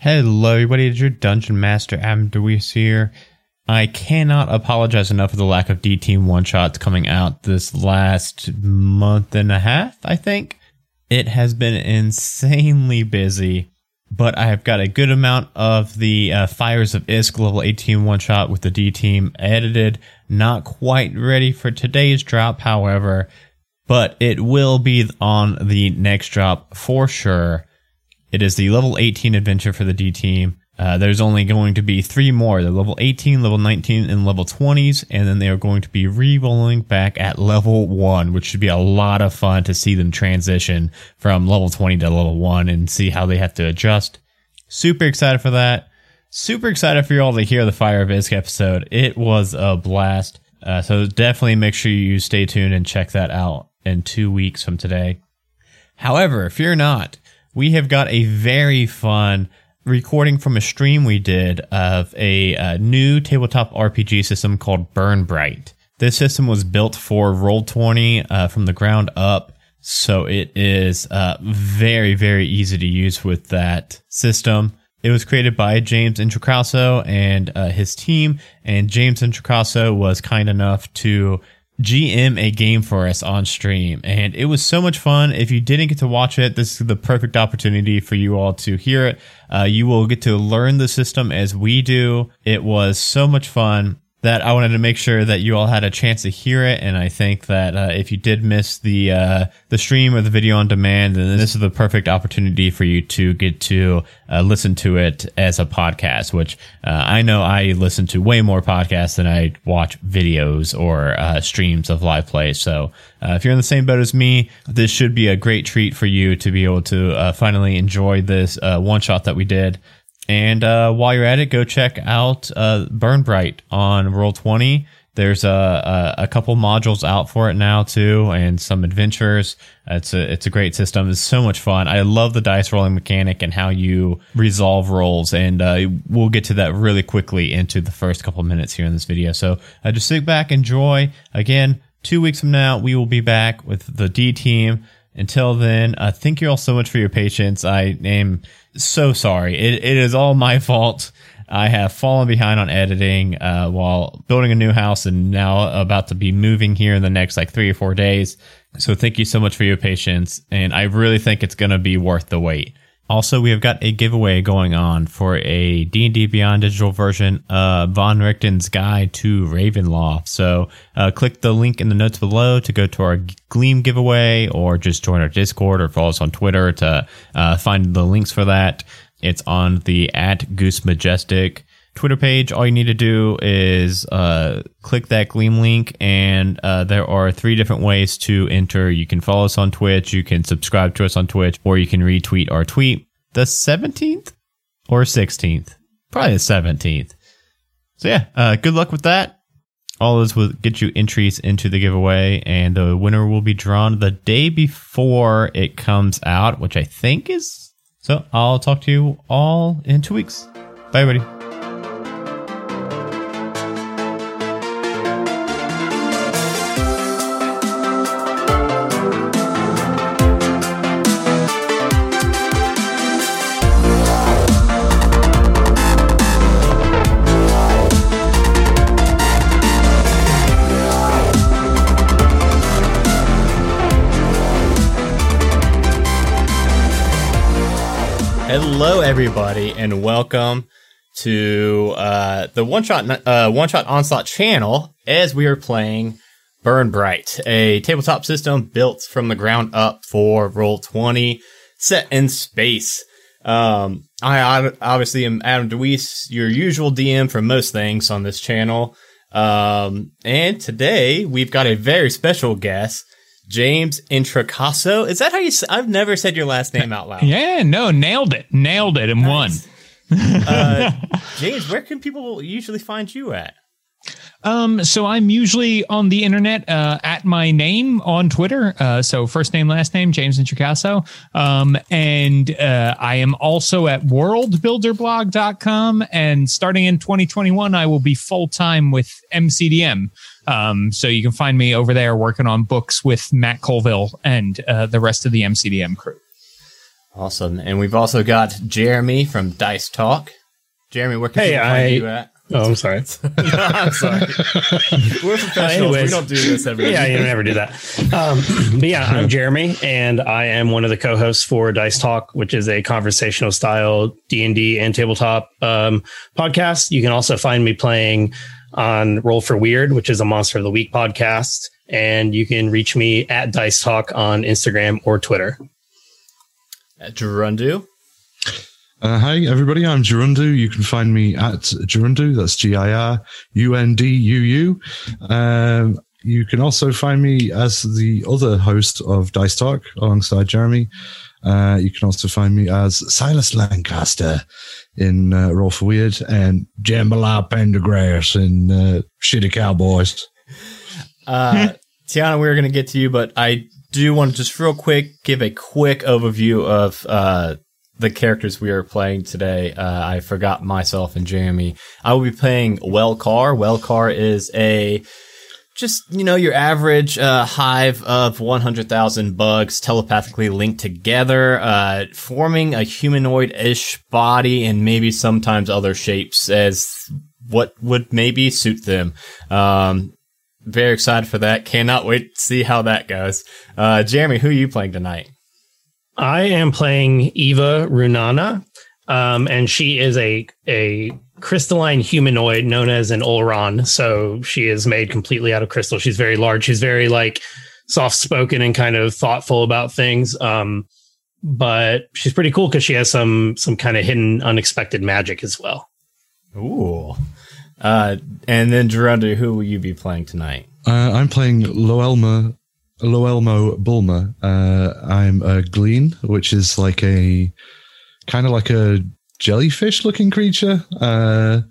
Hello, everybody. It's your Dungeon Master, Adam DeWeese here. I cannot apologize enough for the lack of D Team one shots coming out this last month and a half, I think. It has been insanely busy, but I have got a good amount of the uh, Fires of Isk level 18 one shot with the D Team edited. Not quite ready for today's drop, however, but it will be on the next drop for sure. It is the level 18 adventure for the D team. Uh, there's only going to be three more. The level 18, level 19, and level 20s, and then they are going to be re-rolling back at level one, which should be a lot of fun to see them transition from level 20 to level one and see how they have to adjust. Super excited for that. Super excited for you all to hear the Fire of Isk episode. It was a blast. Uh, so definitely make sure you stay tuned and check that out in two weeks from today. However, fear not we have got a very fun recording from a stream we did of a, a new tabletop RPG system called Burn Bright. This system was built for Roll20 uh, from the ground up, so it is uh, very, very easy to use with that system. It was created by James Introcaso and uh, his team, and James Introcaso was kind enough to GM a game for us on stream, and it was so much fun. If you didn't get to watch it, this is the perfect opportunity for you all to hear it. Uh, you will get to learn the system as we do. It was so much fun that I wanted to make sure that you all had a chance to hear it. And I think that uh, if you did miss the uh, the stream or the video on demand, then this is the perfect opportunity for you to get to uh, listen to it as a podcast. Which uh, I know I listen to way more podcasts than I watch videos or uh, streams of live play. So uh, if you're in the same boat as me, this should be a great treat for you to be able to finally enjoy this one shot that we did. And uh, while you're at it, go check out uh, Burn Bright on Roll20. There's a, a, a, couple modules out for it now too, and some adventures. It's a it's a great system. It's so much fun. I love the dice rolling mechanic and how you resolve rolls, and uh, we'll get to that really quickly into the first couple minutes here in this video. So uh, just sit back, enjoy. Again, two weeks from now, we will be back with the D team. Until then, uh, thank you all so much for your patience. I am so sorry. It, it is all my fault. I have fallen behind on editing uh, while building a new house and now about to be moving here in the next like three or four days. So thank you so much for your patience. And I really think it's going to be worth the wait. Also, we have got a giveaway going on for a D&D Beyond digital version of Van Richten's Guide to Ravenloft. So uh, click the link in the notes below to go to our Gleam giveaway or just join our Discord or follow us on Twitter to uh, find the links for that. It's on the at Goose Majestic Twitter page. All you need to do is uh, click that Gleam link, and uh, there are three different ways to enter. You can follow us on Twitch, you can subscribe to us on Twitch, or you can retweet our tweet. The 17th or 16th? Probably the 17th. So, yeah, uh, good luck with that. All this will get you entries into the giveaway, and the winner will be drawn the day before it comes out, which I think is. So, I'll talk to you all in two weeks. Bye, everybody. Hello, everybody, and welcome to uh, the one shot uh, one shot onslaught channel as we are playing Burn Bright, a tabletop system built from the ground up for Roll Twenty, set in space. Um, I obviously am Adam DeWeese, your usual DM for most things on this channel. Um, and today we've got a very special guest. James Introcaso. Is that how you? Say, I've never said your last name out loud. Yeah, no, nailed it, nailed it, and nice. won. uh, James, where can people usually find you at? Um, so I'm usually on the internet uh, at my name on Twitter. Uh, so first name, last name, James Introcaso. Um, and uh, I am also at worldbuilderblog.com. And starting in 2021, I will be full time with MCDM. Um, so you can find me over there working on books with Matt Colville and uh, the rest of the MCDM crew. Awesome. And we've also got Jeremy from Dice Talk. Jeremy, where can Hey, people find I- you at? Oh, I'm sorry. I'm sorry. We're professionals. we anyways. don't do this every yeah, you never do that. Um, but yeah, I'm Jeremy, and I am one of the co-hosts for Dice Talk, which is a conversational style D and D and tabletop um, podcast. You can also find me playing on Roll for Weird, which is a Monster of the Week podcast, and you can reach me at Dice Talk on Instagram or Twitter. Gerundu. Uh, hi, everybody. I'm Gerundu. You can find me at Gerundu. That's G I R U N D U U. Um, you can also find me as the other host of Dice Talk alongside Jeremy. Uh, you can also find me as Silas Lancaster in uh, Roll for Weird and Jambalaya Pendergrass in uh, Shitty Cowboys. Uh, Tiana, we're going to get to you, but I do want to just real quick give a quick overview of uh, the characters we are playing today. Uh, I forgot myself and Jeremy. I will be playing Wellcar. Wellcar is a just you know your average uh, hive of 100,000 bugs telepathically linked together, uh, forming a humanoid-ish body and maybe sometimes other shapes as what would maybe suit them. Um, very excited for that. Cannot wait to see how that goes. Uh, Jeremy, who are you playing tonight? I am playing Eva Runana, um, and she is a a crystalline humanoid known as an Olron. So she is made completely out of crystal. She's very large. She's very like soft spoken and kind of thoughtful about things. Um, but she's pretty cool because she has some some kind of hidden, unexpected magic as well. Ooh. Uh, and then Gerundu, who will you be playing tonight? Uh, I'm playing Loelma, Loelmo Bulma. Uh, I'm a Glean, which is like a kind of like a jellyfish looking creature. Uh,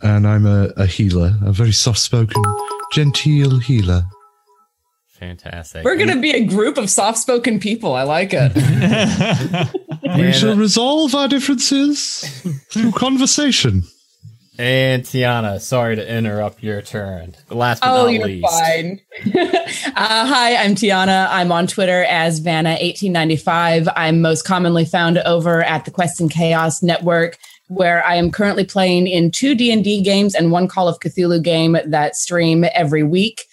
and I'm a, a healer, a very soft spoken, genteel healer. Fantastic. We're going to be a group of soft spoken people. I like it. We shall resolve our differences through conversation. And Tiana, sorry to interrupt your turn. Last but oh, not you're least. fine. uh, hi, I'm Tiana. I'm on Twitter as Vanna1895. I'm most commonly found over at the Quest and Chaos Network, where I am currently playing in two D&D games and one Call of Cthulhu game that stream every week.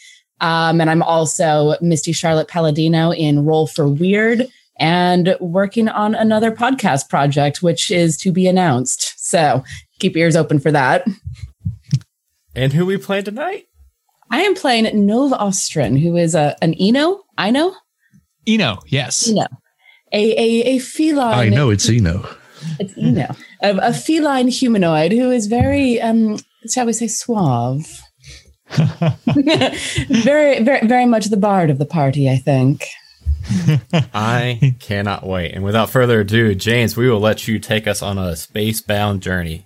Um, and I'm also Misty Charlotte Palladino in Roll for Weird and working on another podcast project, which is to be announced. So keep your ears open for that. And who we playing tonight? I am playing Nova Ostrin, who is a, an Eno. I know. Eno, yes. Eno. A, a, a feline. I know it's Eno. It's Eno. a, a feline humanoid who is very, um, shall we say, suave. very, very, very much the bard of the party, I think. I cannot wait. And without further ado, James, we will let you take us on a space bound journey.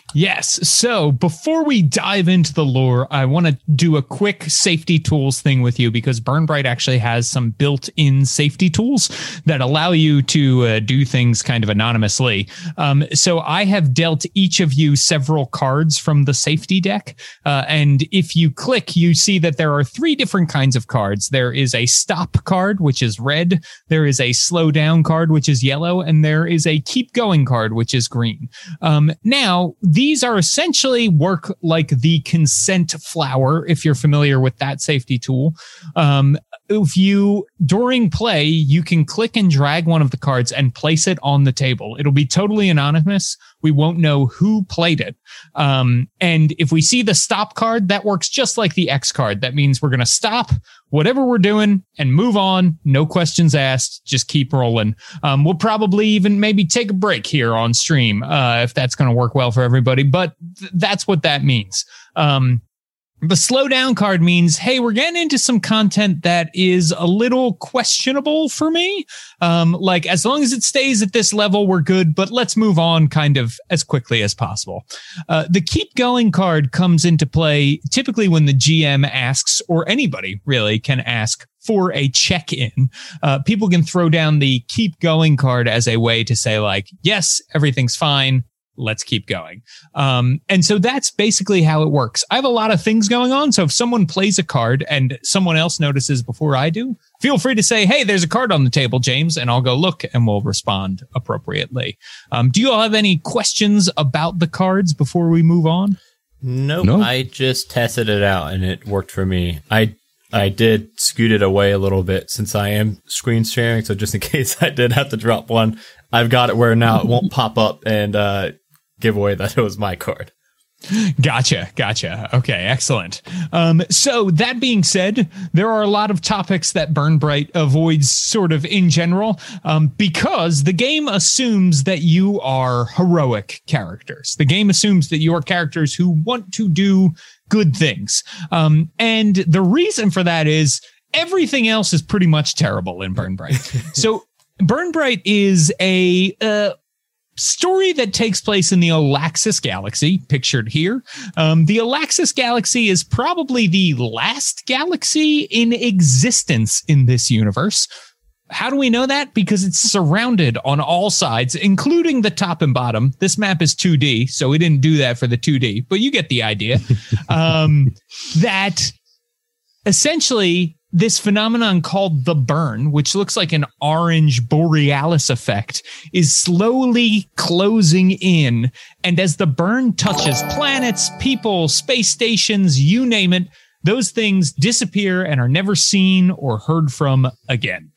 Yes. So before we dive into the lore, I want to do a quick safety tools thing with you because Burnbright actually has some built in safety tools that allow you to uh, do things kind of anonymously. Um, so I have dealt each of you several cards from the safety deck. Uh, and if you click, you see that there are three different kinds of cards. There is a stop card, which is red. There is a slow down card, which is yellow. And there is a keep going card, which is green. Um, now, these are essentially work like the consent flower, if you're familiar with that safety tool. Um, if you during play, you can click and drag one of the cards and place it on the table. It'll be totally anonymous. We won't know who played it. Um, and if we see the stop card, that works just like the X card. That means we're going to stop whatever we're doing and move on. No questions asked. Just keep rolling. Um, we'll probably even maybe take a break here on stream uh, if that's going to work well for everybody. But th- that's what that means. Um, the slow down card means, hey, we're getting into some content that is a little questionable for me. Um, like as long as it stays at this level, we're good, but let's move on kind of as quickly as possible. Uh, the keep going card comes into play typically when the GM asks, or anybody really can ask for a check in. Uh, people can throw down the keep going card as a way to say, like, yes, everything's fine. Let's keep going. Um, and so that's basically how it works. I have a lot of things going on. So if someone plays a card and someone else notices before I do, feel free to say, Hey, there's a card on the table, James, and I'll go look and we'll respond appropriately. Um, do you all have any questions about the cards before we move on? Nope. No. I just tested it out and it worked for me. I I did scoot it away a little bit since I am screen sharing, so just in case I did have to drop one, I've got it where now it won't pop up and uh, give away that it was my card. Gotcha. Gotcha. Okay. Excellent. Um, so that being said, there are a lot of topics that Burn Bright avoids sort of in general, um, because the game assumes that you are heroic characters. The game assumes that you are characters who want to do good things. Um, and the reason for that is everything else is pretty much terrible in Burn Bright. so Burn Bright is a, uh, story that takes place in the Alaxis galaxy, pictured here. Um, the Alaxis galaxy is probably the last galaxy in existence in this universe. How do we know that? Because it's surrounded on all sides, including the top and bottom. This map is 2D, so we didn't do that for the 2D, but you get the idea. um, that essentially this phenomenon called the burn, which looks like an orange borealis effect, is slowly closing in. And as the burn touches planets, people, space stations, you name it, those things disappear and are never seen or heard from again.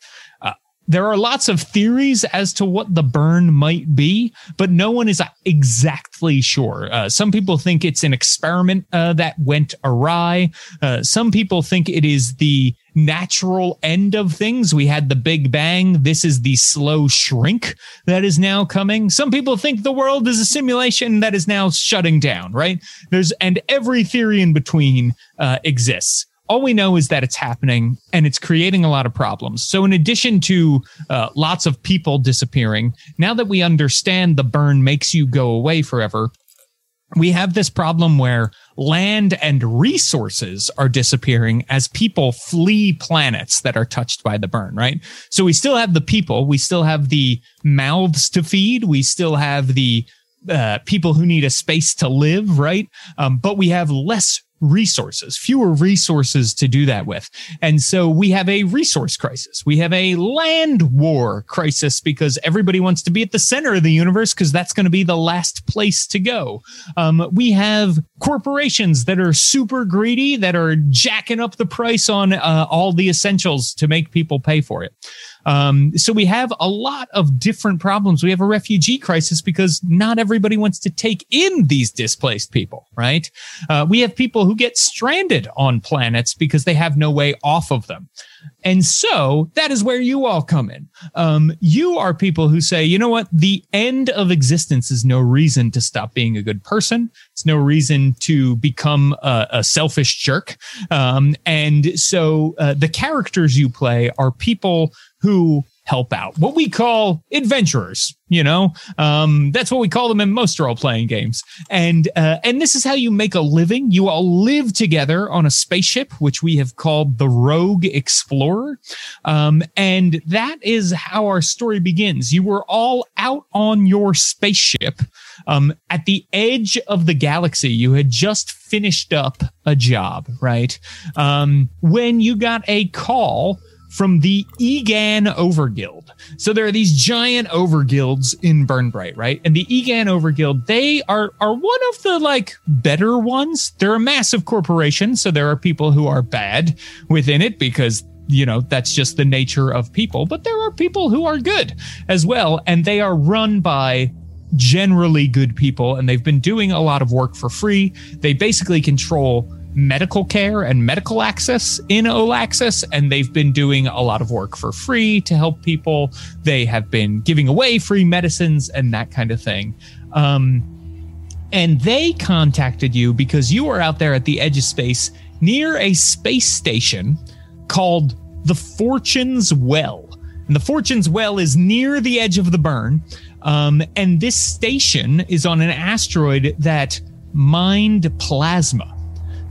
There are lots of theories as to what the burn might be, but no one is exactly sure. Uh, some people think it's an experiment uh, that went awry. Uh, some people think it is the natural end of things. We had the Big Bang. This is the slow shrink that is now coming. Some people think the world is a simulation that is now shutting down, right? There's, and every theory in between uh, exists. All we know is that it's happening and it's creating a lot of problems. So, in addition to uh, lots of people disappearing, now that we understand the burn makes you go away forever, we have this problem where land and resources are disappearing as people flee planets that are touched by the burn, right? So we still have the people, we still have the mouths to feed, we still have the uh, people who need a space to live, right? Um, but we have less resources, fewer resources to do that with. And so we have a resource crisis. We have a land war crisis because everybody wants to be at the center of the universe because that's going to be the last place to go. Um, we have corporations that are super greedy that are jacking up the price on uh, all the essentials to make people pay for it. Um, so we have a lot of different problems. We have a refugee crisis because not everybody wants to take in these displaced people, right? Uh, we have people who get stranded on planets because they have no way off of them. And so that is where you all come in. Um, you are people who say, you know what? The end of existence is no reason to stop being a good person. It's no reason to become a, a selfish jerk. Um, and so uh, the characters you play are people who help out. What we call adventurers you know? Um, that's what we call them in most role playing games. And uh, and this is how you make a living. You all live together on a spaceship which we have called the rogue explorer. Um, and that is how our story begins. You were all out on your spaceship um, at the edge of the galaxy. You had just finished up a job right? Um, when you got a call from the Egan Overguild. So there are these giant overguilds in Burnbright, right? And the Egan Overguild, they are are one of the like better ones. They're a massive corporation, so there are people who are bad within it because you know that's just the nature of people but there are people who are good as well and they are run by generally good people and they've been doing a lot of work for free they basically control medical care and medical access in Olaxis, and they've been doing a lot of work for free to help people. They have been giving away free medicines and that kind of thing. Um, and they contacted you because you were out there at the edge of space near a space station called the Fortune's Well. And the Fortune's Well is near the edge of the burn. Um, and this station is on an asteroid that mined plasma.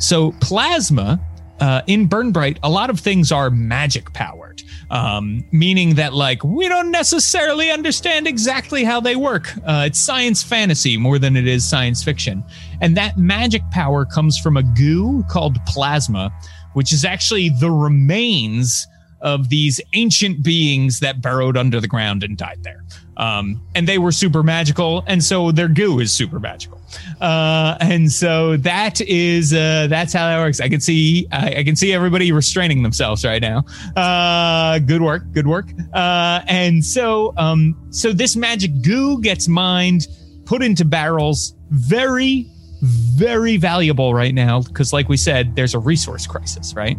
So plasma uh, in Burnbright, a lot of things are magic powered. um, meaning that like we don't necessarily understand exactly how they work. Uh, it's science fantasy more than it is science fiction, and that magic power comes from a goo called plasma, which is actually the remains of these ancient beings that burrowed under the ground and died there. Um, and they were super magical, and so their goo is super magical. Uh, and so that is uh, that's how that works. I can see I, I, can see everybody restraining themselves right now. Uh, good work, good work. Uh, and so um, so this magic goo gets mined, put into barrels. Very very valuable right now because, like we said, there's a resource crisis, right?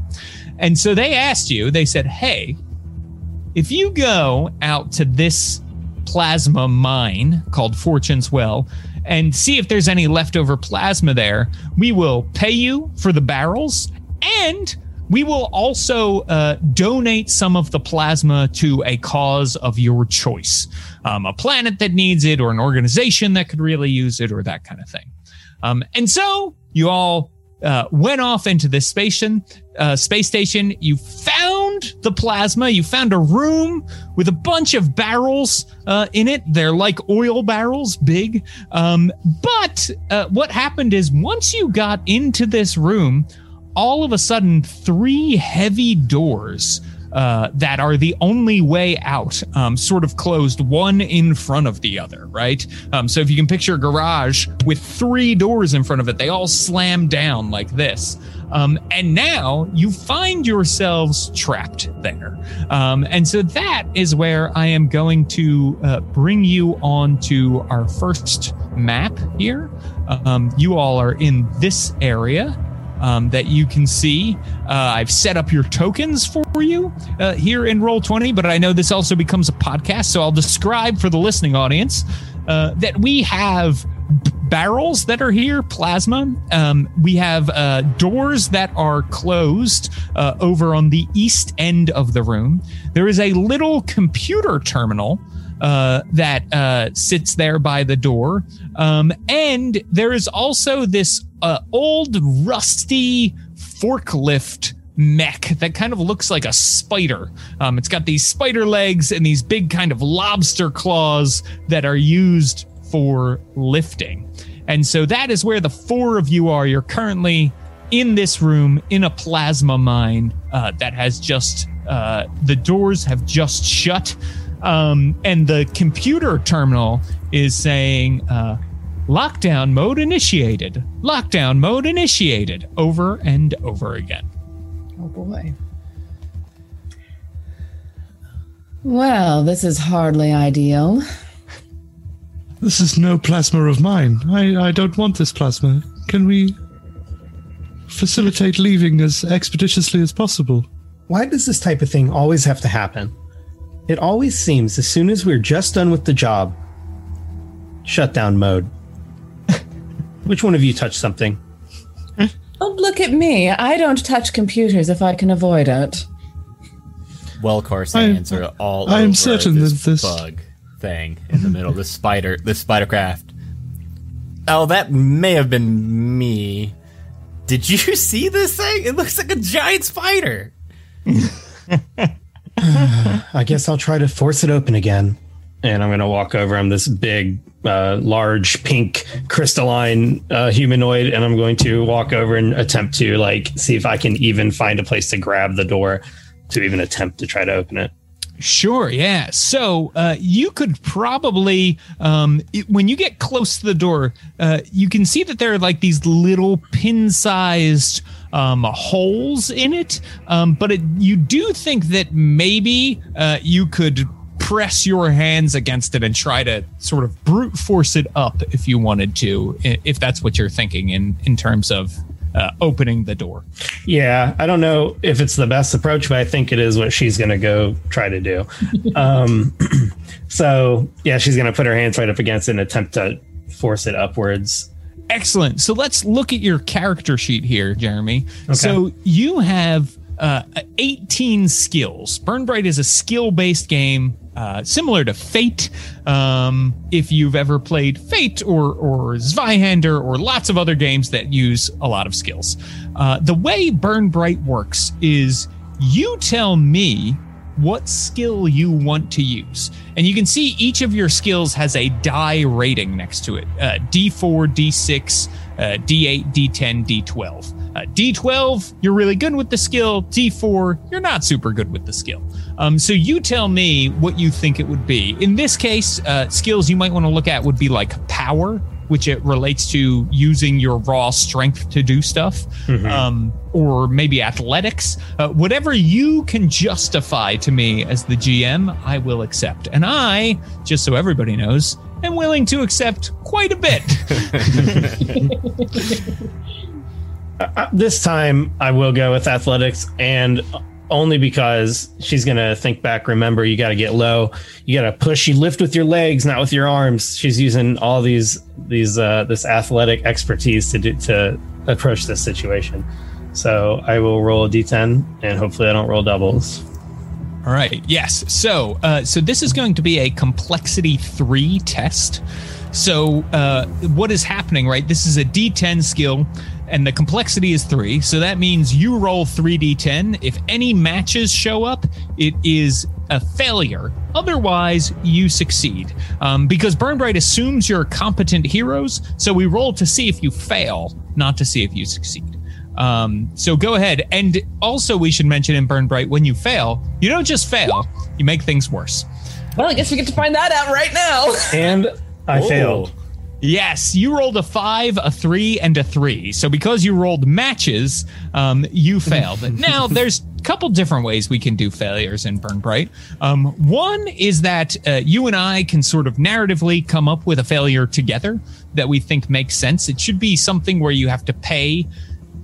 And so they asked you. They said, "Hey, if you go out to this plasma mine called Fortune's Well." and see if there's any leftover plasma there. We will pay you for the barrels and we will also uh, donate some of the plasma to a cause of your choice um, a planet that needs it, or an organization that could really use it, or that kind of thing. Um, and so you all uh, went off into this uh, space station. You found the plasma. You found a room with a bunch of barrels uh, in it. They're like oil barrels, big. Um, but uh, what happened is once you got into this room, all of a sudden, three heavy doors uh, that are the only way out, um, sort of closed one in front of the other, right? Um, so if you can picture a garage with three doors in front of it, they all slam down like this. Um, and now you find yourselves trapped there. Um, and so that is where I am going to uh, bring you on to our first map here. Um, you all are in this area um, that you can see. Uh, I've set up your tokens for you uh, here in Roll20, but I know this also becomes a podcast, so I'll describe for the listening audience uh, that we have barrels that are here, plasma. Um, we have uh, doors that are closed uh, over on the east end of the room. There is a little computer terminal uh, that uh, sits there by the door. Um, and there is also this uh, old, rusty forklift mech that kind of looks like a spider. Um, it's got these spider legs and these big kind of lobster claws that are used for lifting. And so that is where the four of you are. You're currently in this room in a plasma mine uh, that has just, uh, the doors have just shut. Um, and the computer terminal is saying, uh, lockdown mode initiated, lockdown mode initiated over and over again. Oh boy. Well, this is hardly ideal. This is no plasma of mine. I, I don't want this plasma. Can we facilitate leaving as expeditiously as possible? Why does this type of thing always have to happen? It always seems as soon as we're just done with the job, shutdown mode. Which one of you touched something? Don't look at me. I don't touch computers if I can avoid it. Well, Corsairs are all I'm over certain this, that this- bug thing in the middle. This spider, this spider craft. Oh, that may have been me. Did you see this thing? It looks like a giant spider. I guess I'll try to force it open again. And I'm going to walk over. I'm this big, uh, large, pink, crystalline uh, humanoid, and I'm going to walk over and attempt to like see if I can even find a place to grab the door to even attempt to try to open it. Sure, yeah. So uh, you could probably, um, it- when you get close to the door, uh, you can see that there are like these little pin-sized um, holes in it. Um, but it, you do think that maybe uh, you could press your hands against it and try to sort of brute force it up if you wanted to, if that's what you're thinking in in terms of uh, opening the door. Yeah, I don't know if it's the best approach, but I think it is what she's going to go try to do. um, so, yeah, she's going to put her hands right up against it and attempt to force it upwards. Excellent. So let's look at your character sheet here, Jeremy. So you have uh, 18 skills. Burn Bright is a skill based game. Uh, similar to Fate, um, if you've ever played Fate or or Zweihander or lots of other games that use a lot of skills, uh, the way Burn Bright works is you tell me what skill you want to use. And you can see each of your skills has a die rating next to it uh, D4, D6, uh, D8, D10, D12. Uh, D12, you're really good with the skill. D4, you're not super good with the skill. Um, so you tell me what you think it would be. In this case, uh, skills you might want to look at would be like power, which it relates to using your raw strength to do stuff, um, or maybe athletics. Uh, whatever you can justify to me as the GM, I will accept. And I, just so everybody knows, am willing to accept quite a bit. Uh, this time I will go with athletics and only because she's going to think back remember you got to get low you got to push you lift with your legs not with your arms she's using all these these uh this athletic expertise to do to approach this situation so I will roll a d10 and hopefully I don't roll doubles All right. Yes. So, uh, so this is going to be a complexity three test. So, uh, what is happening? Right. This is a D10 skill, and the complexity is three. So that means you roll three D10. If any matches show up, it is a failure. Otherwise, you succeed. Um, because Burn Bright assumes you're competent heroes. So we roll to see if you fail, not to see if you succeed. Um, so go ahead. And also, we should mention in Burn Bright, when you fail, you don't just fail, you make things worse. Well, I guess we get to find that out right now. and I failed Yes, you rolled a five, a three, and a three. So because you rolled matches, um, you failed. now, there's a couple different ways we can do failures in Burn Bright. Um, one is that uh, you and I can sort of narratively come up with a failure together that we think makes sense. It should be something where you have to pay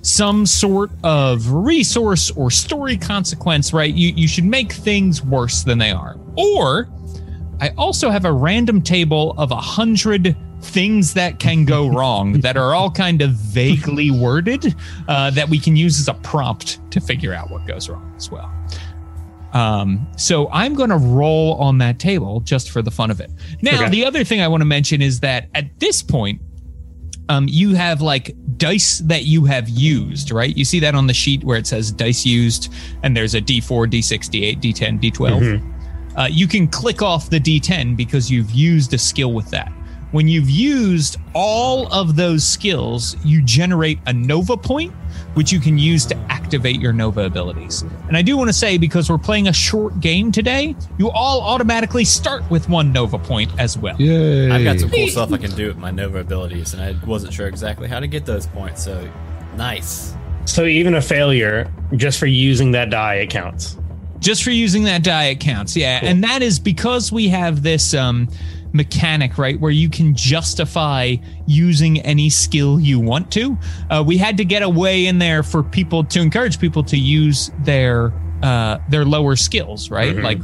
some sort of resource or story consequence, right? You you should make things worse than they are. Or I also have a random table of a hundred things that can go wrong that are all kind of vaguely worded uh, that we can use as a prompt to figure out what goes wrong as well. Um, so I'm going to roll on that table just for the fun of it. Now, Okay. the other thing I want to mention is that at this point, um, you have like dice that you have used, right? You see that on the sheet where it says dice used, and there's a D4, D6, D8, D10, D12. Uh, you can click off the D10 because you've used a skill with that. When you've used all of those skills, you generate a Nova point, which you can use to activate your Nova abilities. And I do want to say, because we're playing a short game today, you all automatically start with one Nova point as well. Yay. I've got some cool stuff I can do with my Nova abilities, and I wasn't sure exactly how to get those points. So, nice. so even a failure just for using that die it counts just for using that die it counts yeah and that is because we have this um mechanic right where you can justify using any skill you want to. Uh, we had to get a way in there for people to encourage people to use their uh their lower skills right? Like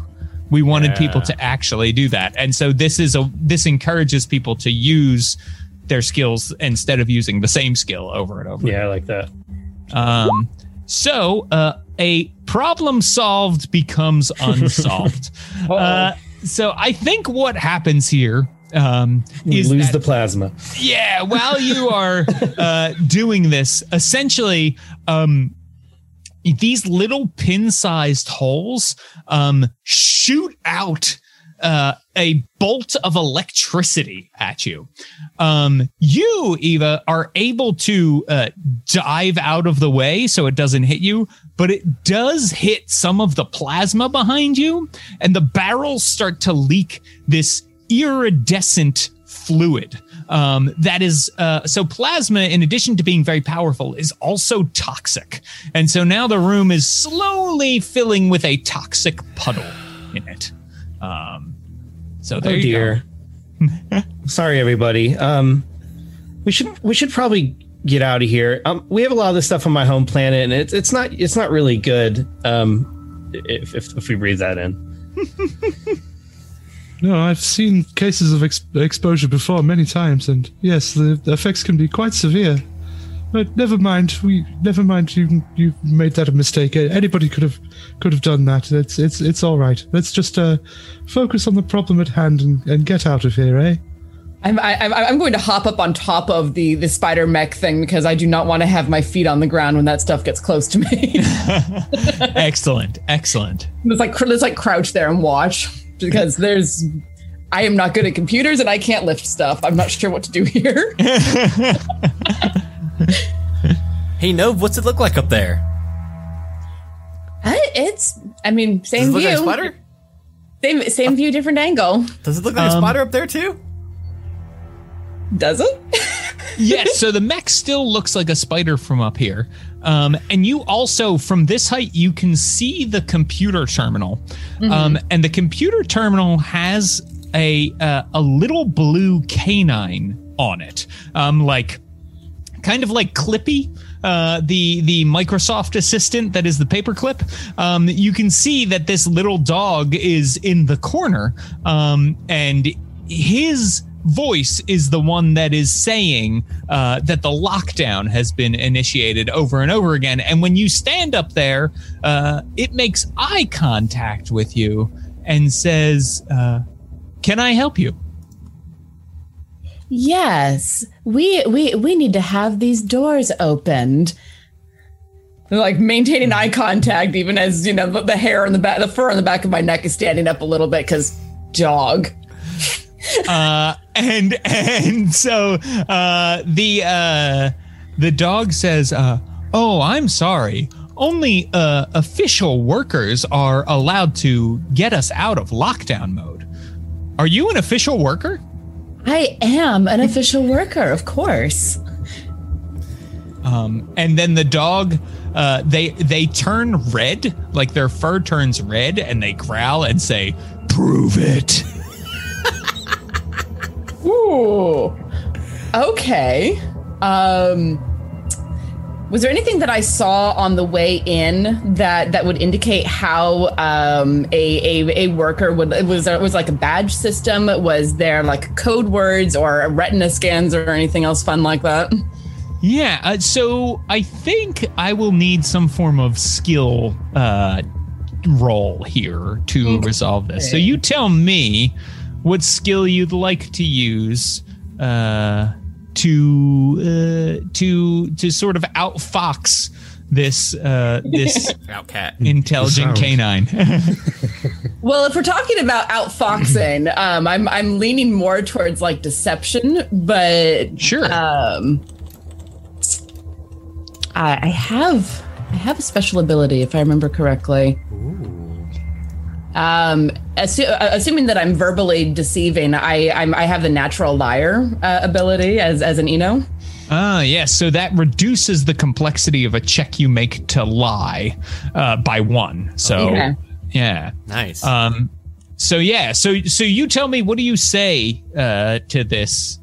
we wanted people to actually do that. And so this is a this encourages people to use their skills instead of using the same skill over and over. Yeah I like that. Um, so uh, a problem solved becomes unsolved. uh, so I think what happens here um, is lose that- the plasma yeah, while you are uh, doing this, essentially, um, these little pin-sized holes um, shoot out uh, a bolt of electricity at you. Um, you, Eva, are able to uh, dive out of the way so it doesn't hit you, but it does hit some of the plasma behind you, and the barrels start to leak this iridescent fluid um, that is uh, so plasma in addition to being very powerful is also toxic. And so now the room is slowly filling with a toxic puddle in it. Um, so there oh you dear. Sorry everybody. Um we should we should probably get out of here um we have a lot of this stuff on my home planet and it's it's not it's not really good um if if, if we breathe that in No, I've seen cases of ex- exposure before many times, and yes, the, the effects can be quite severe. But never mind. We never mind. You you made that a mistake. Anybody could have could have done that. It's it's it's all right. Let's just uh, focus on the problem at hand and, and get out of here, eh? I'm I, I'm I'm going to hop up on top of the the spider mech thing because I do not want to have my feet on the ground when that stuff gets close to me. excellent, excellent. Let's like cr- let's like crouch there and watch because there's. I am not good at computers and I can't lift stuff. I'm not sure what to do here. Hey, Nove, what's it look like up there? I, it's I mean Does same it look view, like a spider? same same view, different angle. Does it look like a Um, spider up there too? Does it? yes, so the mech still looks like a spider from up here. Um, and you also, from this height, you can see the computer terminal. Um, and the computer terminal has a uh, a little blue canine on it, um, like kind of like Clippy. Uh, the the Microsoft assistant that is the paperclip. Um, you can see that this little dog is in the corner, um, and his voice is the one that is saying uh, that the lockdown has been initiated over and over again. And when you stand up there, uh, it makes eye contact with you and says, uh, "Can I help you?" Yes, we we we need to have these doors opened. Like maintaining eye contact, even as you know the, hair on the back, the fur on the back of my neck is standing up a little bit because dog. uh, and and so uh, the uh, the dog says, uh, "Oh, I'm sorry. Only uh, official workers are allowed to get us out of lockdown mode. Are you an official worker?" I am an official worker, of course. Um, and then the dog, uh, they they turn red, like their fur turns red, and they growl and say, "Prove it." Ooh. Okay. Um was there anything that I saw on the way in that that would indicate how um, a, a a worker would was there was like a badge system? Was there like code words or retina scans or anything else fun like that? Yeah, uh, so I think I will need some form of skill uh, roll here to resolve this. So you tell me what skill you'd like to use uh, to uh, to to sort of outfox this uh, this Outcat. intelligent canine. Well, if we're talking about outfoxing, um, I'm I'm leaning more towards like deception, but sure. um, I, I have I have a special ability if I remember correctly. Um, assu- uh, assuming that I'm verbally deceiving, I I'm, I have the natural liar uh, ability as as an Eno. Ah, yes. So that reduces the complexity of a check you make to lie uh, by one. So Okay. yeah. Nice. Um, so yeah, so so you tell me, what do you say uh, to this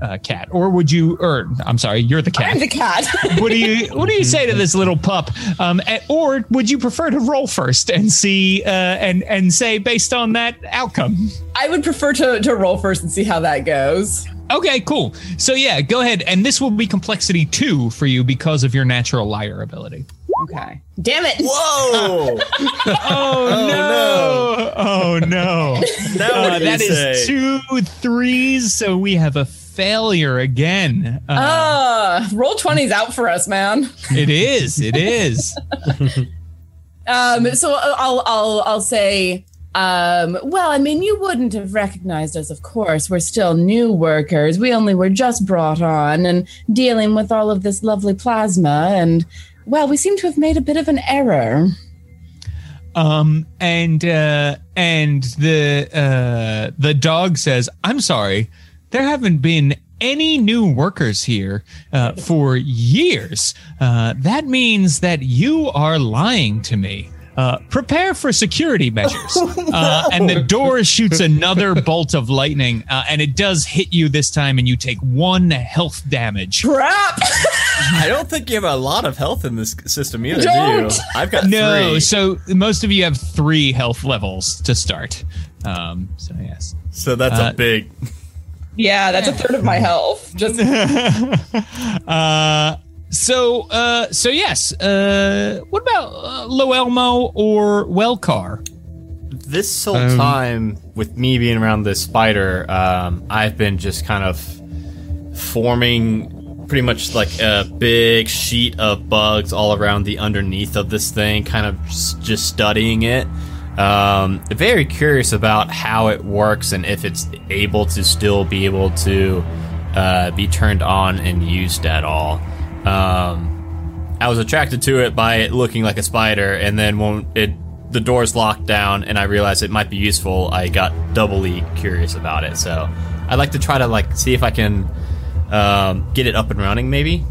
uh, cat, or would you? Or I'm sorry, you're the cat. I'm the cat. what do you What do you say to this little pup? Um, or would you prefer to roll first and see uh, and and say based on that outcome? I would prefer to to roll first and see how that goes. Okay, cool. So yeah, go ahead, and this will be complexity two for you because of your natural liar ability. Okay. Damn it. Whoa! Oh, no! Oh no! now Uh, what do that you is say? two threes, so we have a failure again. Uh, Uh, roll 20's out for us, man. it is. It is. Um, so I'll I'll I'll say, um, well, I mean, you wouldn't have recognized us, of course. We're still new workers. We only were just brought on and dealing with all of this lovely plasma, and well, we seem to have made a bit of an error. Um, and uh, and the uh, the dog says, "I'm sorry, there haven't been." Any new workers here uh, for years. Uh, that means that you are lying to me. Uh, prepare for security measures. uh, and the door shoots another bolt of lightning, uh, and it does hit you this time, and you take one health damage. Crap! I don't think you have a lot of health in this system either, do Don't. you? I've got No, three. so most of you have three health levels to start. Um, so yes. So that's Uh, a big. Yeah, that's a third of my health. Just Uh, so uh, so yes. Uh, what about uh, Loelmo or Wellcar? this whole Um, time with me being around this spider, um, I've been just kind of forming pretty much like a big sheet of bugs all around the underneath of this thing, kind of just, just studying it. Um, very curious about how it works and if it's able to still be able to uh, be turned on and used at all. Um, I was attracted to it by it looking like a spider, and then when it the doors locked down and I realized it might be useful, I got doubly curious about it. So I'd like to try to like see if I can um, get it up and running, maybe.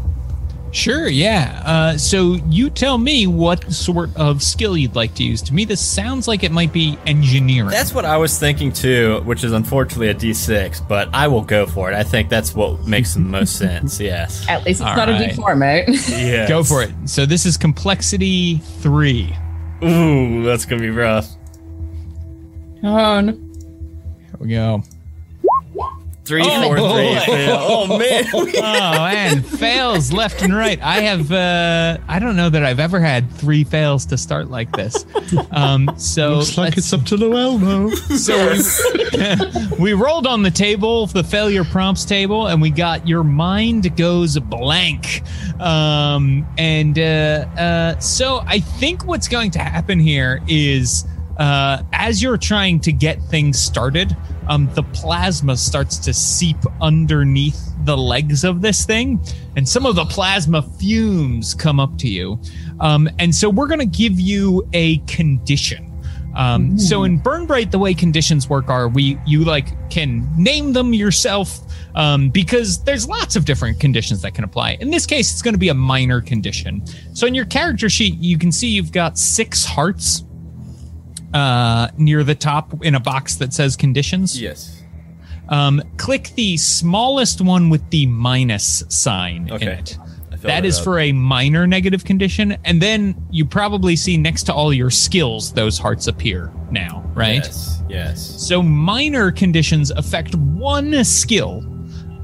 Sure, yeah. Uh, so you tell me what sort of skill you'd like to use. To me, this sounds like it might be engineering. That's what I was thinking too, which is unfortunately a D6, but I will go for it. I think that's what makes the most sense. Yes. At least it's All not right. a D4, mate. Yeah. Go for it. So this is complexity three. Ooh, that's gonna be rough. oh, no. Here we go. Three, Oh, four, three. boy. fail. Oh man. Oh man, fails left and right. I have uh I don't know that I've ever had three fails to start like this. Um so Looks like it's up to Llewellyn. So we, we rolled on the table, the failure prompts table, and we got your mind goes blank. Um, and uh, uh, so I think what's going to happen here is uh, as you're trying to get things started, um, the plasma starts to seep underneath the legs of this thing, and some of the plasma fumes come up to you. Um, and so we're going to give you a condition. Um, so in Burn Bright, the way conditions work are we you like can name them yourself um, because there's lots of different conditions that can apply. In this case, it's going to be a minor condition. So in your character sheet, you can see you've got six hearts uh, near the top in a box that says conditions. yes. Um, click the smallest one with the minus sign in it. That is up. for a minor negative condition. And then you probably see next to all your skills, those hearts appear now, right? Yes. Yes. So minor conditions affect one skill.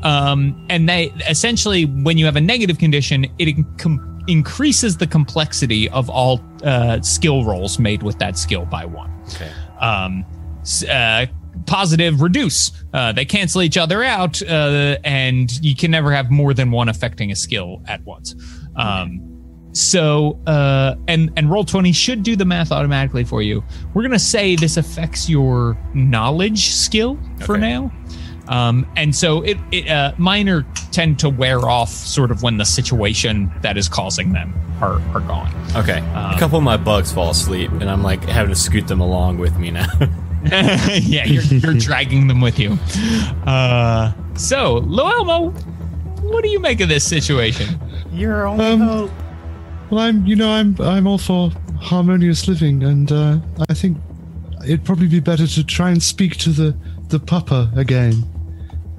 Um, and they essentially, when you have a negative condition, it com- increases the complexity of all uh, skill rolls made with that skill by one. Okay. Um, uh, positive reduce. Uh, they cancel each other out, uh, and you can never have more than one affecting a skill at once. Um, so, uh, and and roll twenty should do the math automatically for you. We're gonna say this affects your knowledge skill for Okay. now. Um, and so it, it uh, minor tend to wear off sort of when the situation that is causing them are, are gone. Okay. Um, a couple of my bugs fall asleep, and I'm like having to scoot them along with me now. yeah, you're, you're dragging them with you. Uh, so, Loelmo, what do you make of this situation? You're only Um, Well, I'm, you know, I'm, I'm all for harmonious living, and uh, I think it'd probably be better to try and speak to the, the papa again.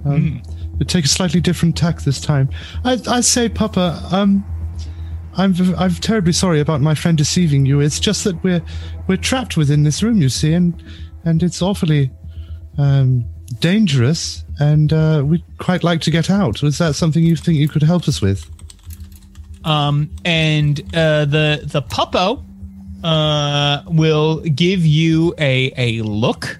Um, But take a slightly different tack this time. I, I say, Papa, um, I'm, I'm terribly sorry about my friend deceiving you. It's just that we're, we're trapped within this room, you see, and, and it's awfully, um, dangerous, and uh, we'd quite like to get out. Is that something you think you could help us with? Um, and uh, the the puppo uh, will give you a a look.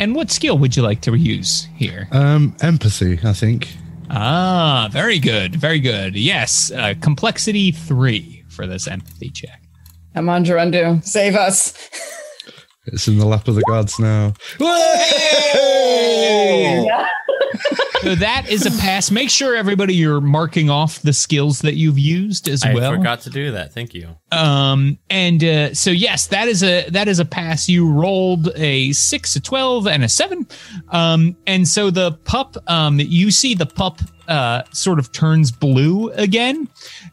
And what skill would you like to use here? Um, empathy, I think. Ah, very good, very good. Yes, uh, complexity three for this empathy check. Come on, Gerundu. Save us. It's in the lap of the gods now. So that is a pass. Make sure everybody you're marking off the skills that you've used as I well. I forgot to do that. Thank you. Um, and uh, so yes, that is a that is a pass. You rolled a six, a twelve, and a seven. Um, and so the pup, um, you see the pup uh, sort of turns blue again,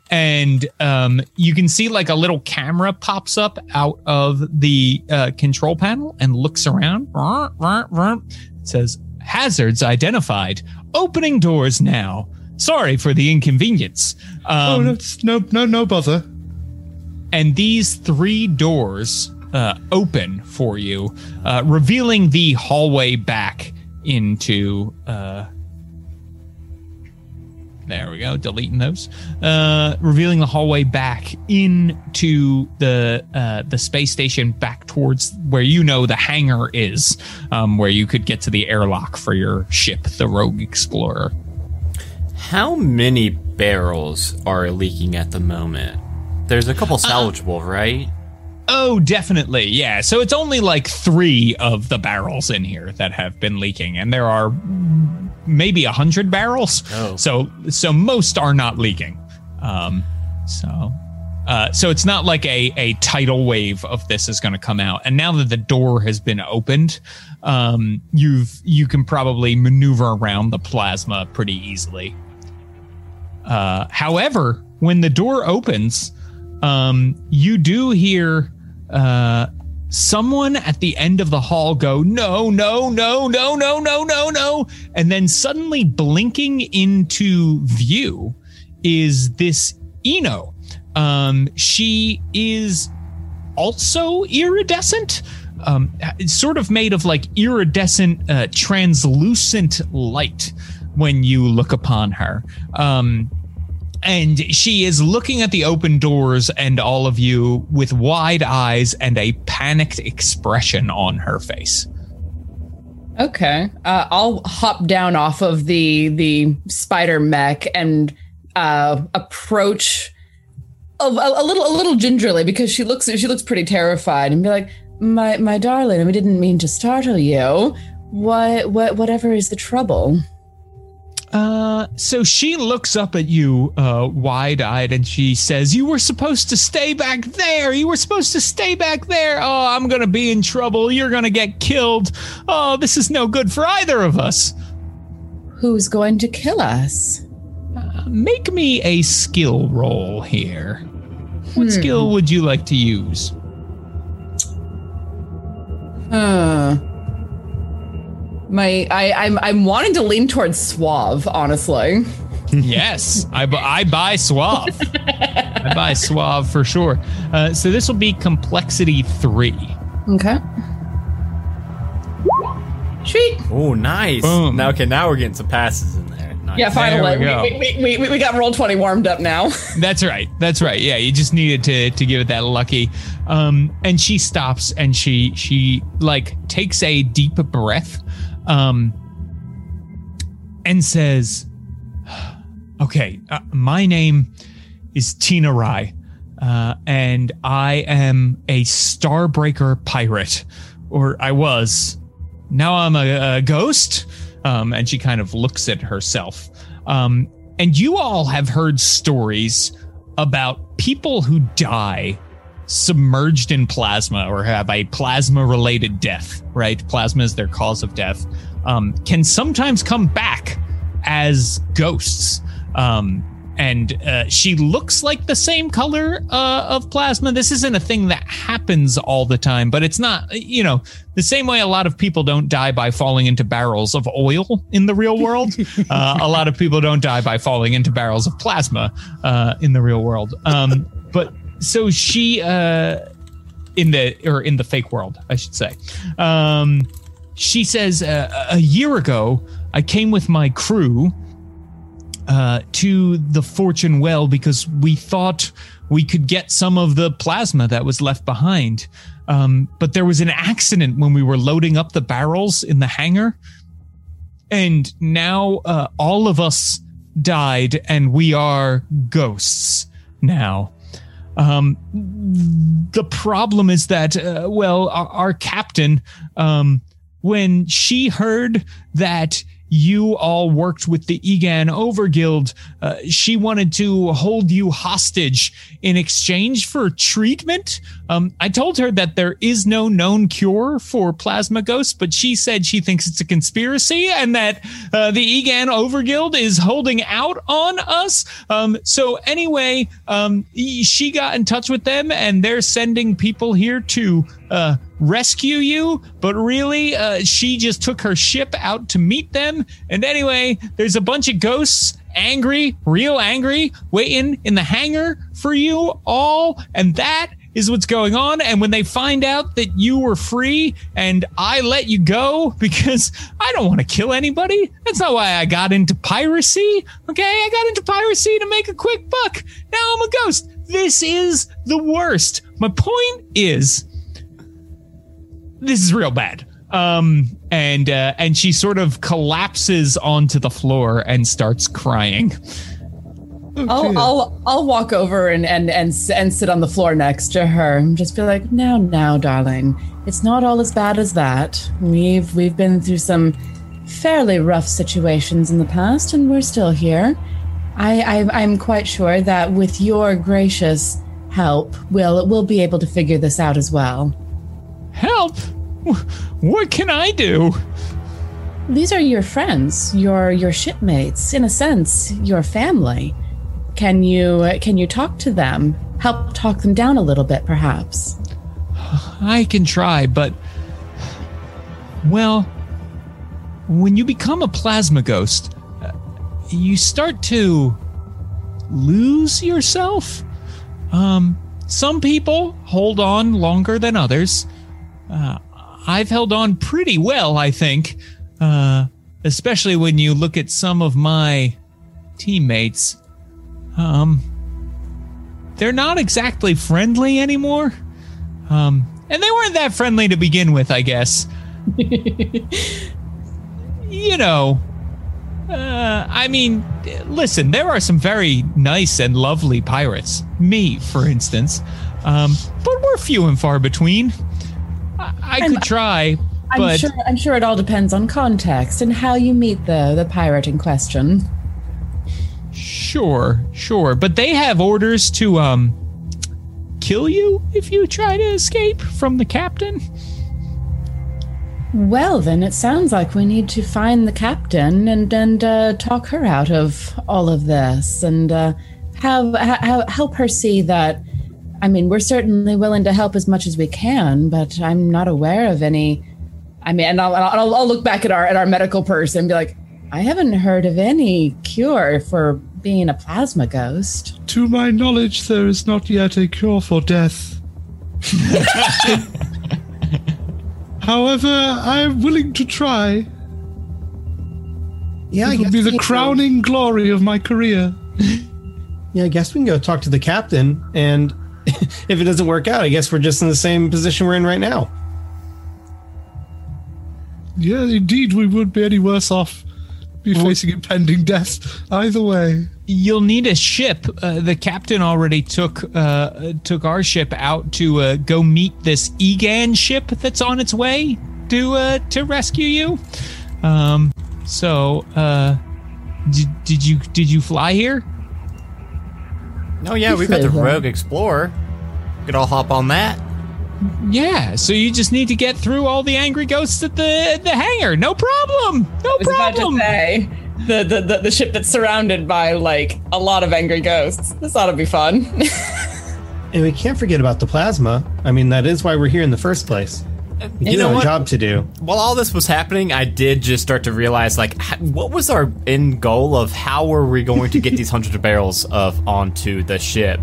and um, you can see like a little camera pops up out of the uh, control panel and looks around. It says hazards identified. Opening doors now. Sorry for the inconvenience. Um, oh, no, no, no, no bother. and these three doors uh, open for you, uh, revealing the hallway back into uh, There we go, deleting those. Uh, revealing the hallway back into the uh, the space station, back towards where you know the hangar is, um, where you could get to the airlock for your ship, the Rogue Explorer. How many barrels are leaking at the moment? There's a couple salvageable, right? Oh, definitely. Yeah. So it's only like three of the barrels in here that have been leaking, and there are maybe a hundred barrels. Oh. So so most are not leaking. Um, so uh, so it's not like a a tidal wave of this is going to come out. And now that the door has been opened, um, you've you can probably maneuver around the plasma pretty easily. Uh, however, when the door opens, um, you do hear uh, someone at the end of the hall go, no, no, no, no, no, no, no, no. And then suddenly blinking into view is this Eno. Um, she is also iridescent. Um, sort of made of like iridescent, uh, translucent light when you look upon her. Um, and she is looking at the open doors and all of you with wide eyes and a panicked expression on her face. Okay, uh, I'll hop down off of the the spider mech and uh, approach a, a, a little a little gingerly because she looks she looks pretty terrified and be like, "My my darling, we didn't mean to startle you. What what whatever is the trouble?" Uh, so she looks up at you, uh, wide eyed, and she says, You were supposed to stay back there. You were supposed to stay back there. Oh, I'm going to be in trouble. You're going to get killed. Oh, this is no good for either of us. Who's going to kill us? Uh, make me a skill roll here. What skill would you like to use? Uh, my I I'm I'm wanting to lean towards suave, honestly. yes, I, bu- I buy Suave. I buy Suave for sure. Uh, so this will be complexity three. Okay. Sweet. Oh, nice. Boom. Now, okay, now we're getting some passes in there. Nice. Yeah, finally. we go. We, we, we, we, we got roll 20 warmed up now. That's right. That's right. Yeah, you just needed to to give it that lucky. Um, and she stops and she she like takes a deep breath, um, and says, "Okay, uh, my name is Tina Rai, uh, and I am a Starbreaker pirate, or I was. Now I'm a, a ghost." Um, and she kind of looks at herself. Um, and you all have heard stories about people who die submerged in plasma or have a plasma related death, right? Plasma is their cause of death, um, can sometimes come back as ghosts. Um, and uh, she looks like the same color uh, of plasma. This isn't a thing that happens all the time, but it's not, you know, the same way a lot of people don't die by falling into barrels of oil in the real world. uh, a lot of people don't die by falling into barrels of plasma uh, in the real world. Um, but so she, uh, in the or in the fake world, I should say. Um, she says uh, a year ago, I came with my crew uh, to the Fortune Well because we thought we could get some of the plasma that was left behind. Um, but there was an accident when we were loading up the barrels in the hangar. And now uh, all of us died and we are ghosts now. Um, the problem is that, uh, well, our, our captain, um, when she heard that you all worked with the Egan Overguild, uh, she wanted to hold you hostage in exchange for treatment. Um, I told her that there is no known cure for plasma ghosts, but she said she thinks it's a conspiracy and that uh, the Egan Overguild is holding out on us. Um, so anyway, um, she got in touch with them and they're sending people here to uh, rescue you, but really, uh, she just took her ship out to meet them. And anyway, there's a bunch of ghosts, angry, real angry, waiting in the hangar for you all. And that is what's going on. And when they find out that you were free and I let you go because I don't want to kill anybody, that's not why I got into piracy. Okay, I got into piracy to make a quick buck. Now I'm a ghost. This is the worst. My point is, this is real bad. Um, and uh, and she sort of collapses onto the floor and starts crying. I'll, I'll I'll walk over and and and and sit on the floor next to her and just be like, "Now, now, darling, it's not all as bad as that. We've we've been through some fairly rough situations in the past, and we're still here. I, I I'm quite sure that with your gracious help, we'll we'll be able to figure this out as well. Help! What can I do? These are your friends, your your shipmates, in a sense, your family. Can you can you talk to them? Help talk them down a little bit, perhaps." I can try, but well, when you become a plasma ghost, uh, you start to lose yourself. Um, some people hold on longer than others. Uh, I've held on pretty well, I think. Uh, especially when you look at some of my teammates. Um, they're not exactly friendly anymore. Um, and they weren't that friendly to begin with, I guess. you know, uh, I mean, listen, there are some very nice and lovely pirates. Me, for instance. Um, but we're few and far between. I, I'm- could try, I'm but sure I'm sure it all depends on context and how you meet the the pirate in question. sure, sure. But they have orders to um kill you if you try to escape from the captain. Well, then it sounds like we need to find the captain and and uh, talk her out of all of this and uh, have ha- help her see that. I mean, we're certainly willing to help as much as we can, but I'm not aware of any. I mean, and I'll, I'll, I'll look back at our at our medical person and be like, I haven't heard of any cure for being a plasma ghost. To my knowledge, there is not yet a cure for death. However, I am willing to try. Yeah, It will be the can- crowning glory of my career. Yeah, I guess we can go talk to the captain, and if it doesn't work out, I guess we're just in the same position we're in right now. Yeah, indeed, we would be any worse off. Be facing impending death either way. You'll need a ship. Uh, the captain already took uh, took our ship out to uh, go meet this Egan ship that's on its way to uh, to rescue you. Um, so, uh, did, did you did you fly here? Oh yeah, we've got the Rogue Explorer. Could all hop on that. Yeah. So you just need to get through all the angry ghosts at the the hangar. No problem. No I was about to problem. say the, the the the ship that's surrounded by like a lot of angry ghosts. This ought to be fun. And we can't forget about the plasma. I mean, that is why we're here in the first place. You do know a what? job to do. While all this was happening, I did just start to realize, like, what was our end goal of how were we going to get these hundreds of barrels of onto the ship?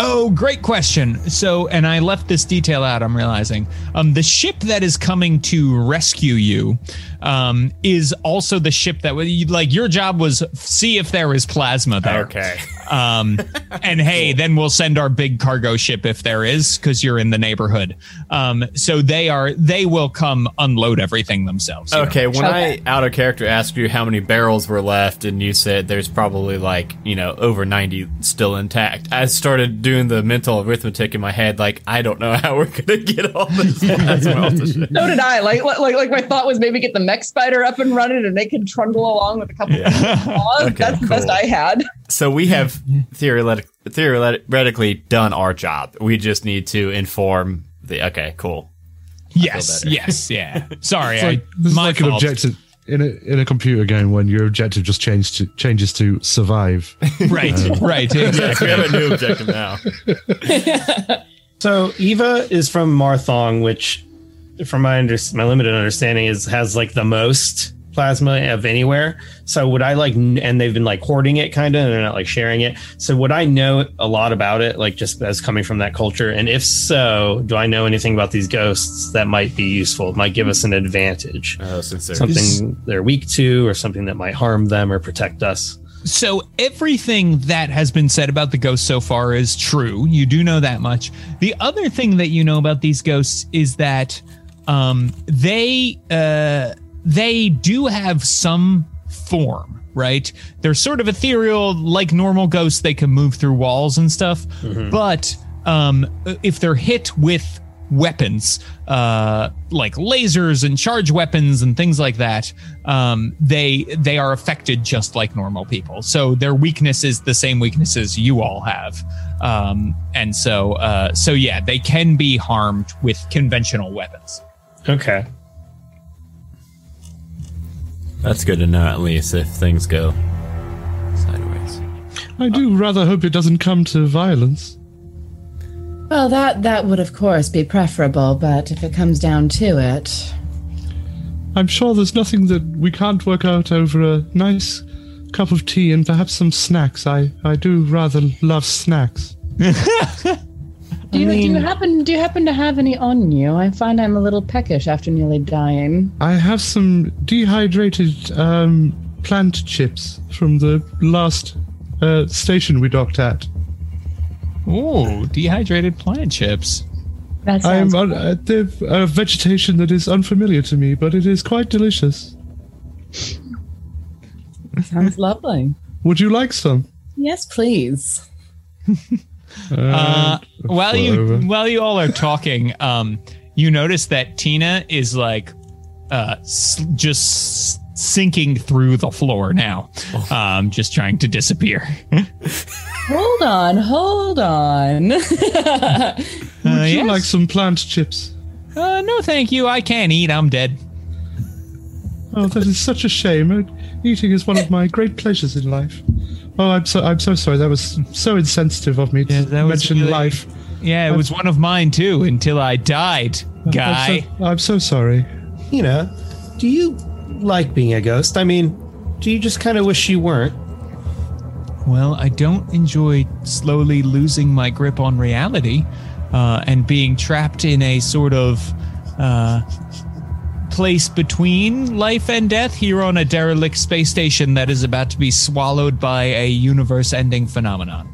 Oh, great question. So, and I left this detail out. I'm realizing um, the ship that is coming to rescue you um, is also the ship that was like your job was see if there is plasma there. Okay. Um, and hey, then we'll send our big cargo ship if there is, because you're in the neighborhood. Um, so they are they will come unload everything themselves. here. Okay, when Okay. I out of character asked you how many barrels were left, and you said there's probably like you know over ninety still intact, I started doing the mental arithmetic in my head. Like I don't know how we're gonna get all this plasma off so did I. Like like like my thought was maybe get the mech spider up and running and they can trundle along with a couple of claws. Okay, That's the best. I had. So we have theoretic- theoretically done our job. We just need to inform the. Okay, cool. yes, better. yes, yeah. Sorry, It's like, I, this is my like an objective in a in a computer game when your objective just changes to changes to survive. Right, um, right, exactly. We have a new objective now. So Eva is from Marthong, which, from my under, my limited understanding, is has like the most plasma of anywhere. So would I like, and they've been like hoarding it kind of, and they're not like sharing it. So would I know a lot about it, like just as coming from that culture? And if so, do I know anything about these ghosts that might be useful, might give us an advantage? Oh, since they're Something they're weak to, or something that might harm them or protect us. So everything that has been said about the ghosts so far is true. You do know that much. The other thing that you know about these ghosts is that um, they uh, they do have some form, right? They're sort of ethereal, like normal ghosts. They can move through walls and stuff. But um, if they're hit with weapons, uh, like lasers and charge weapons and things like that, um, they they are affected just like normal people. So their weakness is the same weaknesses you all have, um, and so uh, so yeah, they can be harmed with conventional weapons. Okay. That's good to know at least if things go sideways. I do rather hope it doesn't come to violence. Well, that that would of course be preferable, but if it comes down to it, I'm sure there's nothing that we can't work out over a nice cup of tea and perhaps some snacks. I, I do rather love snacks. do you, do you happen do you happen to have any on you? I find I'm a little peckish after nearly dying. I have some dehydrated um, plant chips from the last uh, station we docked at. Oh, dehydrated plant chips. That I am sounds uh, uh, the uh, vegetation that is unfamiliar to me, but it is quite delicious. sounds lovely. Would you like some? Yes, please. Uh, while you over. while you all are talking, um, you notice that Tina is like, uh, s- just sinking through the floor now, um, just trying to disappear. Hold on, hold on. Would Uh, you yes? like some plant chips? Uh, no, thank you. I can't eat. I'm dead. Oh, that is such a shame. Uh, Eating is one of my great pleasures in life. Oh, I'm so I'm so sorry. That was so insensitive of me to Yeah, that mention really- life. Yeah, it was one of mine too until I died, guy. I'm so, I'm so sorry. You know, do you like being a ghost? I mean, do you just kind of wish you weren't? Well, I don't enjoy slowly losing my grip on reality uh, and being trapped in a sort of uh, place between life and death here on a derelict space station that is about to be swallowed by a universe ending phenomenon.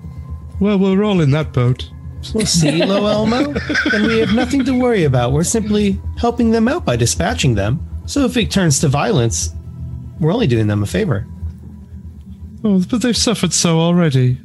Well, we're all in that boat. Well, see, Lo Elmo, then we have nothing to worry about. We're simply helping them out by dispatching them. So if it turns to violence, we're only doing them a favor. Oh, but they've suffered so already.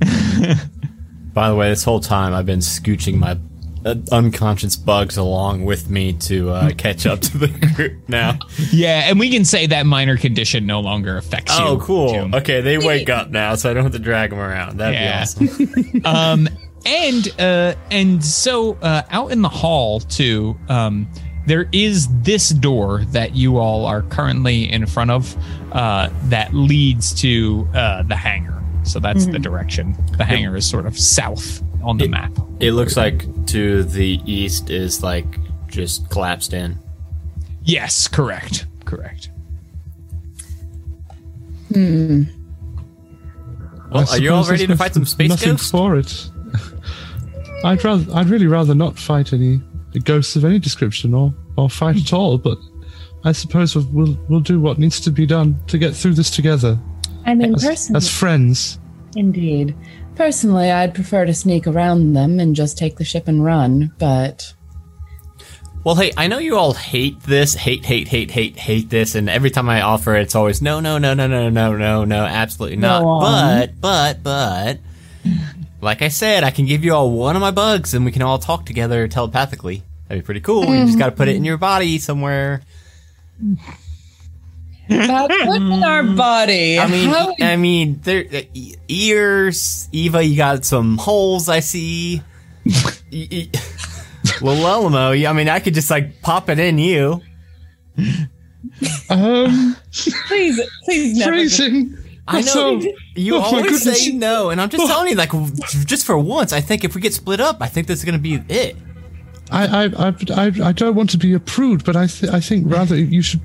By the way, this whole time I've been scooching my uh, unconscious bugs along with me to uh, catch up to the group now. Yeah, and we can say that minor condition no longer affects you. Oh, cool. Jim. Okay, they wake up now, so I don't have to drag them around. That'd Yeah. be awesome. um and uh and so uh out in the hall too um there is this door that you all are currently in front of uh that leads to uh the hangar so that's the direction the hangar is sort of south on the map It looks like to the east is like just collapsed in. yes correct correct hmm. Well, I are you all ready to fight some space nothing ghosts? for it. I'd rather, I'd really rather not fight any ghosts of any description, or or fight at all. But I suppose we'll we'll, we'll do what needs to be done to get through this together I mean, as, personally, as friends. indeed. Personally, I'd prefer to sneak around them and just take the ship and run, but Well, hey, I know you all hate this, hate, hate, hate, hate, hate this, and every time I offer it, it's always no, no, no, no, no, no, no, no, absolutely not. But, but, but, like I said, I can give you all one of my bugs, and we can all talk together telepathically. That'd be pretty cool. You just mm. got to put it in your body somewhere. About what's in our body? I mean, How- I mean, there uh, ears. Eva, you got some holes. I see. E- e- Well, Elmo, I mean, I could just like pop it in you. Um, please, please never. phrasing. I know So- you oh always say no, and I'm just telling you, like, just for once, I think if we get split up, I think this is gonna be it. I, I, I, I, I don't want to be a prude, but I, th- I think rather you should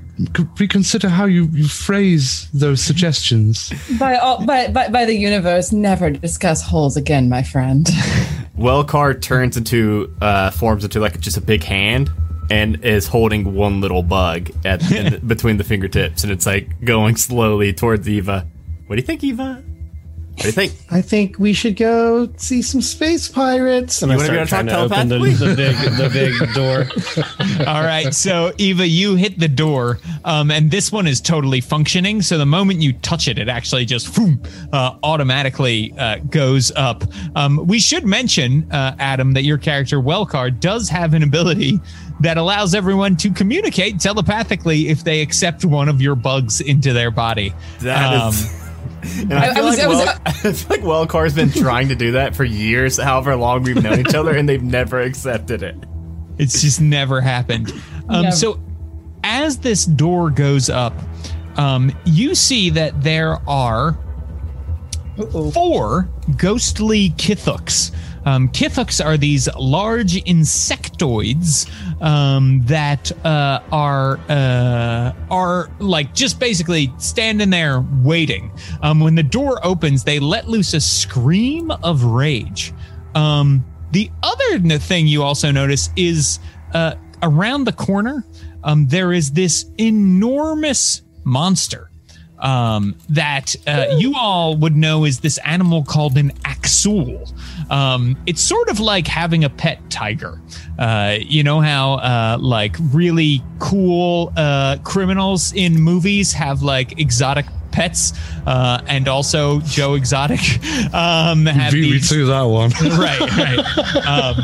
reconsider how you, you phrase those suggestions. By all, by, by by the universe, never discuss holes again, my friend. Wellcar turns into uh, forms into like just a big hand and is holding one little bug at in, between the fingertips, and it's like going slowly towards Eva. What do you think, Eva? What do you think? I think we should go see some space pirates. And You I wanna go start talk trying to open the, the big the big door. All right, so Eva, you hit the door, um, and this one is totally functioning. So the moment you touch it, it actually just whoom, uh, automatically uh, goes up. Um, we should mention, uh, Adam, that your character Wellcar does have an ability that allows everyone to communicate telepathically if they accept one of your bugs into their body. That is. And I I- feel, I was- like I was- well, I feel like Wellcar's been trying to do that for years, however long we've known each other, and they've never accepted it. It's just never happened. Um, Never. So, as this door goes up, um, you see that there are four ghostly Kithooks. Um, are these large insectoids um, that uh, are uh, are like just basically standing there waiting. Um, when the door opens, they let loose a scream of rage. Um, the other thing you also notice is uh, around the corner, um, there is this enormous monster um, that uh, you all would know is this animal called an axul. Um, it's sort of like having a pet tiger. Uh, you know how uh, like really cool uh, criminals in movies have like exotic pets, uh, and also Joe Exotic um, have Beat me these to that one. right right um,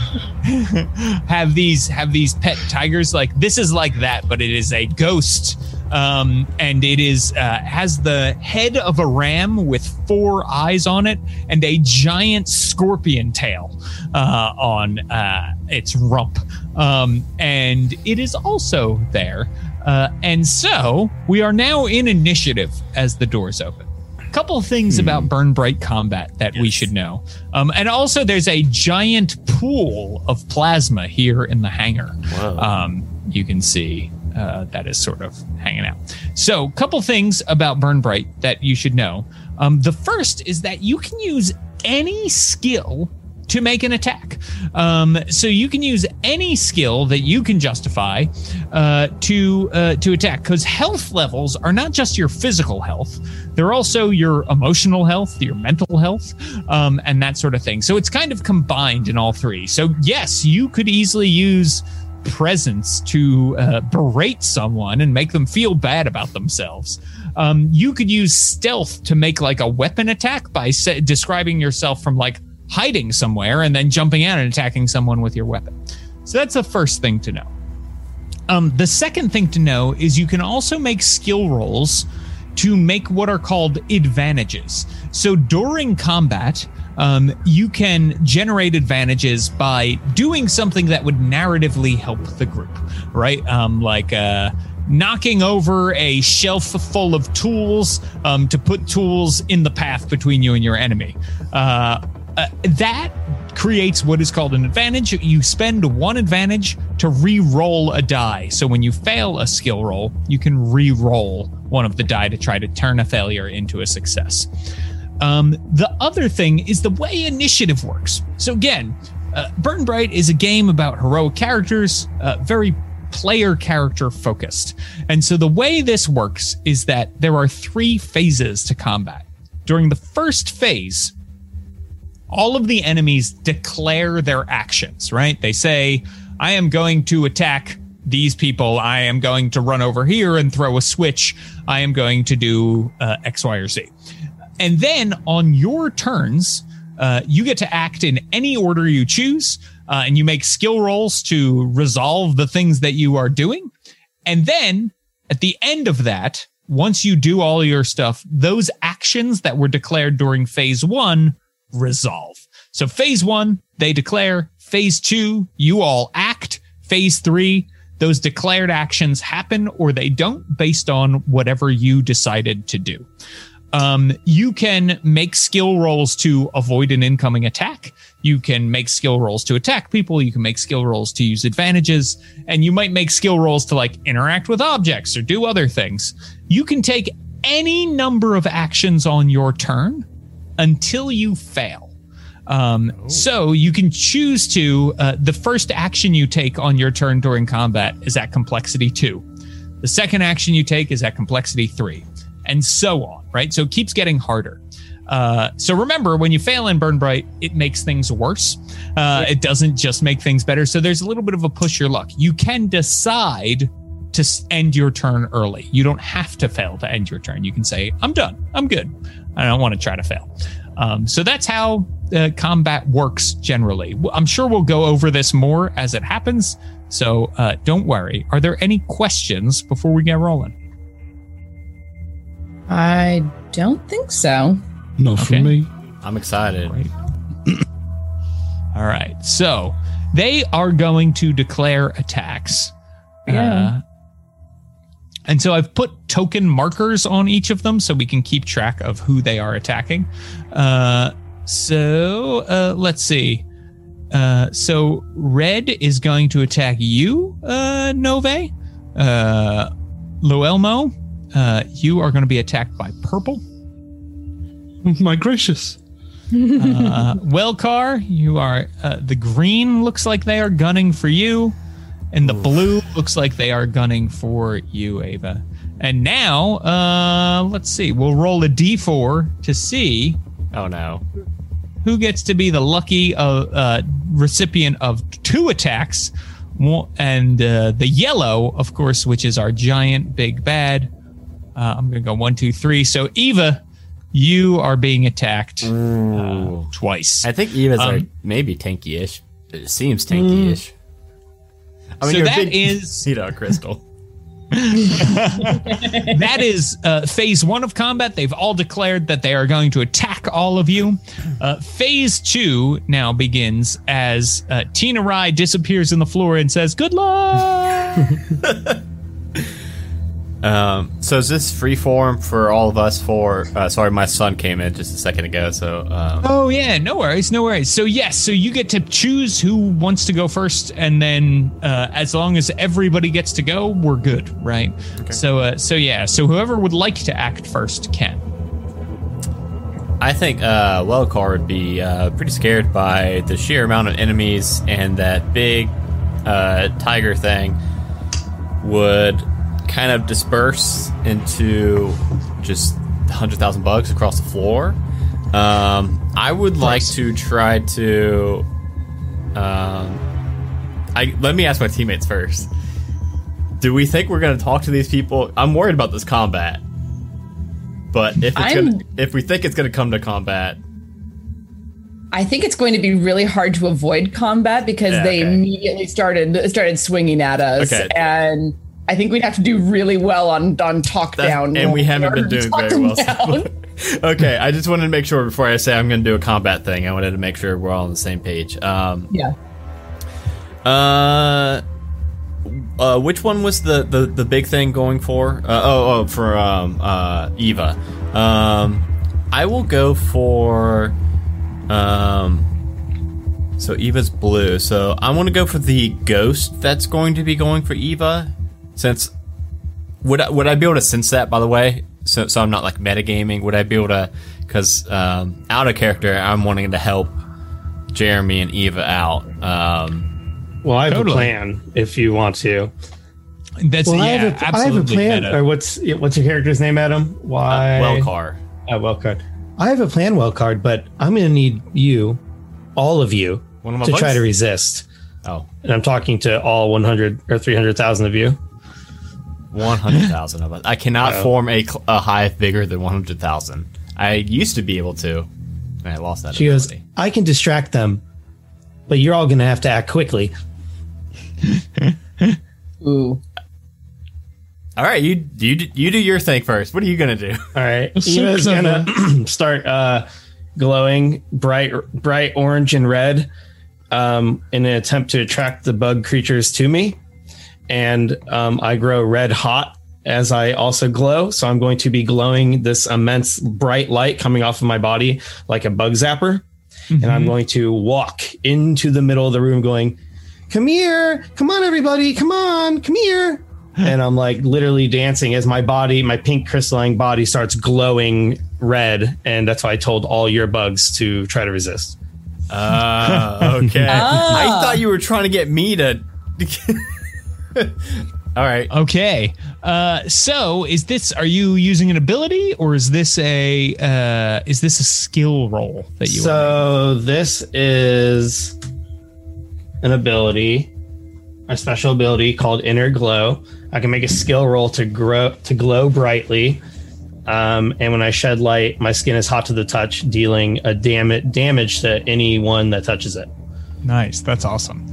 have these have these pet tigers like this is like that but it is a ghost um, and it is uh, has the head of a ram with four eyes on it and a giant scorpion tail uh, on uh, its rump. Um, and it is also there. Uh, and so we are now in initiative as the doors open. A couple things about burn bright combat that we should know. Um, and also there's a giant pool of plasma here in the hangar. Um, you can see uh, that is sort of hanging out so couple things about burn bright that you should know um, the first is that you can use any skill to make an attack. Um, so you can use any skill that you can justify uh, to uh, to attack because health levels are not just your physical health; they're also your emotional health, your mental health, um, and that sort of thing. So it's kind of combined in all three. So yes, you could easily use presence to uh, berate someone and make them feel bad about themselves. Um, you could use stealth to make like a weapon attack by sa- describing yourself from like hiding somewhere and then jumping out and attacking someone with your weapon. So that's the first thing to know. Um, the second thing to know is you can also make skill rolls to make what are called advantages. So during combat, um, you can generate advantages by doing something that would narratively help the group, right? Um, like uh, knocking over a shelf full of tools um, to put tools in the path between you and your enemy. Uh, uh, that creates what is called an advantage. You spend one advantage to re-roll a die. So when you fail a skill roll, you can re-roll one of the die to try to turn a failure into a success. Um, the other thing is the way initiative works. So again, uh, Burn Bright is a game about heroic characters, uh, very player character focused. And so the way this works is that there are three phases to combat. During the first phase, all of the enemies declare their actions, right? They say, I am going to attack these people. I am going to run over here and throw a switch. I am going to do uh, X, Y, or Z. And then on your turns, uh, you get to act in any order you choose, uh, and you make skill rolls to resolve the things that you are doing. And then at the end of that, once you do all your stuff, those actions that were declared during phase one resolve. So phase one, they declare. Phase two, you all act. Phase three, those declared actions happen or they don't based on whatever you decided to do. Um, you can make skill rolls to avoid an incoming attack. You can make skill rolls to attack people. You can make skill rolls to use advantages, and you might make skill rolls to like interact with objects or do other things. You can take any number of actions on your turn until you fail. Um, So you can choose to, uh, the first action you take on your turn during combat is at complexity two. The second action you take is at complexity three, and so on, right? So it keeps getting harder. Uh, so remember, when you fail in Burn Bright, it makes things worse. Uh, It doesn't just make things better. So there's a little bit of a push your luck. You can decide to end your turn early. You don't have to fail to end your turn. You can say, I'm done. I'm good. I don't want to try to fail. Um, so that's how uh, combat works generally. I'm sure we'll go over this more as it happens. So uh, don't worry. Are there any questions before we get rolling? I don't think so. Not Okay. from me. I'm excited. Great. All right. So they are going to declare attacks. Yeah. Uh, and so I've put token markers on each of them so we can keep track of who they are attacking. Uh, so uh, let's see. Uh, so red is going to attack you, uh, Nove. Uh, Loelmo, uh, you are going to be attacked by purple. My gracious. uh, Wellcar, you are uh, the green looks like they are gunning for you, and the blue looks like they are gunning for you, Ava. And now, uh, let's see. We'll roll a d4 to see Oh no. who gets to be the lucky uh, uh, recipient of two attacks. And uh, the yellow, of course, which is our giant big bad. Uh, I'm going to go one, two, three. So, Eva, you are being attacked uh, twice. I think Eva's Um, are maybe tanky-ish. It seems tanky-ish. I mean, So you're that big, is- you know, crystal. that is uh, phase one of combat. They've all declared that they are going to attack all of you. Uh, phase two now begins as uh, Tina Rai disappears in the floor and says, Good luck. Um, so is this free form for all of us? For uh, sorry, my son came in just a second ago. So um, oh, yeah, no worries, no worries. So, yes, so you get to choose who wants to go first. And then uh, as long as everybody gets to go, we're good, right? So, uh, so yeah, so whoever would like to act first can. I think uh, Wellcar would be uh, pretty scared by the sheer amount of enemies and that big uh, tiger thing would kind of disperse into just 100,000 bugs across the floor. Um, I would like to try to. Um, I let me ask my teammates first. Do we think we're going to talk to these people? I'm worried about this combat. But if it's gonna, if we think it's going to come to combat, I think it's going to be really hard to avoid combat because Yeah, they okay. immediately started started swinging at us, Okay. and I think we'd have to do really well on on talk That's- down, and we haven't been doing very well. so okay, I just wanted to make sure before I say I'm going to do a combat thing. I wanted to make sure we're all on the same page. Um, yeah, uh, uh, which one was the, the, the big thing going for? Uh, oh, oh, for um, uh, Eva. Um, I will go for. Um, so Eva's blue. So I want to go for the ghost that's going to be going for Eva. Since would I, would I be able to sense that? By the way, so so I'm not like metagaming. Would I be able to? Because um, out of character, I'm wanting to help Jeremy and Eva out. Um, Well, I have Totally. a plan if you want to. That's Well, yeah, I, have a, I have a plan. meta. Or what's what's your character's name, Adam? uh, Why? Wellcar. Uh, well card. I have a plan, well card, but I'm going to need you, all of you, of my to try to resist. Oh, And I'm talking to all 100 or 300,000 of you. 100,000 of us. I cannot Uh-oh. form a, cl- a hive bigger than 100,000. I used to be able to, and I lost that She goes. I can distract them, but you're all going to have to act quickly. ooh, All right, you you do- you do your thing first. What are you gonna do? All right. so Eva's going to start uh, glowing bright, bright orange and red um, in an attempt to attract the bug creatures to me. And um, I grow red hot as I also glow. So I'm going to be glowing this immense bright light coming off of my body like a bug zapper. And I'm Mhm. going to walk into the middle of the room going, Come here. Come on, everybody. Come on. Come here. And I'm like literally dancing as my body, my pink crystalline body starts glowing red. And that's why I told all your bugs to try to resist. Ah, okay. Ah. I thought you were trying to get me to. All right. Okay. Uh, so is this? Are you using an ability, or is this a uh, is this a skill roll that you? So this is an ability, a special ability called Inner Glow. I can make a skill roll to grow to glow brightly. Um, and when I shed light, my skin is hot to the touch, dealing a dam- damage to anyone that touches it. Nice. That's awesome.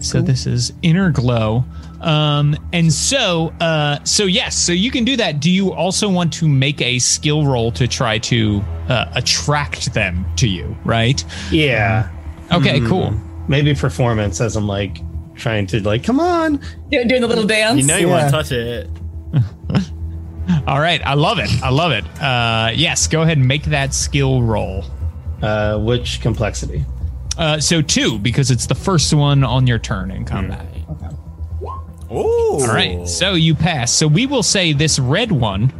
so this is inner glow. Um, and so, uh, so yes, so you can do that. Do you also want to make a skill roll to try to uh, attract them to you? Right. Yeah, Okay. Cool. maybe performance as I'm like trying to like, come on. Do- Doing the little dance. You know you Yeah. want to touch it. All right. I love it. I love it. Uh, yes. Go ahead and make that skill roll. Uh, which complexity? Uh, so two because it's the first one on your turn in combat. Ooh. All right, so you pass. So we will say this red one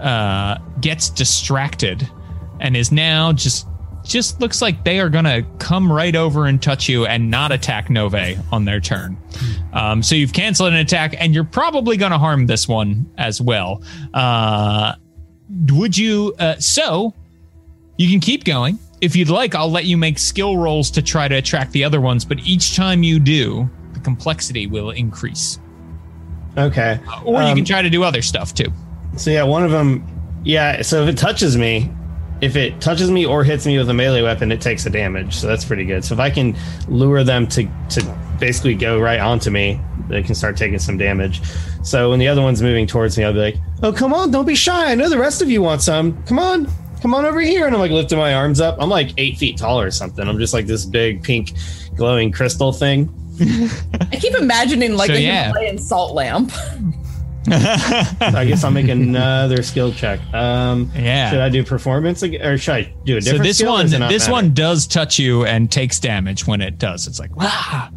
uh, gets distracted and is now just just looks like they are gonna come right over and touch you and not attack Nove on their turn. Um, so you've canceled an attack and you're probably gonna harm this one as well. Uh, would you? Uh, so you can keep going. If you'd like, I'll let you make skill rolls to try to attract the other ones, but each time you do, the complexity will increase. Okay. Or you Um, can try to do other stuff too. So yeah, one of them. Yeah, so if it touches me, if it touches me or hits me with a melee weapon, it takes a damage. So that's pretty good. So if I can lure them to to basically go right onto me, they can start taking some damage. So when the other one's moving towards me, I'll be like, "Oh, come on, don't be shy. I know the rest of you want some. Come on, come on over here." And I'm like lifting my arms up. I'm like eight feet tall or something. I'm just like this big pink glowing crystal thing. I keep imagining like So, a yeah. Himalayan salt lamp. So I guess I'll make another skill check. Um, Yeah. Should I do performance again, or should I do a different? So this skill, one, does it not this matter? one does touch you and takes damage when it does. It's like wow.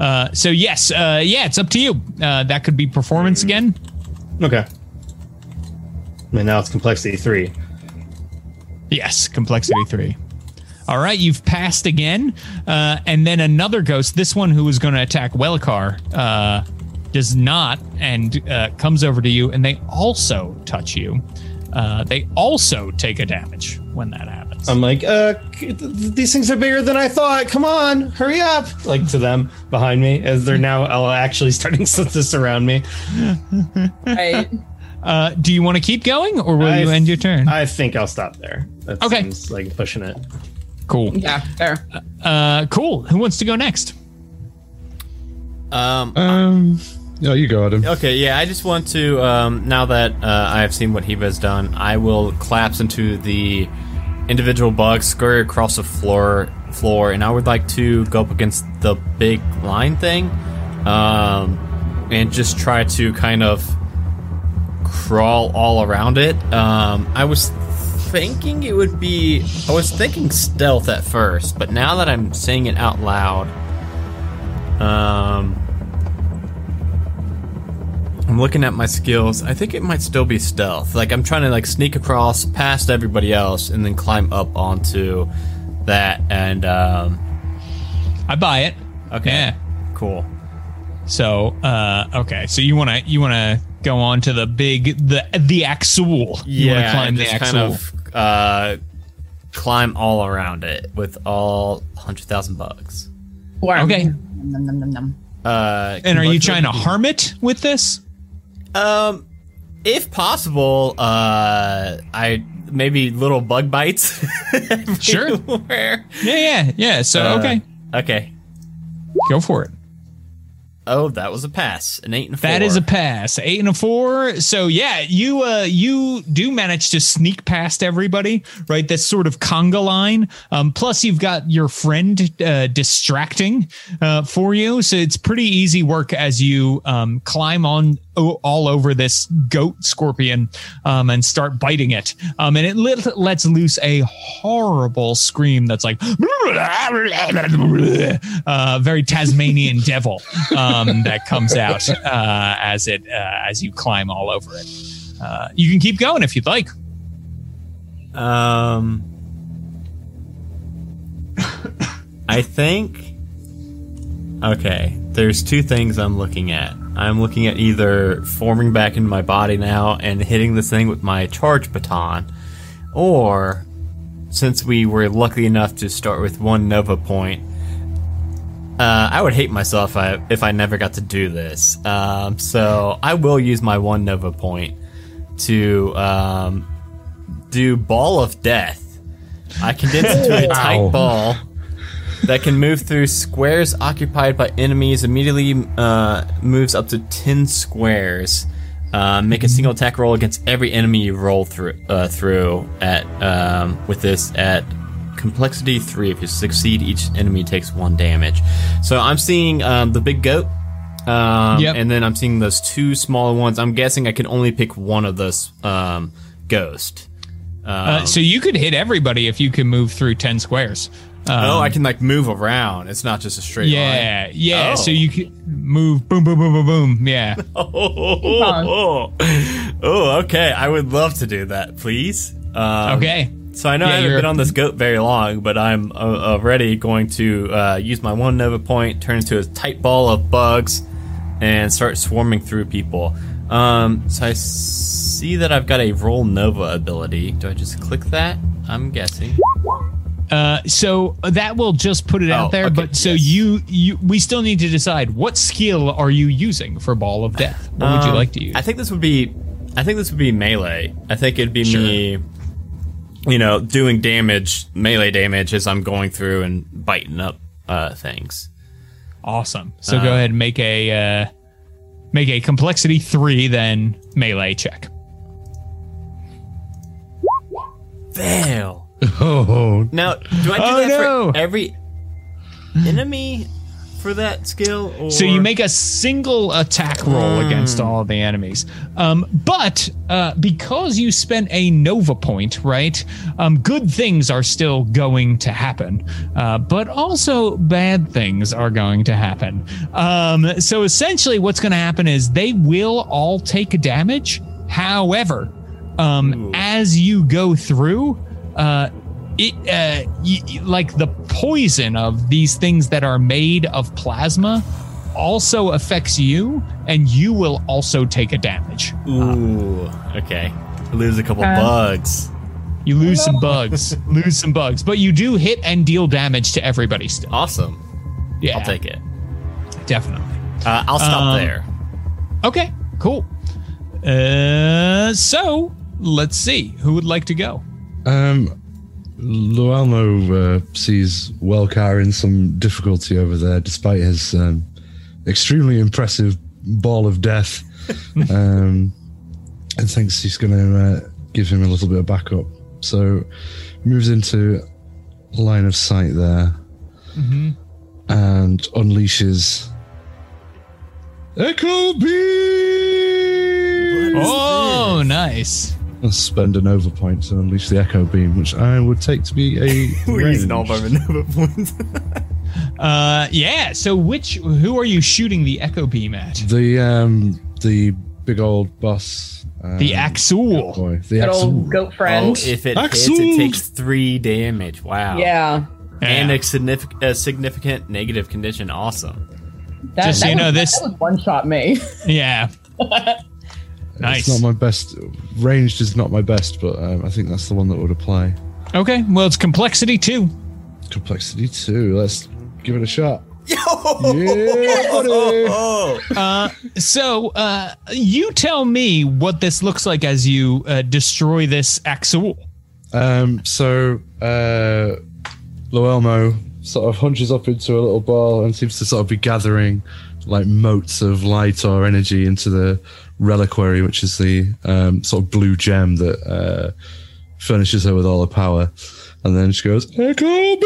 Uh, so yes, uh, yeah, it's up to you. Uh, that could be performance Hmm. again. Okay. And now it's complexity three. Yes, complexity three. All right, you've passed again, uh, and then another ghost. This one who was going to attack Welkar uh, does not, and uh, comes over to you, and they also touch you. Uh, they also take a damage when that happens. I'm like, uh, th- th- these things are bigger than I thought. Come on, hurry up! Like to them behind me as they're now actually starting to to surround me. Right. Uh, do you want to keep going, or will I you end your turn? I think I'll stop there. That Okay. seems like pushing it. Cool. yeah. Fair. Uh, cool. Who wants to go next? Um. Um, yeah, you go, Adam. Okay, yeah, I just want to, um, now that uh, I have seen what Hiva has done, I will collapse into the individual bugs, scurry across the floor, floor, and I would like to go up against the big line thing, um, and just try to kind of crawl all around it. Um, I was thinking it would be, I was thinking stealth at first, but now that I'm saying it out loud, um, I'm looking at my skills. I think it might still be stealth. Like I'm trying to like sneak across past everybody else and then climb up onto that and um I buy it. okay. Yeah. Cool. So, uh, okay. So you want to you want to go on to the big the the axle. You want to Yeah, climb the axle. kind of uh climb all around it with all 100,000 bugs. Worm. Okay. Num, num, num, num. Uh and are you trying to harm it with this? Um if possible, uh I maybe little bug bites. Sure. Yeah, yeah, yeah. So Uh, okay, Okay. go for it. Oh, that was a pass. An 8 and a 4. That is a pass. Eight and a four. So yeah, you uh you do manage to sneak past everybody, right? That's sort of conga line. Um, plus you've got your friend uh, distracting uh, for you, so it's pretty easy work as you um, climb on all over this goat scorpion um, and start biting it. Um, and it lit- lets loose a horrible scream that's like uh, very Tasmanian devil um, that comes out uh, as it uh, as you climb all over it. Uh, you can keep going if you'd like. Um, I think. Okay, there's two things I'm looking at. I'm looking at either forming back into my body now and hitting this thing with my charge baton, or since we were lucky enough to start with one Nova point, uh, I would hate myself if I, if I never got to do this. Um, so I will use my one Nova point to um, do Ball of Death. I condense into a tight ball that can move through squares occupied by enemies. Immediately uh, moves up to ten squares. Uh, make a single attack roll against every enemy you roll through uh, through at um, with this at complexity three. If you succeed, each enemy takes one damage. So I'm seeing um, the big goat. Um, Yep. And then I'm seeing those two smaller ones. I'm guessing I can only pick one of those um, ghost. Uh, so you could hit everybody if you can move through 10 squares. Oh, I can like move around. It's not just a straight line. Yeah, yeah. Oh. So you can move, boom, boom, boom, boom, boom. Yeah. line. Oh, oh, oh, okay. I would love to do that, please. Um, Okay. So I know Yeah, I haven't been on this goat very long, but I'm uh, already going to uh, use my one Nova point, turn into a tight ball of bugs, and start swarming through people. Um, so I see that I've got a roll Nova ability. Do I just click that? I'm guessing. Uh, so that will just put it Oh, out there. okay, But so yes. you, you, we still need to decide what skill are you using for Ball of Death? What would you Um, like to use? I think this would be. I think this would be melee. I think it'd be me. You know, doing damage, melee damage as I'm going through and biting up uh, things. awesome. So Uh, go ahead and make a uh, make a complexity three, then melee check. Fail. Oh, Now, do I do Oh, that no. for every enemy for that skill? Or? So you make a single attack roll against all of the enemies. Um, but uh, because you spent a Nova point, right? Um, good things are still going to happen, uh, but also bad things are going to happen. Um, so essentially, what's going to happen is they will all take damage. However, um, as you go through, uh, it uh, y- y- like the poison of these things that are made of plasma also affects you, and you will also take a damage. Ooh, okay. Lose a couple Uh, bugs. You lose some bugs, lose some bugs, but you do hit and deal damage to everybody still. Awesome. Yeah, I'll take it. definitely. Uh, I'll stop Um, there. Okay, cool. Uh, so let's see who would like to go. Um, Loelmo uh, sees Welcar in some difficulty over there, despite his um, extremely impressive ball of death, um, and thinks he's going to uh, give him a little bit of backup. So moves into line of sight there, and unleashes Echo Beam. Oh, nice. I'll spend an Nova point to unleash the Echo Beam, which I would take to be a. We're using all range. of our Nova points. Uh, yeah. So which who are you shooting the echo beam at? The um the big old boss. Um, The Axul. boy, the Good Axul. old goat friend. oh, if it hits, it takes three damage. Wow. yeah. And Yeah. a significant, a significant negative condition. Awesome. That, Just so that you know, this- that would one shot me. Yeah. nice. It's not my best. Ranged is not my best, but um, I think that's the one that would apply. Okay, well, it's complexity two. Complexity two. Let's give it a shot. Yo! Yeah, buddy. Oh, So, uh, you tell me what this looks like as you uh, destroy this Axul. Um, so uh, Loelmo sort of hunches up into a little ball and seems to sort of be gathering like motes of light or energy into the reliquary, which is the um, sort of blue gem that uh, furnishes her with all her power. And then she goes, Echo Beam!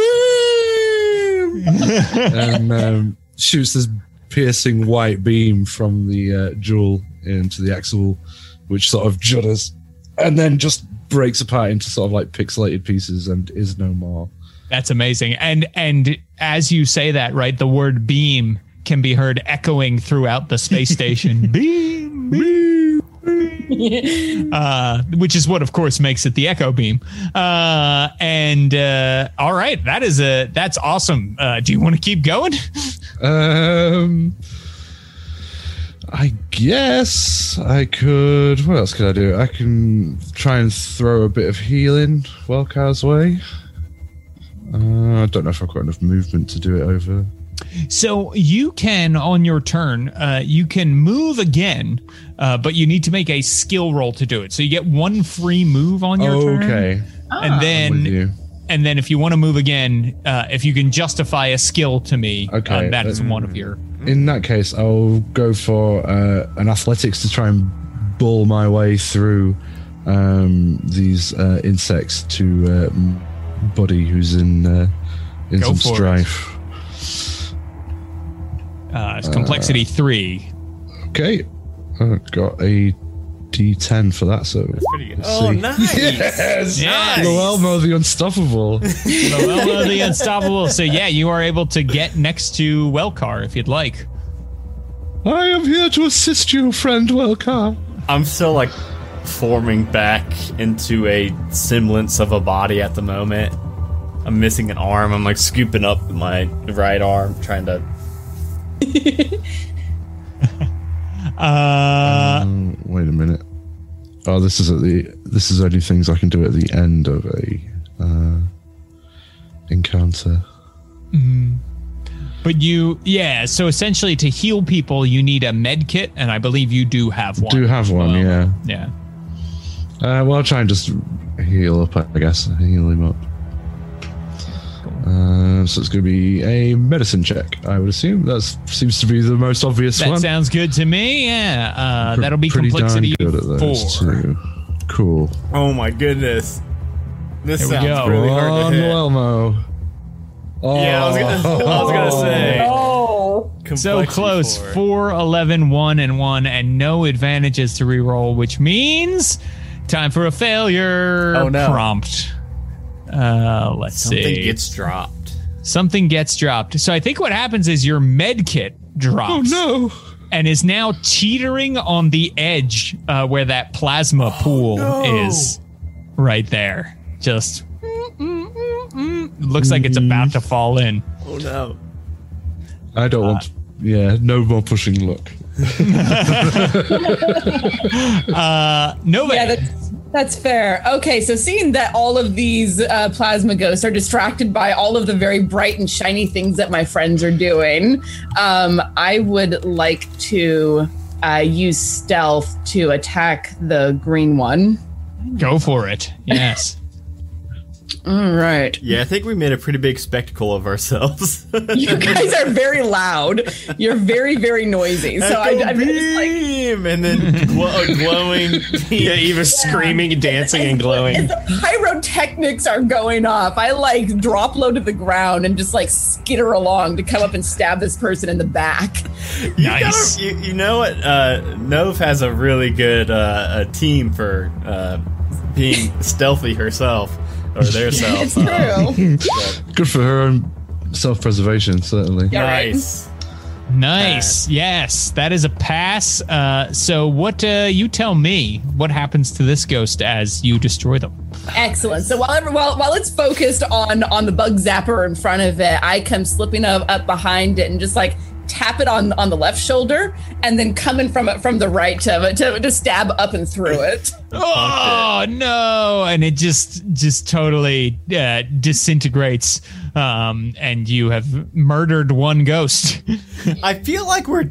and um, shoots this piercing white beam from the uh, jewel into the axle, which sort of judders and then just breaks apart into sort of like pixelated pieces and is no more. That's amazing. And and as you say that, right, the word beam can be heard echoing throughout the space station. beam, beam, beam. Uh, which is what, of course, makes it the echo beam. Uh, and uh, all right, that is a that's awesome. Uh, do you want to keep going? Um, I guess I could. What else could I do? I can try and throw a bit of healing Wellcar's way. Uh, I don't know if I've got enough movement to do it over. So you can, on your turn, uh, you can move again, uh, but you need to make a skill roll to do it. So you get one free move on your turn. Okay, And with then, and then, if you want to move again, uh, if you can justify a skill to me, Okay, uh, that is one of your. In that case, I'll go for uh, an athletics to try and bull my way through um, these uh, insects to uh, Buddy, who's in uh, in Go some strife. it. Strife. Uh, it's complexity three. Okay, I've got a D10 for that, so Pretty good. Oh, see. nice. Yes, Nice. Elmo the Unstoppable. Well, the unstoppable. So yeah, you are able to get next to Wellcar if you'd like. I am here to assist you, friend Wellcar. I'm still like forming back into a semblance of a body at the moment. I'm missing an arm. I'm like scooping up my right arm, trying to. Uh, Um, wait a minute. Oh, this is at the. This is only things I can do at the end of a uh, encounter. but you, yeah. So essentially, to heal people, you need a med kit, and I believe you do have one. Do have one, Well, yeah. Yeah. Uh, well, I'll try and just heal up. I guess heal him up. Uh, so it's going to be a medicine check. I would assume that seems to be the most obvious That one. sounds good to me. Yeah. Uh, Pre- that'll be pretty darn complexity good at those four. too. Cool. Oh my goodness. This Here we sounds go. really hard on, to hit. Elmo. Oh. Yeah, I was gonna, I was gonna say. Oh, So close. four. 4, 11, 1, and 1, and no advantages to reroll, which means time for a failure Oh, no. prompt. Uh, let's Something see. gets dropped. Something gets dropped. So I think what happens is your med kit drops. Oh no. and is now teetering on the edge uh, where that plasma pool is right there. Just looks like it's about to fall in. Oh no. I don't want. Yeah, no more pushing luck. Uh, Nova, yeah, that's, that's fair. Okay, so seeing that all of these uh, plasma ghosts are distracted by all of the very bright and shiny things that my friends are doing, um, I would like to uh, use stealth to attack the green one. go for it. Yes. All right. Yeah, I think we made a pretty big spectacle of ourselves. You guys are very loud. You're very, very noisy. So I, I'm just like, beam, and then glow, glowing. Yeah, Eva screaming dancing and glowing. As the pyrotechnics are going off, I like drop low to the ground and just like skitter along to come up and stab this person in the back. You, Nice. gotta- you, you know what? Uh, Nove has a really good uh, a team for uh, being stealthy herself or their self. It's true. Good for her own self-preservation, certainly. Yeah, right. nice. Nice. Yes, that is a pass. Uh, so, what uh, you tell me? What happens to this ghost as you destroy them? Excellent. So while ever, while while it's focused on on the bug zapper in front of it, I come slipping up, up behind it and just like tap it on on the left shoulder, and then coming from it from the right to to, to stab up and through it. Oh no! And it just just totally uh, disintegrates. Um, and you have murdered one ghost. I feel like we're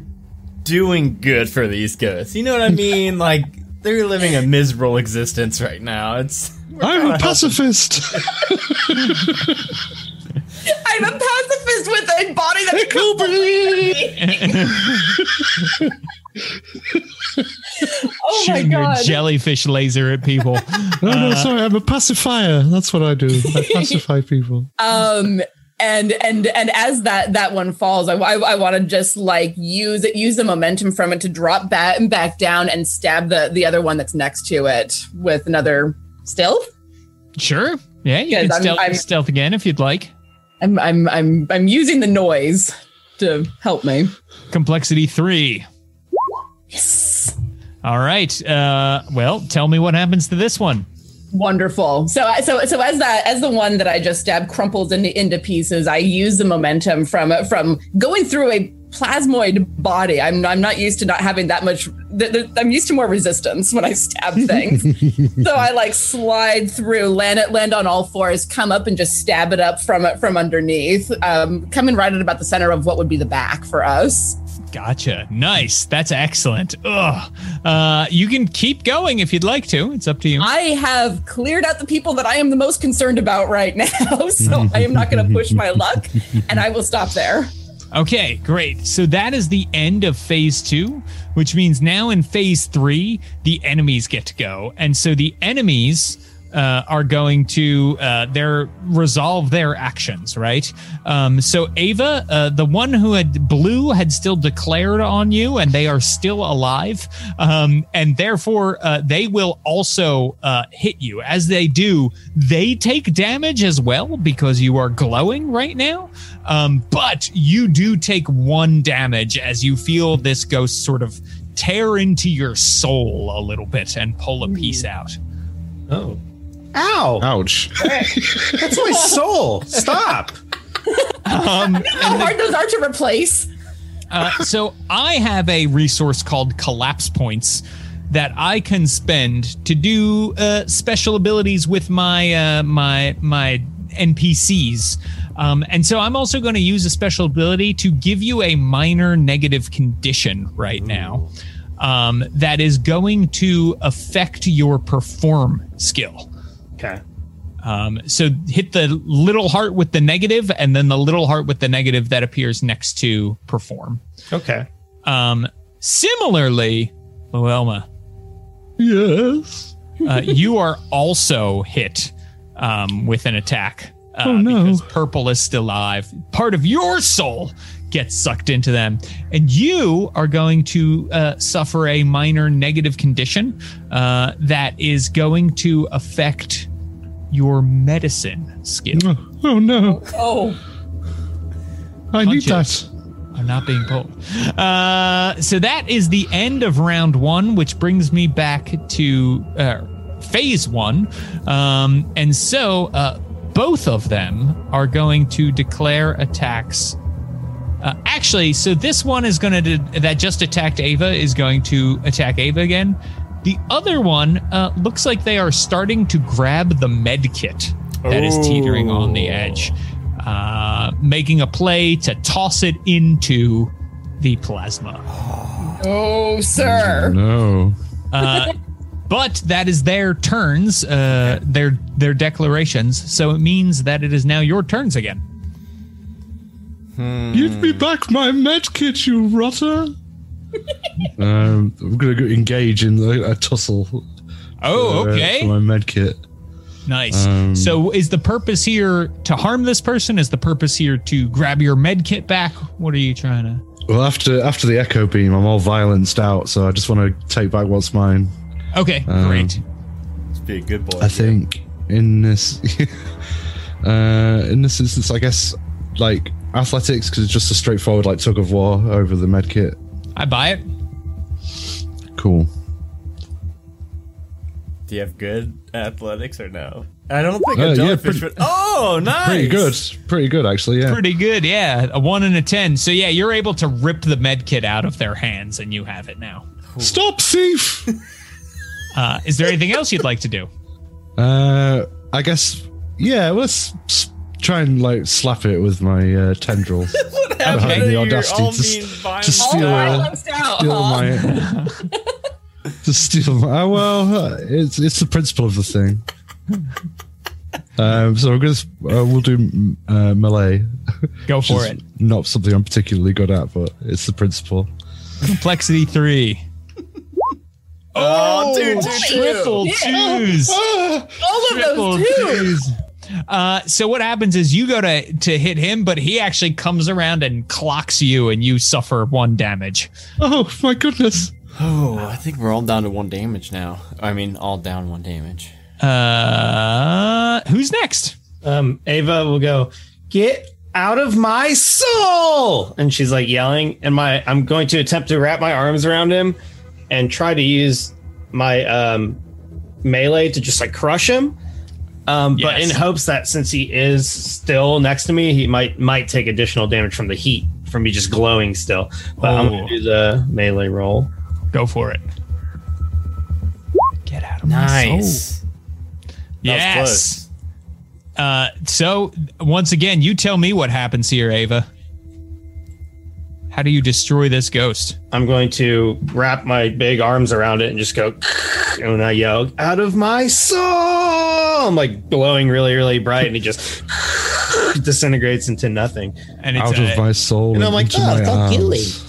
doing good for these ghosts. You know what I mean? Like they're living a miserable existence right now. It's I'm a pacifist. I'm a pacifist with a body that's oh my shooting your god! jellyfish laser at people. no, no, sorry, I'm a pacifier. That's what I do. I pacify people. Um, and and and as that that one falls, I I, I want to just like use it, use the momentum from it to drop back and back down and stab the the other one that's next to it with another stealth. Sure. Yeah, you Yes, can stealth, stealth again if you'd like. I'm I'm I'm I'm using the noise to help me. Complexity three. Yes. All right. Uh, well, tell me what happens to this one. Wonderful. So, so, so as that, as the one that I just stabbed crumples into, into pieces, I use the momentum from from going through a plasmoid body. I'm I'm not used to not having that much. th- th- I'm used to more resistance when I stab things. so I like slide through, land it, land on all fours, come up and just stab it up from from underneath, um, coming right at about the center of what would be the back for us. Gotcha. Nice. That's excellent. Ugh. Uh, you can keep going if you'd like to. It's up to you. I have cleared out the people that I am the most concerned about right now, so I am not going to push my luck, and I will stop there. Okay, great. So that is the end of phase two, which means now in phase three, the enemies get to go. And so the enemies uh, are going to uh, their resolve their actions, right? Um, so Ava, uh, the one who had blue, had still declared on you, and they are still alive, um, and therefore uh, they will also uh, hit you. As they do, they take damage as well because you are glowing right now. Um, but you do take one damage as you feel this ghost sort of tear into your soul a little bit and pull a piece out. Oh. Ow! Ouch. That's my soul. Stop. Um, How hard those are to replace. Uh, so I have a resource called collapse points that I can spend to do uh, special abilities with my uh, my my NPCs. Um, and so I'm also going to use a special ability to give you a minor negative condition right now um, that is going to affect your perform skill. Okay. Um, so hit the little heart with the negative, and then the little heart with the negative that appears next to perform. Okay. Um, similarly, Loelmo, Yes. uh, you are also hit um, with an attack. Uh, Oh, no. Because purple is still alive. Part of your soul gets sucked into them. And you are going to uh, suffer a minor negative condition uh, that is going to affect your medicine skill. Oh, oh no. Oh, I need Punches. that. I'm not being pulled. Uh, so that is the end of round one, which brings me back to uh, phase one. Um, and so uh, both of them are going to declare attacks. Uh, actually, so this one is going to, that just attacked Ava, is going to attack Ava again. The other one uh, looks like they are starting to grab the med kit that is teetering on the edge, uh, making a play to toss it into the plasma. oh, sir. No. Uh, but that is their turns, uh, their their declarations. So it means that it is now your turns again. Give me back my med kit, you rotter. um, I'm going to go engage in a, a tussle. Oh, uh, okay, for my med kit. nice. um, so is the purpose here to harm this person? Is the purpose here to grab your med kit back? What are you trying to? Well, after after the echo beam, I'm all violenced out, so I just want to take back what's mine. Okay, Um, great. Let's be a good boy. I think in this uh in this instance, I guess like athletics because it's just a straightforward like tug of war over the med kit. I buy it. Cool. Do you have good athletics or no? I don't think Uh, a yeah, jellyfish pretty- would. Oh, nice. Pretty good. Pretty good actually, yeah. Pretty good, yeah. A one and a ten. So yeah, you're able to rip the med kit out of their hands, and you have it now. Stop thief. Uh, is there anything else you'd like to do? uh I guess yeah, let's s- try and like slap it with my uh, tendrils. What I happened have to the audacity all to s- being violent? to steal a- balanced out, steal my to steal my oh, well uh, it's it's the principle of the thing um so i'm gonna uh, we'll do uh, melee Go for it. not something i'm particularly good at but it's the principle Complexity three. Oh, two, two, two. triple twos. All of Triple those too. twos. Uh, so what happens is you go to to hit him, but he actually comes around and clocks you, and you suffer one damage. Oh my goodness! Oh, I think we're all down to one damage now. I mean, all down one damage. Uh, who's next? Um, Ava will go, get out of my soul. And she's like yelling. And my I'm going to attempt to wrap my arms around him and try to use my um melee to just like crush him. Um, but in hopes that since he is still next to me, he might might take additional damage from the heat from me just glowing still. But I'm gonna do the melee roll. Go for it. Get out of my soul. Nice. That was Yes. Uh, so once again, you tell me what happens here, Ava. How do you destroy this ghost? I'm going to wrap my big arms around it and just go, and when I yell, out of my soul, I'm like glowing really, really bright, and he just disintegrates into nothing. And it's Out a- of my soul. And I'm like, oh, my stop arms."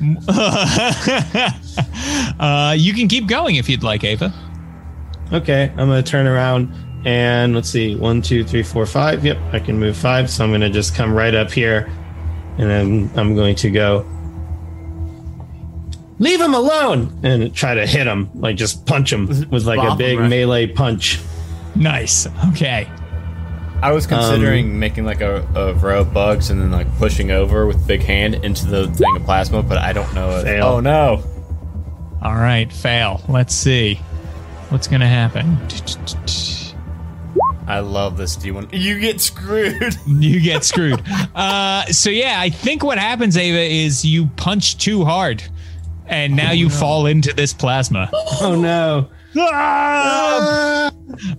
uh, you can keep going if you'd like, Ava. Okay, I'm gonna turn around and let's see, one, two, three, four, five. Yep, I can move five, so I'm gonna just come right up here, and then I'm going to go. Leave him alone and try to hit him, like just punch him with like a Bop him, big right? melee punch. Nice. Okay. I was um, considering making like a, a row of bugs and then like pushing over with big hand into the thing of plasma, but I don't know. If, Fail. oh no! All right. Fail. Let's see. What's going to happen? I love this D1. You get screwed. You get screwed. uh, so yeah, I think what happens, Ava, is you punch too hard, and now you fall into this plasma. Oh no! Ah!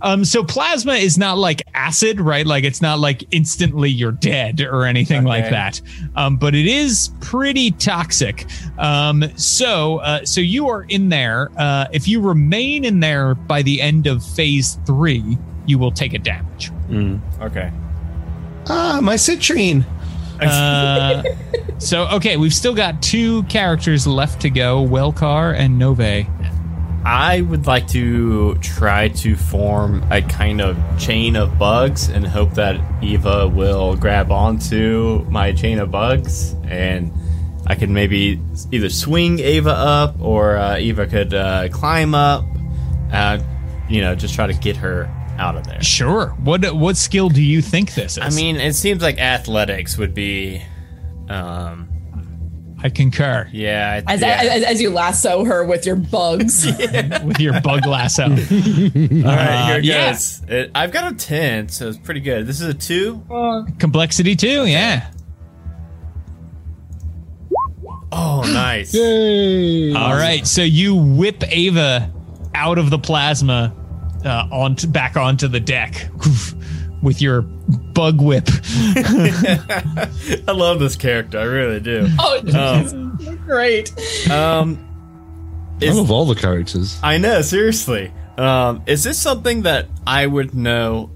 Um, so plasma is not like acid, right? Like it's not like instantly you're dead or anything like that. Um, but it is pretty toxic. Um, so uh, so you are in there. Uh, if you remain in there by the end of phase three, you will take a damage. okay. Ah, my citrine. Uh, so okay, we've still got two characters left to go: Welcar and Nove. I would like to try to form a kind of chain of bugs and hope that Eva will grab onto my chain of bugs and I could maybe either swing Eva up or uh, Eva could uh, climb up. Uh, you know, just try to get her out of there. Sure. What what skill do you think this is? I mean, it seems like athletics would be. Um, I concur yeah. As, yeah. as, as you lasso her with your bugs. with your bug lasso. All right, here it yeah. goes. It, I've got a 10, so it's pretty good. This is a 2. Complexity too, yeah. Oh, nice. Yay! All right, so you whip Ava out of the plasma uh, onto back onto the deck with your bug whip. I love this character. I really do. oh, she's great. Um, I is, love all the characters. I know, seriously. Um, is this something that I would know?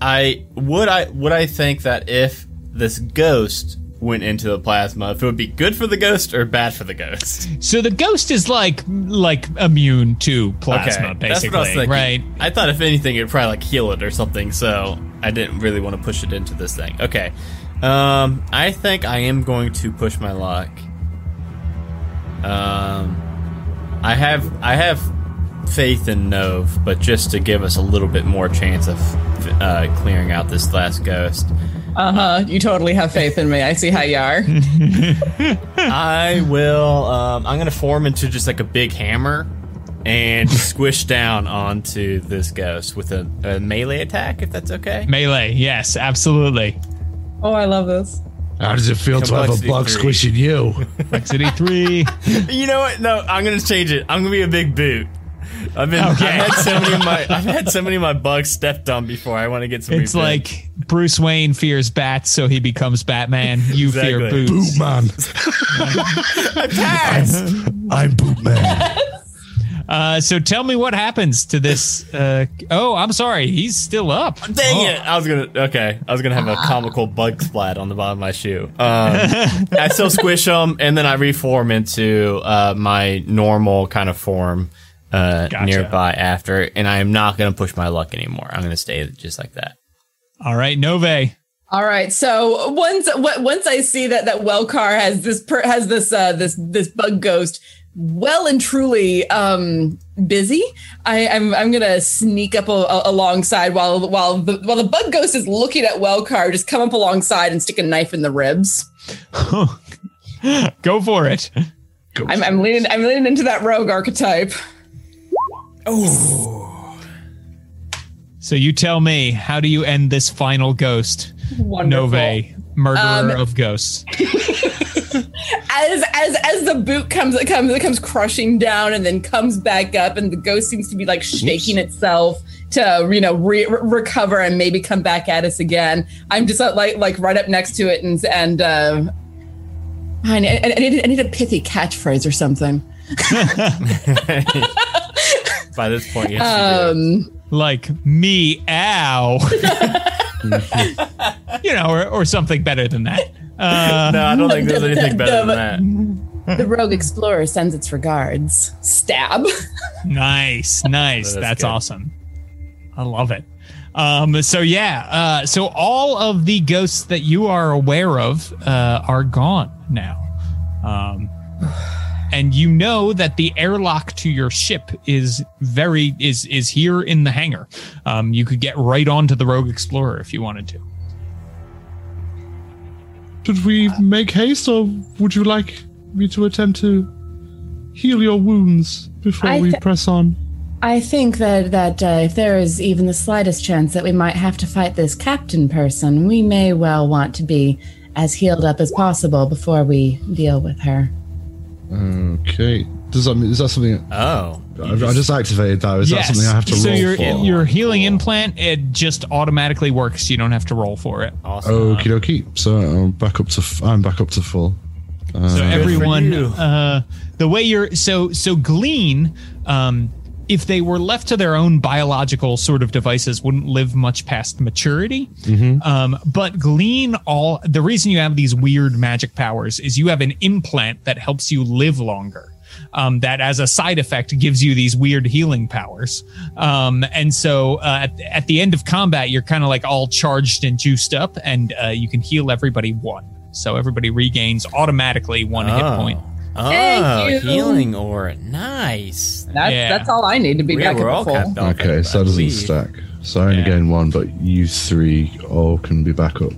I would I would I think that if this ghost went into the plasma, if it would be good for the ghost or bad for the ghost? So the ghost is like like immune to plasma, that's what I was basically, right? I thought if anything, it'd probably like heal it or something. So I didn't really want to push it into this thing. Okay, um, I think I am going to push my luck. Um, I have I have faith in Nove, but just to give us a little bit more chance of uh, clearing out this last ghost, Uh huh. You totally have faith in me. I see how you are. I will. Um, I'm gonna form into just like a big hammer and squish down onto this ghost with a, a melee attack, if that's okay. Melee, yes, absolutely. Oh, I love this. How does it feel to have a Complexity bug three. squishing you? Complexity three. You know what? No, I'm gonna change it. I'm gonna be a big boot. I've been. Okay. I've had so many of my. I've had so many of my bugs stepped on before. I want to get some. It's revenge. like Bruce Wayne fears bats, so he becomes Batman. You fear Exactly. boots. Boot man. I passed. I'm Boot Man. Uh, so tell me what happens to this. Uh, oh, I'm sorry, he's still up. Dang Oh. it! I was gonna. Okay, I was gonna have a comical bug splat on the bottom of my shoe. Um, I still squish them, and then I reform into uh, my normal kind of form uh, Gotcha. nearby after. And I am not gonna push my luck anymore. I'm gonna stay just like that. All right, Nove. All right. So once once I see that that Wellcar has this per, has this uh, this this bug ghost well and truly um, busy, I, I'm I'm gonna sneak up a, a, alongside while while the while the bug ghost is looking at Wellcar, just come up alongside and stick a knife in the ribs. Go for it. I'm, I'm leaning I'm leaning into that rogue archetype. So you tell me, how do you end this final ghost? Wonderful. Nove, murderer Um, of ghosts. as as as the boot comes it comes it comes crushing down and then comes back up and the ghost seems to be like shaking itself to you know re- re- recover and maybe come back at us again i'm just uh, like like right up next to it and and uh I need, I, need, I need a pithy catchphrase or something. By this point, yes. Um, like me, ow. you know, or, or something better than that. Uh, no, I don't think there's anything better than that. the rogue explorer sends its regards. Stab. Nice, nice. That is That's awesome. I love it. Um, so yeah, uh, so all of the ghosts that you are aware of uh, are gone now. Um, and you know that the airlock to your ship is very is is here in the hangar. Um, you could get right onto the Rogue Explorer if you wanted to. Should we make haste, or would you like me to attempt to heal your wounds before I we press on? I think that that uh, if there is even the slightest chance that we might have to fight this captain person, we may well want to be as healed up as possible before we deal with her. Okay. Does that mean, is that something? Oh, I, I just activated that. Is that something I have to so roll your for? your healing implant it just automatically works. You don't have to roll for it. awesome. Okie dokie. So I'm back up to. f- I'm back up to full. Uh, So everyone, uh, the way you're so so Glean, um, if they were left to their own biological sort of devices, wouldn't live much past maturity. Um, but Glean, all the reason you have these weird magic powers is you have an implant that helps you live longer. Um, that as a side effect gives you these weird healing powers. Um, and so uh, at, at the end of combat, you're kind of like all charged and juiced up, and uh, you can heal everybody one. So everybody regains automatically one hit point. Oh, healing aura. Nice. That's Yeah. that's all I need to be We're, back we're up all full. capped off. okay, so that doesn't believe. stack. So I only Yeah. gain one, but you three all can be back up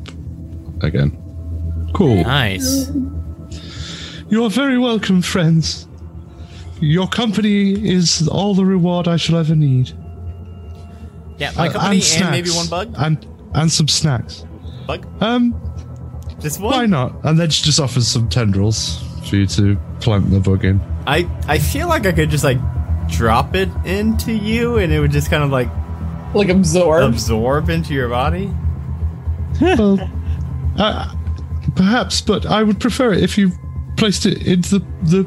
again. Cool. Nice. You are very welcome, friends. Your company is all the reward I shall ever need. Yeah, my Uh, company and, snacks. maybe one bug. And and some snacks. Bug. Um, Just one. why not? And then she just offers some tendrils for you to plant the bug in. I I feel like I could just like drop it into you, and it would just kind of like Like absorb. absorb into your body. Well, uh, perhaps, but I would prefer it if you placed it into the,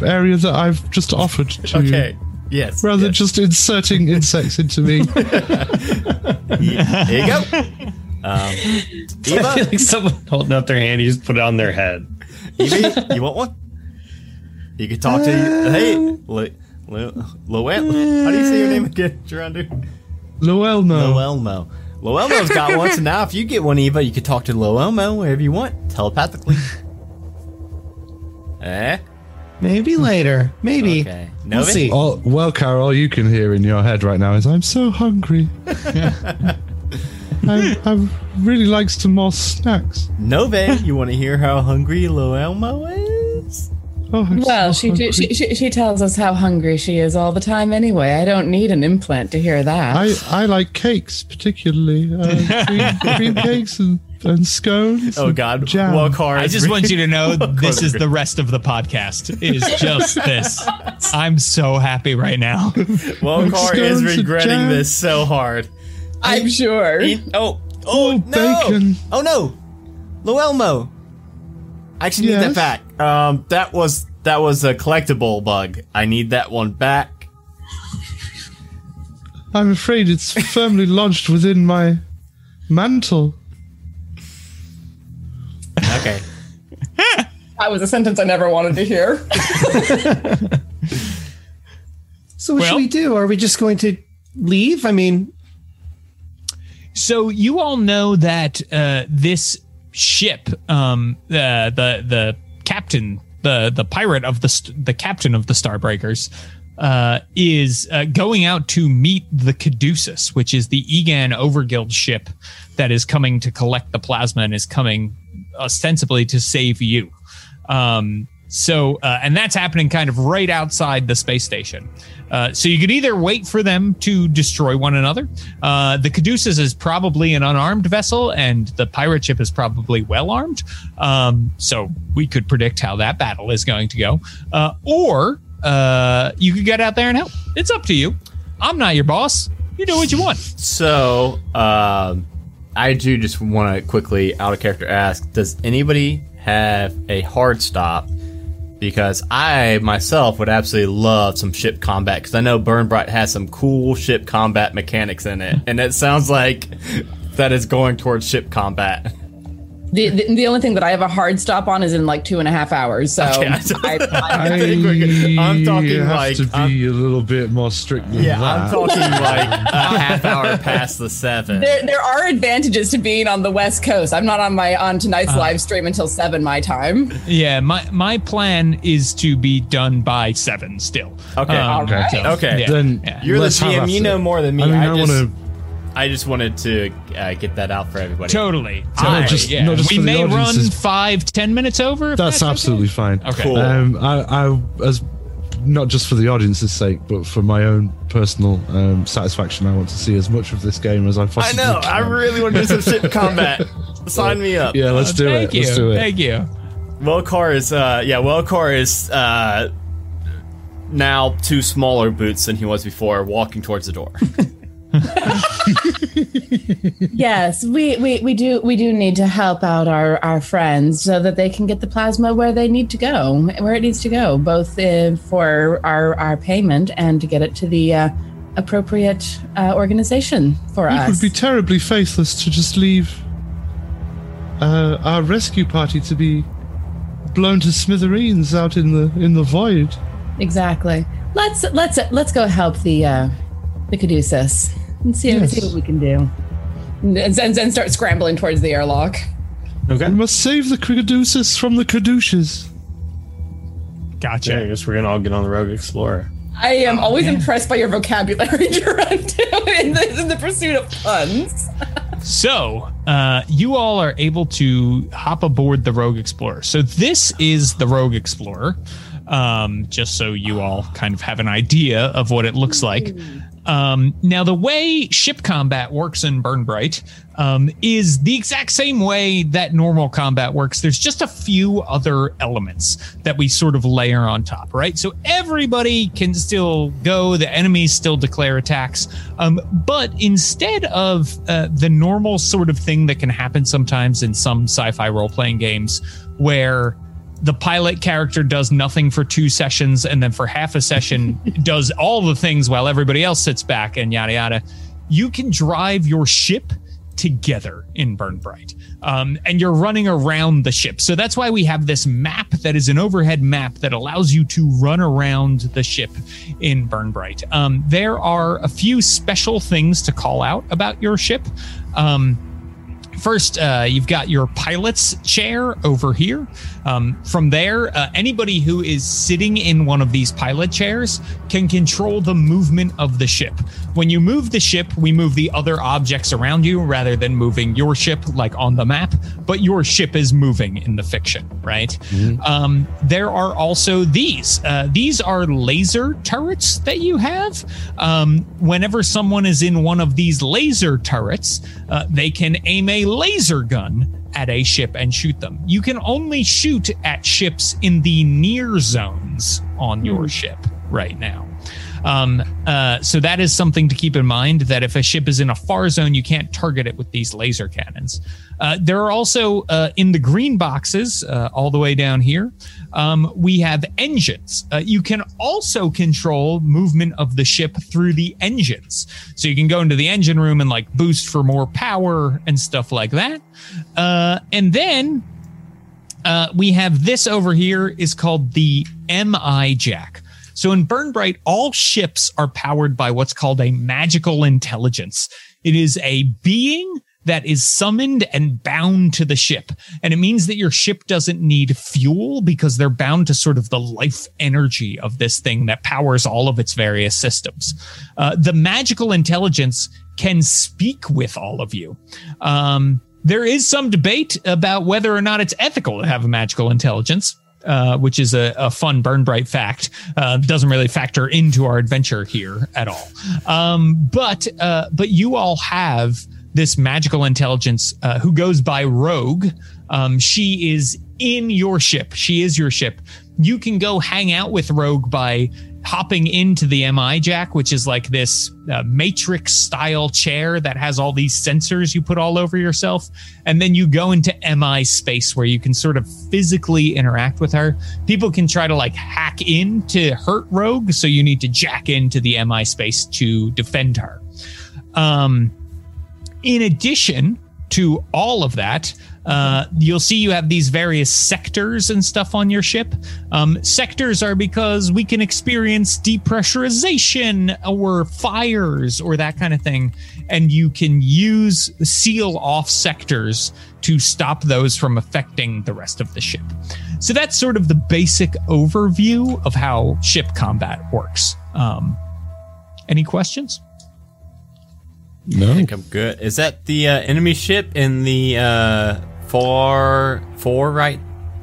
the area that I've just offered to Okay. you. Yes. Rather than yes. just inserting insects into me. Ye- Here you go. Um, I feel like someone holding up their hand, you just put it on their head. Eva, you want one? You could talk to hey, Lu, Lu, Luel. How do you say your name again, Gerondu? Loelmo. Loelmo. Loelmo's got one, so now if you get one, Eva, you can talk to Loelmo wherever you want, telepathically. eh? Maybe later. Maybe. Okay. We'll see. All, well, Carol, all you can hear in your head right now is, I'm so hungry. I, I really like some more snacks. Nove, you want to hear how hungry Loelmo is? Oh, I'm Well, so she, hungry. she she she tells us how hungry she is all the time. Anyway, I don't need an implant to hear that. I, I like cakes, particularly uh, cream, cream cakes and, and scones. Oh and God, jam. Walcar. I just want you to know Walcar this is the rest of the podcast. It is just this. I'm so happy right now. Walcar is Scones and regretting this so hard. I'm sure. Eat- oh, oh, Oh, no! bacon. Oh no, Loelmo. I actually need that back. Um, that was that was a collectible bug. I need that one back. I'm afraid it's firmly lodged within my mantle. Okay. That was a sentence I never wanted to hear. So what Well- should we do? Are we just going to leave? I mean, so you all know that uh, this ship, um, uh, the the captain, the the pirate of the st- the captain of the Starbreakers, uh, is uh, going out to meet the Caduceus, which is the Egan Overguild ship that is coming to collect the plasma and is coming ostensibly to save you. Um, so, uh, and that's happening kind of right outside the space station. Uh, so you could either wait for them to destroy one another. Uh, the Caduceus is probably an unarmed vessel, and the pirate ship is probably well armed. Um, so we could predict how that battle is going to go. Uh, or uh, you could get out there and help. It's up to you. I'm not your boss. You do what you want. So, um, I do just want to quickly, out of character, ask: Does anybody have a hard stop? Because I myself would absolutely love some ship combat. Because I know Burn Bright has some cool ship combat mechanics in it, and it sounds like that is going towards ship combat. The, the, the only thing that I have a hard stop on is in like two and a half hours. So Okay, I- I, I, I think we're good. I'm talking you have like- to be I'm- a little bit more strict than Yeah, that. I'm talking like a half hour past the seven. there, there are advantages to being on the West Coast. I'm not on my on tonight's live stream until seven my time. Yeah, my my plan is to be done by seven still. Okay. Um, Alright. so, Okay. yeah, Then yeah. You're the let's have GM. You know more than me. I mean, I, I, just, want to. I just wanted to uh, get that out for everybody. Totally. All right, totally, just- yeah. not just we may run audiences. five, ten minutes over. if That's okay. absolutely fine. Okay. Cool. Um, I, I, as not just for the audience's sake, but for my own personal um, satisfaction, I want to see as much of this game as I possibly. Can. I know. can. I really want to do some ship combat. Sign me up. Yeah, let's do Thank it. you. Let's do it. Thank you. Wellcar is. Uh, yeah, Wellcar is uh, now two smaller boots than he was before, walking towards the door. Yes, we, we, we do we do need to help out our, our friends so that they can get the plasma where they need to go, where it needs to go, both uh, for our, our payment and to get it to the uh, appropriate uh, organization for It us. It would be terribly faithless to just leave uh, our rescue party to be blown to smithereens out in the in the void. exactly. Let's let's let's go help the uh, the Caduceus and see, Yes. see what we can do. And, and, and start scrambling towards the airlock. Okay. We must save the Caduceus from the Caduceus. Gotcha. Yeah, I guess we're gonna all get on the Rogue Explorer. I am always impressed by your vocabulary, Gerundu, in the, in the pursuit of puns. So, uh, you all are able to hop aboard the Rogue Explorer. So, this is the Rogue Explorer, um, just so you all kind of have an idea of what it looks like. Um, now, the way ship combat works in Burn Bright um, is the exact same way that normal combat works. There's just a few other elements that we sort of layer on top, right? So everybody can still go, the enemies still declare attacks. Um, but instead of uh, the normal sort of thing that can happen sometimes in some sci fi role playing games where the pilot character does nothing for two sessions and then for half a session does all the things while everybody else sits back and yada yada. You can drive your ship together in Burn Bright. Um, and you're running around the ship. So that's why we have this map that is an overhead map that allows you to run around the ship in Burn Bright. Um, there are a few special things to call out about your ship. Um, First, uh, you've got your pilot's chair over here. Um, from there, uh, anybody who is sitting in one of these pilot chairs can control the movement of the ship. When you move the ship, we move the other objects around you rather than moving your ship like on the map, but your ship is moving in the fiction, right? Um, there are also these. Uh, these are laser turrets that you have. Um, whenever someone is in one of these laser turrets, uh, they can aim a laser gun at a ship and shoot them. You can only shoot at ships in the near zones on your ship right now. Um, uh, so that is something to keep in mind that if a ship is in a far zone, you can't target it with these laser cannons. Uh, there are also uh, in the green boxes, uh, all the way down here, um, we have engines. Uh, you can also control movement of the ship through the engines. So you can go into the engine room and like boost for more power and stuff like that. Uh, and then uh, we have this over here is called the MI Jack. So in Burn Bright, all ships are powered by what's called a magical intelligence. It is a being that is summoned and bound to the ship. And it means that your ship doesn't need fuel because they're bound to sort of the life energy of this thing that powers all of its various systems. Uh, the magical intelligence can speak with all of you. Um, there is some debate about whether or not it's ethical to have a magical intelligence. Uh, which is a, a, fun burn bright fact uh, doesn't really factor into our adventure here at all. Um, but uh, but you all have this magical intelligence uh, who goes by rogue. Um, she is in your ship. She is your ship. You can go hang out with rogue by hopping into the MI jack, which is like this uh, matrix style chair that has all these sensors you put all over yourself. And then you go into MI space where you can sort of physically interact with her. People can try to like hack in to hurt Rogue. So you need to jack into the MI space to defend her. Um, in addition to all of that, uh, you'll see you have these various sectors and stuff on your ship. Um, sectors are because we can experience depressurization or fires or that kind of thing. And you can use seal off sectors to stop those from affecting the rest of the ship. So that's sort of the basic overview of how ship combat works. Um, any questions? No. I think I'm good. Is that the uh, enemy ship in the uh, far four right?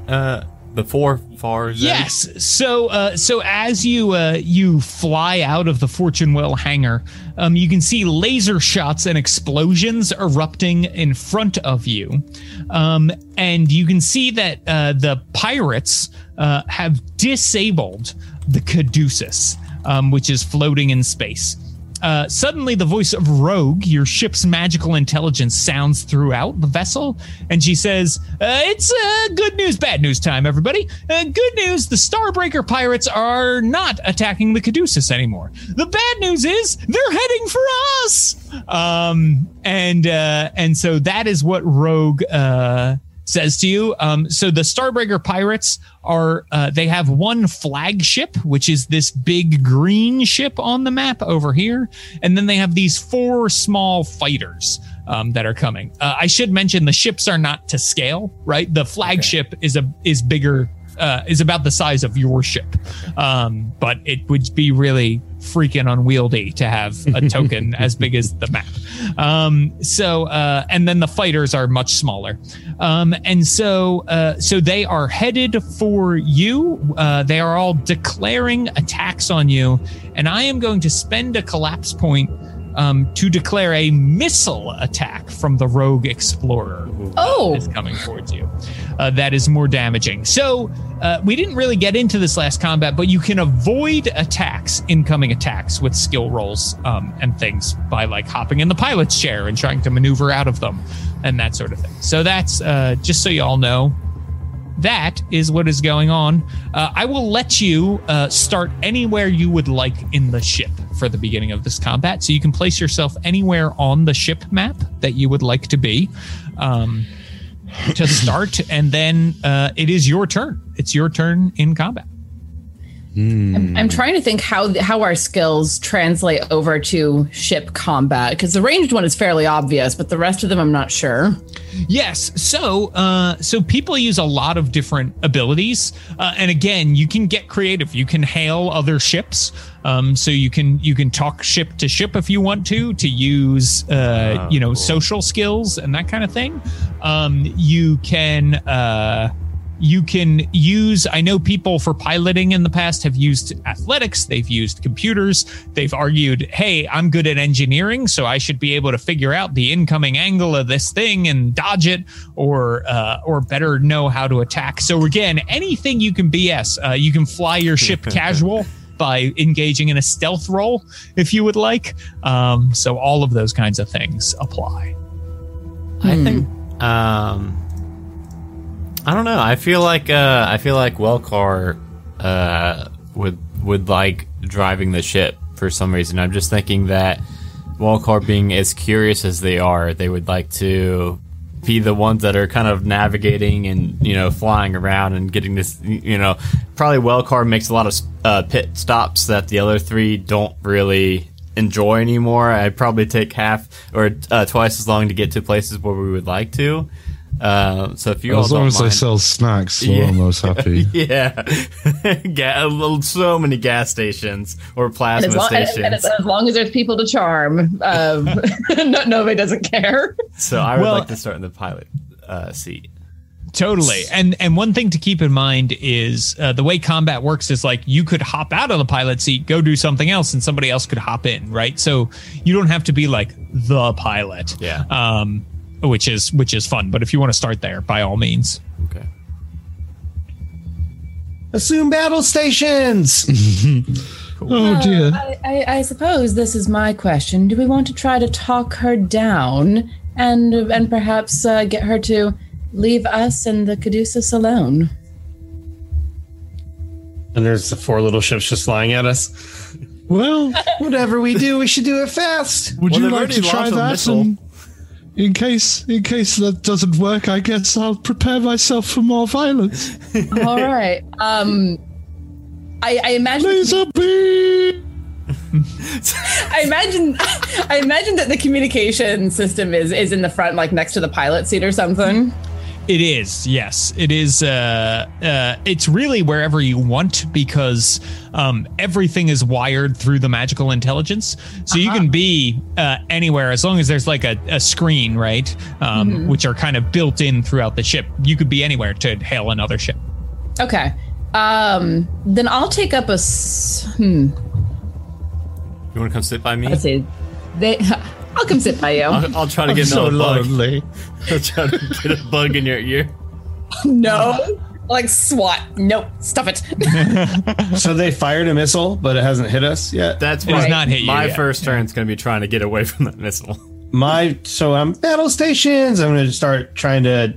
Uh the four far zone? yes. So uh so as you uh you fly out of the fortune well hangar um you can see laser shots and explosions erupting in front of you. Um and you can see that uh the pirates uh have disabled the caduceus um which is floating in space uh, suddenly, the voice of Rogue, your ship's magical intelligence, sounds throughout the vessel, and she says, uh, "It's uh, good news, bad news time, everybody. Uh, good news: the Starbreaker pirates are not attacking the Caduceus anymore. The bad news is they're heading for us." Um, and uh, and so that is what Rogue uh, says to you. Um, so the Starbreaker pirates are uh, they have one flagship, which is this big green ship on the map over here, and then they have these four small fighters. Um, that are coming. Uh, I should mention the ships are not to scale, right? The flagship okay. is a is bigger uh, is about the size of your ship. Um, but it would be really freaking unwieldy to have a token as big as the map. Um, so, uh, and then the fighters are much smaller. Um, and so, uh, so they are headed for you. Uh, they are all declaring attacks on you. And I am going to spend a collapse point um, to declare a missile attack from the rogue explorer who oh. is coming towards you. Uh, that is more damaging. So uh, we didn't really get into this last combat, but you can avoid attacks, incoming attacks, with skill rolls um, and things by like hopping in the pilot's chair and trying to maneuver out of them and that sort of thing. So that's uh, just so you all know that is what is going on. Uh, I will let you uh, start anywhere you would like in the ship for the beginning of this combat. So you can place yourself anywhere on the ship map that you would like to be um, to start. and then uh, it is your turn. It's your turn in combat. I'm, I'm, trying to think how how our skills translate over to ship combat because the ranged one is fairly obvious, but the rest of them I'm not sure. Yes, so uh, so people use a lot of different abilities, uh, and again, you can get creative. You can hail other ships, um, so you can you can talk ship to ship if you want to to use uh, oh, you know cool. social skills and that kind of thing. Um, you can. Uh, you can use i know people for piloting in the past have used athletics they've used computers they've argued hey i'm good at engineering so i should be able to figure out the incoming angle of this thing and dodge it or uh, or better know how to attack. So again anything you can bs uh, you can fly your ship casual by engaging in a stealth roll if you would like. Um, so all of those kinds of things apply. I think um I don't know. I feel like uh, I feel like Wellcar uh, would would like driving the ship for some reason. I'm just thinking that Wellcar being as curious as they are, they would like to be the ones that are kind of navigating and you know flying around and getting this. You know, probably Wellcar makes a lot of uh, pit stops that the other three don't really enjoy anymore. I'd probably take half or uh, twice as long to get to places where we would like to. Uh, so if you all As long don't as they sell snacks, Yeah. we're almost happy. yeah, Ga- a little- so many gas stations or And plasma as, long, and, stations. and as, as long as there's people to charm, um, no, nobody doesn't care. so I would Well- like to start in the pilot uh, seat. Totally. And and one thing to keep in mind is uh, the way combat works is like you could hop out of the pilot seat, go do something else, and somebody else could hop in, right? So you don't have to be like the pilot. Yeah. Um, which is which is fun. But if you want to start there, by all means. Okay. Assume battle stations. Oh dear. I, I, I suppose this is my question. Do we want to try to talk her down and and perhaps uh, get her to leave us and the Caduceus alone? And there's the four little ships just flying at us. Well, Whatever we do, we should do it fast. would Well, you like to try that? And in case, in case that doesn't work, I guess I'll prepare myself for more violence. All right. Um, I, I imagine. Laser beam. I imagine. I imagine that the communication system is is in the front, like next to the pilot seat or something. It is, yes. It is. Uh, uh, it's really wherever you want because um, everything is wired through the magical intelligence. So you can be uh, anywhere as long as there's like a, a screen, right? Um, Which are kind of built in throughout the ship. You could be anywhere to hail another ship. Okay. Um, then I'll take up a. s- Hmm. You want to come sit by me? Let's see. They. I'll come sit by you. I'll, I'll try to get so another bug. lonely. I'll try to get a bug in your ear. No. Like SWAT. Nope. Stuff it. So they fired a missile, but it hasn't hit us yet. That's It has why not hit you my yet. first turn's going to be trying to get away from that missile. My so I'm battle stations. I'm going to start trying to,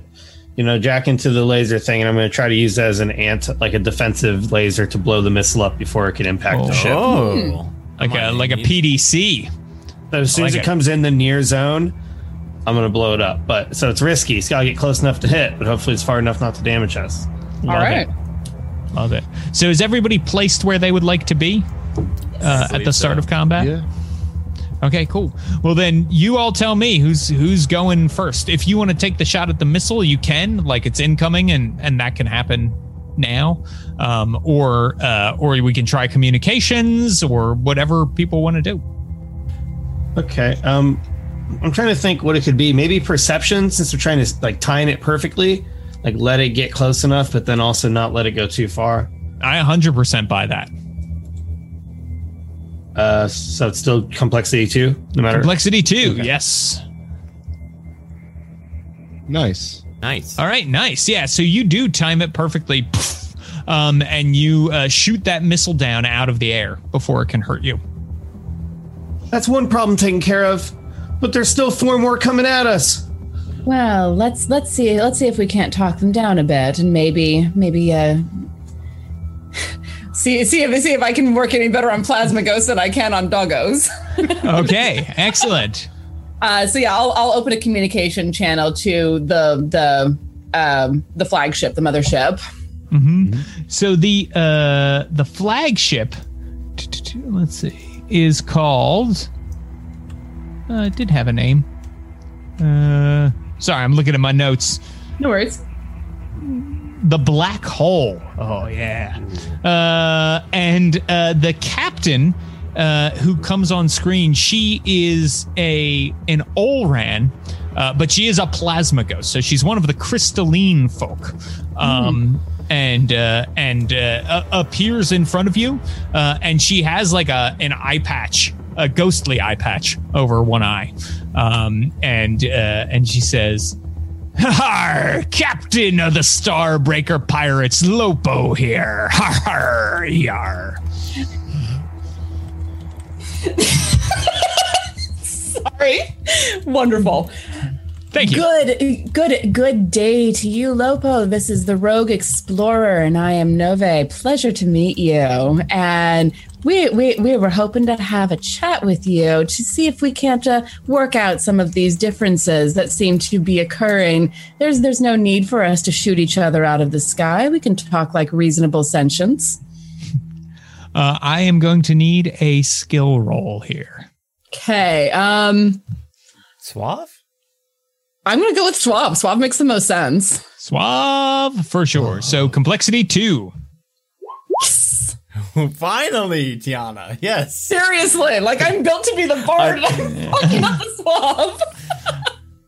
you know, jack into the laser thing, and I'm going to try to use that as an ant, like a defensive laser, to blow the missile up before it can impact the ship. Oh, Like a like a PDC. So as soon I as it it. comes in the near zone, I'm going to blow it up. But so it's risky. It's got to get close enough to hit, but hopefully it's far enough not to damage us. All right. Love it. So is everybody placed where they would like to be uh, at the start so. of combat? Yeah. Okay, cool. Well, then you all tell me who's who's going first. If you want to take the shot at the missile, you can. Like it's incoming, and and that can happen now. Um, or uh, or we can try communications or whatever people want to do. Okay. Um, I'm trying to think what it could be. Maybe perception, since we're trying to like time it perfectly, like let it get close enough, but then also not let it go too far. I 100% buy that. Uh, so it's still complexity too, no matter. Complexity two. Yes. Nice. nice. All right, nice. Yeah, so you do time it perfectly. Poof. Um, and you uh, shoot that missile down out of the air before it can hurt you. That's one problem taken care of, but there's still four more coming at us. Well, let's let's see let's see if we can't talk them down a bit and maybe maybe uh see see if see if I can work any better on plasma ghosts than I can on doggos. Okay, excellent. Uh, so yeah, I'll I'll open a communication channel to the the um the flagship, the mothership. Hmm. So the uh the flagship, let's see, is called. Uh, it did have a name. Uh, sorry, I'm looking at my notes. No worries. The Black Hole. Oh yeah. Uh, and uh, the captain, uh, who comes on screen, she is a an Olran, uh, but she is a plasma ghost. So she's one of the crystalline folk. Um, And uh, and uh, appears in front of you, uh, and she has like a an eye patch, a ghostly eye patch over one eye, um, and uh, and she says, Har, Captain of the Starbreaker Pirates, Lopo here. Har, har, yar. Sorry. Wonderful. Thank you. Good, good, good day to you, Lopo. This is the Rogue Explorer, and I am Nove. Pleasure to meet you. And we we we were hoping to have a chat with you to see if we can't uh, work out some of these differences that seem to be occurring. There's there's no need for us to shoot each other out of the sky. We can talk like reasonable sentients. Uh, I am going to need a skill roll here. Okay. Um, Suave? I'm gonna go with Suave. Suave makes the most sense. Suave for sure. So complexity two. Yes. Finally, Tiana. Yes. Seriously, like I'm built to be the bard. and I'm fucking up the Suave.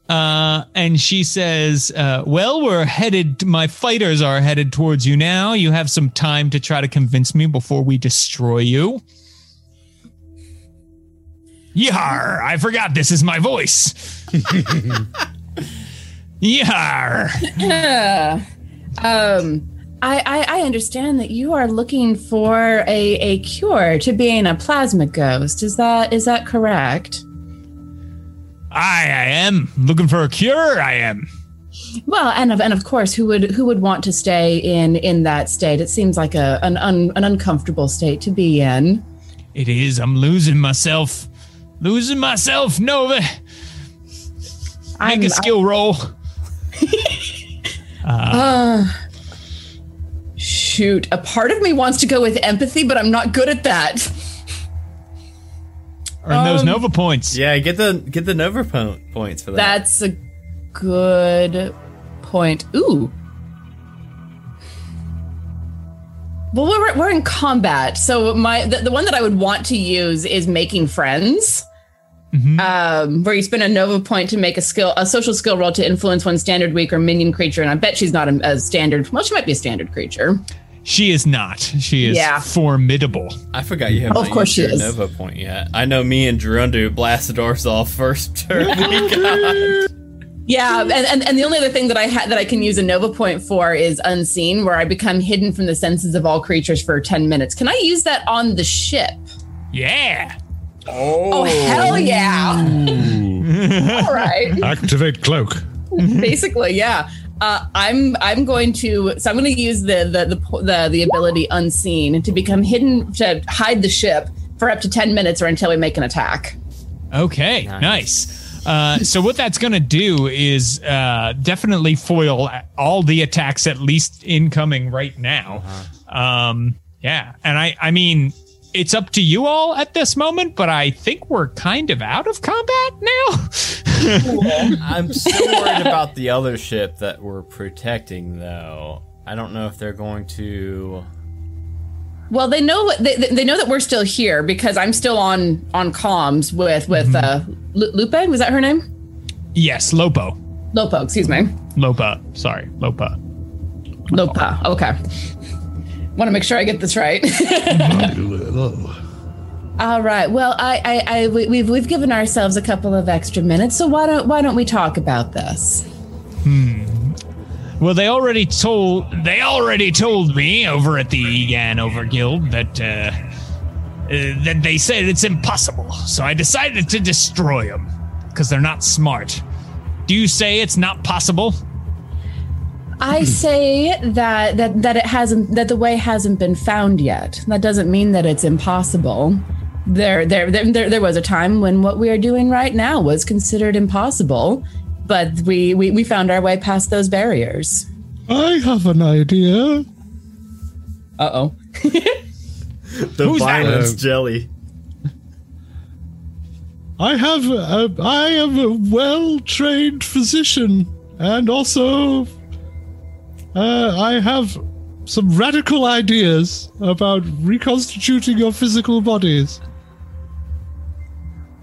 Uh, and she says, uh, "Well, we're headed. My fighters are headed towards you now. You have some time to try to convince me before we destroy you." Yar! I forgot this is my voice. Yar! Yeah. Um, I, I I understand that you are looking for a, a cure to being a plasma ghost. Is that is that correct? I, I am looking for a cure. I am. Well, and of and of course, who would who would want to stay in in that state? It seems like a an un, an uncomfortable state to be in. It is. I'm losing myself. Losing myself, Nova. Make I'm- a skill roll. Uh, shoot, a part of me wants to go with empathy, but I'm not good at that. Earn those Um, Nova points. Yeah, get the get the Nova po- points for that. That's a good point. Ooh. Well, we're, we're in combat, so my the, the one that I would want to use is making friends, um, where you spend a Nova point to make a skill a social skill roll to influence one standard weak or minion creature, and I bet she's not a, a standard. Well, she might be a standard creature. She is not. She is Yeah. formidable. I forgot you have Oh, not of course used she your is. Nova point yet. I know me and Gerundu blasted ourselves first turn we got. Yeah, and, and, and the only other thing that I had that I can use a Nova point for is unseen, where I become hidden from the senses of all creatures for ten minutes. Can I use that on the ship? Yeah. Oh, hell yeah! all right, Activate cloak. basically, yeah. Uh, I'm I'm going to so I'm going to use the the, the the the ability unseen to become hidden to hide the ship for up to ten minutes or until we make an attack. Okay. Nice. Uh, so what that's going to do is uh, definitely foil all the attacks, at least incoming right now. Um, yeah, and I, I mean, it's up to you all at this moment, but I think we're kind of out of combat now. I'm still worried about the other ship that we're protecting, though. I don't know if they're going to. Well, they know they, they know that we're still here because I'm still on on comms with with uh, Lupe. Was that her name? yes, Lopo. Lopo. Excuse me. Lopa. Sorry, Lopa. Lopa. Okay. Want to make sure I get this right. All right. Well, I, I, I we, we've we've given ourselves a couple of extra minutes, so why don't why don't we talk about this? Hmm. Well, they already told they already told me over at the Egan Over Guild that uh, uh, that they said it's impossible. So I decided to destroy them because they're not smart. Do you say it's not possible? I say that that that it hasn't that the way hasn't been found yet. That doesn't mean that it's impossible. There, there, there, there, there was a time when what we are doing right now was considered impossible, but we, we, we found our way past those barriers. I have an idea. Uh oh. The Who's that? violence Uh, jelly. I have a, I am a well-trained physician, and also uh, I have some radical ideas about reconstituting your physical bodies.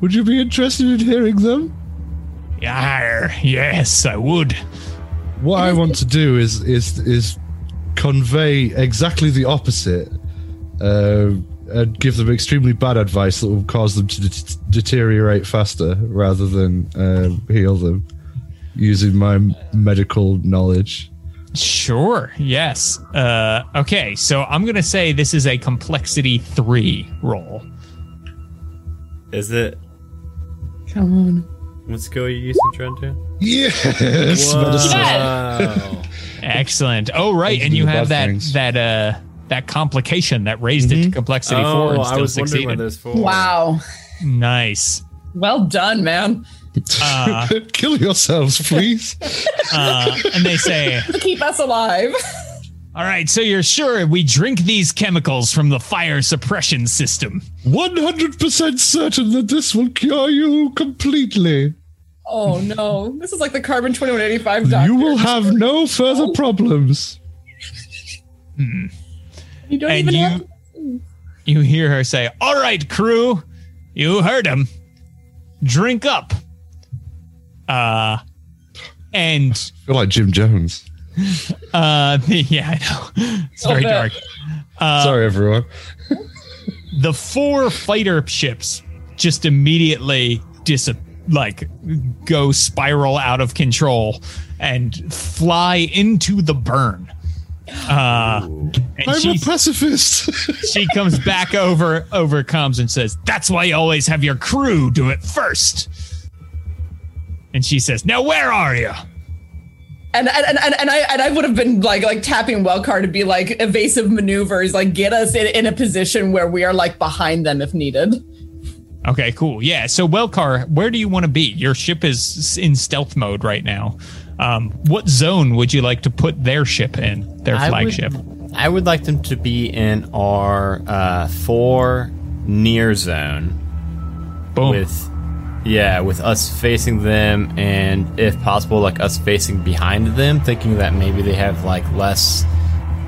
Would you be interested in hearing them? Yeah, yes, I would. What I want to do is is is convey exactly the opposite, uh, and give them extremely bad advice that will cause them to de- deteriorate faster rather than um, heal them using my medical knowledge. Sure. Yes. Uh, okay. So I'm gonna say this is a complexity three roll. Is it? Come on. What skill are you using, Gerundu? Yes, medicine. Wow. Excellent. Oh, right, Those and you have that things. that uh that complication that raised it to complexity four oh, and I still was wondering what succeeded. Wow. Nice. Well done, man. Uh, Kill yourselves, please. uh, and they say, keep us alive. All right, so you're sure we drink these chemicals from the fire suppression system? 100% certain that this will cure you completely. Oh no, this is like the carbon twenty one eighty five doctor. You will have no further problems. You don't and even you have. you hear her say, "All right, crew, you heard him. Drink up." Uh, and I feel like Jim Jones. uh, yeah, I know it's very Oh, man. dark. Sorry, everyone. the four fighter ships just immediately dis like go spiral out of control and fly into the burn. Uh, I'm a pacifist. she comes back over over comms and says, "That's why you always have your crew do it first. And she says, "Now where are you?" And and, and, and I and I would have been like like tapping Wellcar to be like evasive maneuvers, like get us in, in a position where we are like behind them if needed. Okay, cool. Yeah. So, Wellcar, where do you want to be? Your ship is in stealth mode right now. Um, what zone would you like to put their ship in? Their I flagship. Would, I would like them to be in our uh, four near zone Boom. with, yeah, with us facing them, and if possible, like us facing behind them, thinking that maybe they have like less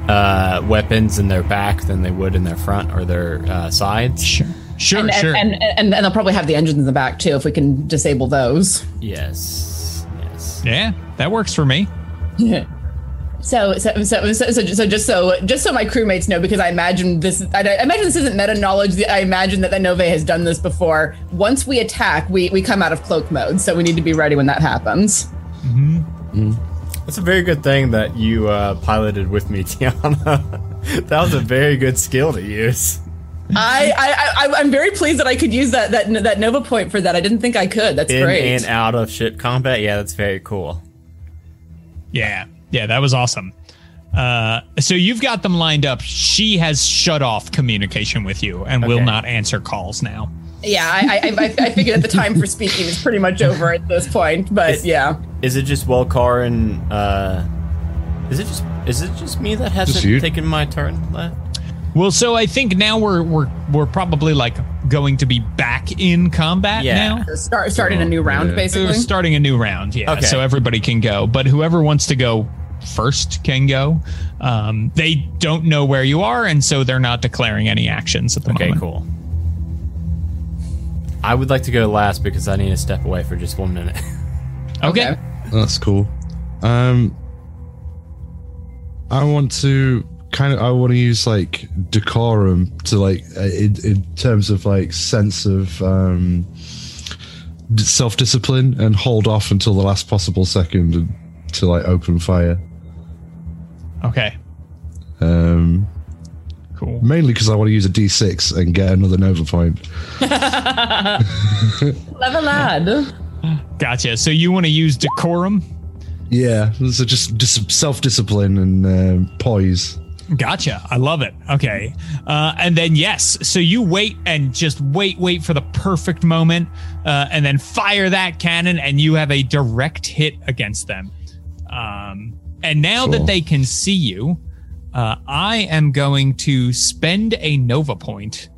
uh, weapons in their back than they would in their front or their uh, sides. Sure. Sure. And, sure. and, and, and and they'll probably have the engines in the back too if we can disable those. Yes, yes. yeah, that works for me. So, so, so, so, so, so just so, just so my crewmates know, because I imagine this, I, I imagine this isn't meta knowledge. I imagine that the Nove has done this before. Once we attack, we, we come out of cloak mode. So we need to be ready when that happens. That's a very good thing that you uh, piloted with me, Tiana. that was a very good skill to use. I, I, I, I'm very pleased that I could use that, that, that Nova point for that. I didn't think I could. That's In great. and out of ship combat, yeah, that's very cool. Yeah. Yeah, that was awesome. Uh, so you've got them lined up. She has shut off communication with you and will not answer calls now. yeah, I, I, I, I figured that the time for speaking is pretty much over at this point. But It's- yeah, Is it just Wellcar and uh is it just is it just me that hasn't taken my turn left? Well, so I think now we're we're we're probably like going to be back in combat Yeah. now. start starting a new round yeah. basically. Starting a new round, yeah. Okay. So everybody can go, but whoever wants to go first can go. Um, they don't know where you are, and so they're not declaring any actions at the Okay, moment. cool. I would like to go last because I need to step away for just one minute. Okay. Okay. That's cool. Um, I want to kind of I want to use like decorum to like uh, in, in terms of like sense of um self discipline and hold off until the last possible second to like open fire. Okay. Um, Cool. mainly because I want to use a D6 and get another Nova point. Clever lad. Gotcha. So you want to use decorum? Yeah, so just just self discipline and um, poise. Gotcha. I love it. Okay. Uh, and then, yes. So you wait and just wait, wait for the perfect moment, uh, and then fire that cannon, and you have a direct hit against them. Um, and now Cool. that they can see you, uh, I am going to spend a Nova point,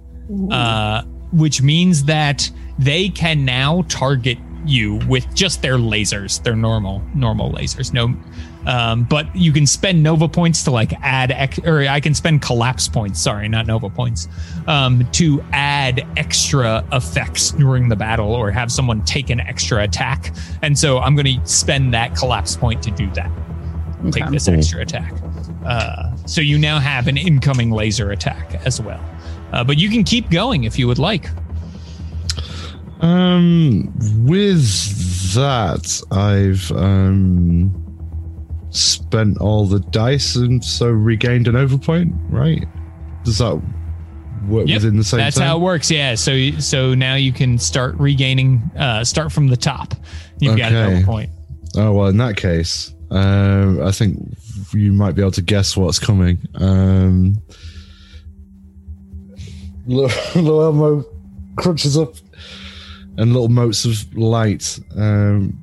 uh, which means that they can now target you with just their lasers, their normal normal lasers. No, um, but you can spend Nova points to like add, ex- or I can spend collapse points. Sorry, not Nova points, um, to add extra effects during the battle or have someone take an extra attack. And so I'm going to spend that collapse point to do that. Take this extra attack. Uh, so you now have an incoming laser attack as well. Uh, but you can keep going if you would like. Um, with that, I've um spent all the dice and so regained a Nova point. Right? Does that work Yep, within the same? That's time? how it works. Yeah. So so now you can start regaining. Uh, start from the top. You've got an Okay. Nova point. Oh well, in that case, um, I think you might be able to guess what's coming. Um, Lo- Loelmo crunches up, and little motes of light um,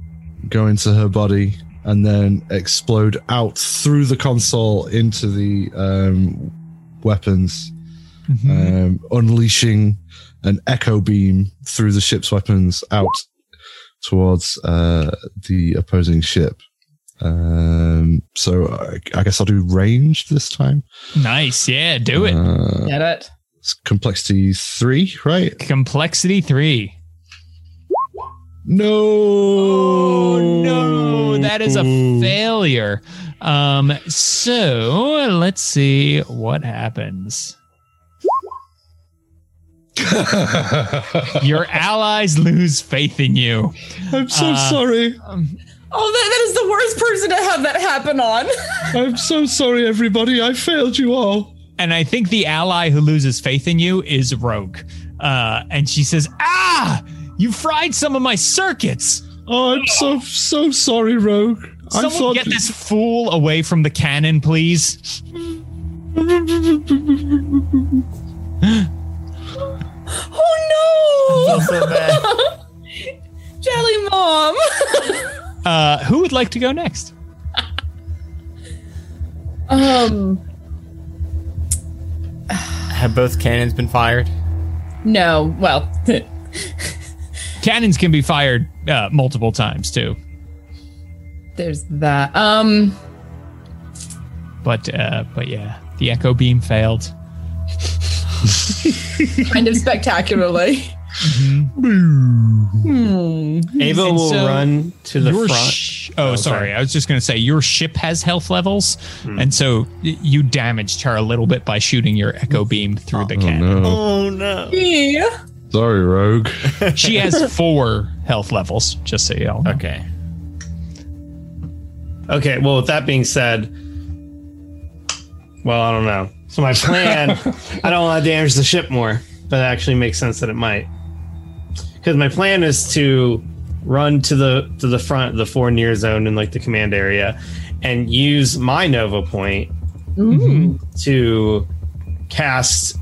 go into her body, and then explode out through the console into the um, weapons, um, unleashing an echo beam through the ship's weapons out towards uh, the opposing ship. Um, so I, I guess I'll do range this time. Nice. Yeah, do it. Uh, Get it? it's complexity three, right? Complexity three. No. Oh no, that is a failure. Um, so let's see what happens. Your allies lose faith in you. I'm so Uh, sorry. Oh, that, that is the worst person to have that happen on. I'm so sorry, everybody. I failed you all. And I think the ally who loses faith in you is Rogue. Uh, and she says, Ah, you fried some of my circuits. Oh, I'm so so sorry, Rogue. I Someone thought get this fool away from the cannon, please. Oh no! so bad. Jelly mom. Uh, who would like to go next? um, Have both cannons been fired? no. Well, Cannons can be fired uh, multiple times too, there's that. Um, but uh, but yeah, the echo beam failed. kind of spectacularly. Hmm. Ava And will so run to the front. sh- oh, Oh, sorry. sorry. I was just going to say your ship has health levels, Hmm. and so you damaged her a little bit by shooting your echo beam through the Oh cannon. no. Oh no. Yeah. Sorry, Rogue. She has four health levels, just so you all know. Okay. Okay, well, with that being said, well, I don't know. So my plan, I don't want to damage the ship more, but it actually makes sense that it might. Because my plan is to run to the to the front of the four near zone in like the command area, and use my Nova point to cast,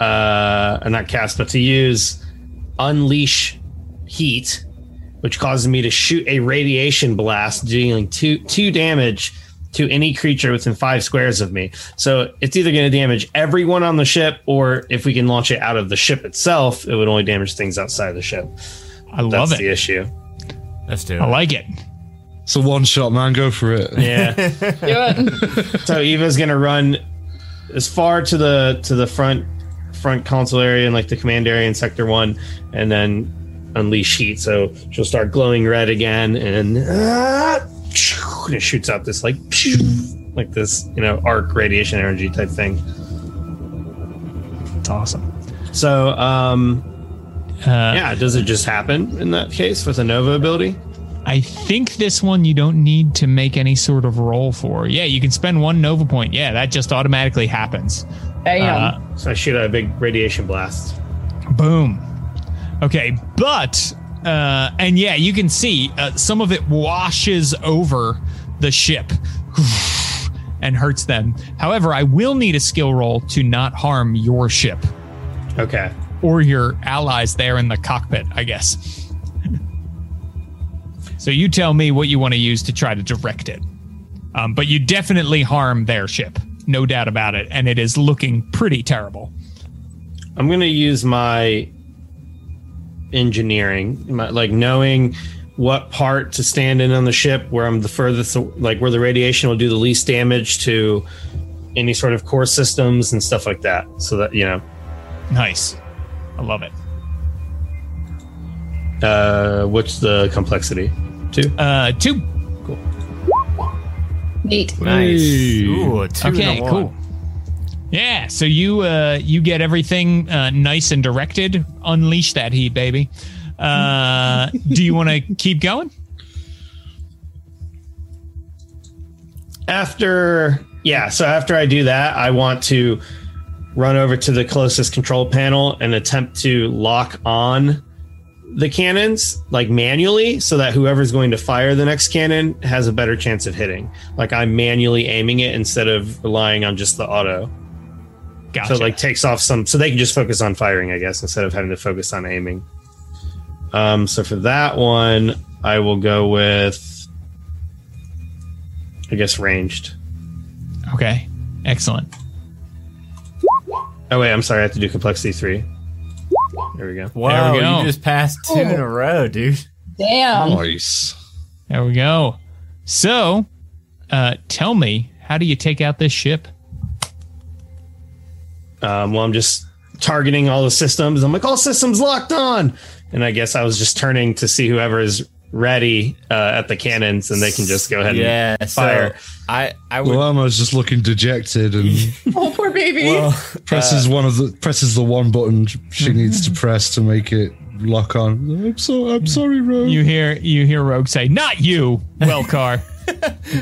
uh, not cast, but to use unleash heat which causes me to shoot a radiation blast, dealing two two damage to any creature within five squares of me. So it's either going to damage everyone on the ship, or if we can launch it out of the ship itself, it would only damage things outside of the ship. I love it. That's the issue. Let's do it. I like it. It's a one shot, man. Go for it. Yeah. Do it. so Eva's going to run as far to the to the front front console area and like the command area in sector one, and then unleash heat. So she'll start glowing red again, and uh, and it shoots out this like like this you know arc radiation energy type thing. It's awesome. So um Uh, yeah, does it just happen in that case with a Nova ability? I think this one you don't need to make any sort of roll for. Yeah, you can spend one Nova point. Yeah, that just automatically happens. Bam. Uh, So I shoot a big radiation blast. Boom. Okay, but uh, and yeah, you can see uh, some of it washes over the ship and hurts them. However, I will need a skill roll to not harm your ship Okay. or your allies there in the cockpit, I guess. so you tell me what you want to use to try to direct it. Um, but you definitely harm their ship, no doubt about it, and it is looking pretty terrible. I'm gonna use my engineering, my, like knowing what part to stand in on the ship, where I'm the furthest, like where the radiation will do the least damage to any sort of core systems and stuff like that. So that you know, Nice. I love it. uh, what's the complexity? Two. Uh, two. Cool. Neat. Nice. Hey. Ooh, two Okay, and one. cool. Yeah, so you uh you get everything uh, nice and directed. Unleash that heat, baby. Uh, do you want to keep going? After yeah, so after I do that, I want to run over to the closest control panel and attempt to lock on the cannons like manually so that whoever's going to fire the next cannon has a better chance of hitting. Like I'm manually aiming it instead of relying on just the auto. Gotcha. So it like takes off some so they can just focus on firing, I guess, instead of having to focus on aiming. Um so for that one, I will go with I guess ranged. Okay, excellent. Oh wait, I'm sorry. I have to do complexity three. There we go. Wow, we go. you just passed two in a row, dude. Damn. Nice. There we go. So, uh, tell me, how do you take out this ship? Um, well, I'm just targeting all the systems. I'm like, all systems locked on. And I guess I was just turning to see whoever is ready uh, at the cannons, and they can just go ahead Yeah, and so fire. I I would Well, Elmo's just looking dejected and Oh, poor baby. well, presses one of the presses the one button she needs to press to make it lock on. I'm so I'm sorry, Rogue. You hear you hear Rogue say, "Not you, Wellcar.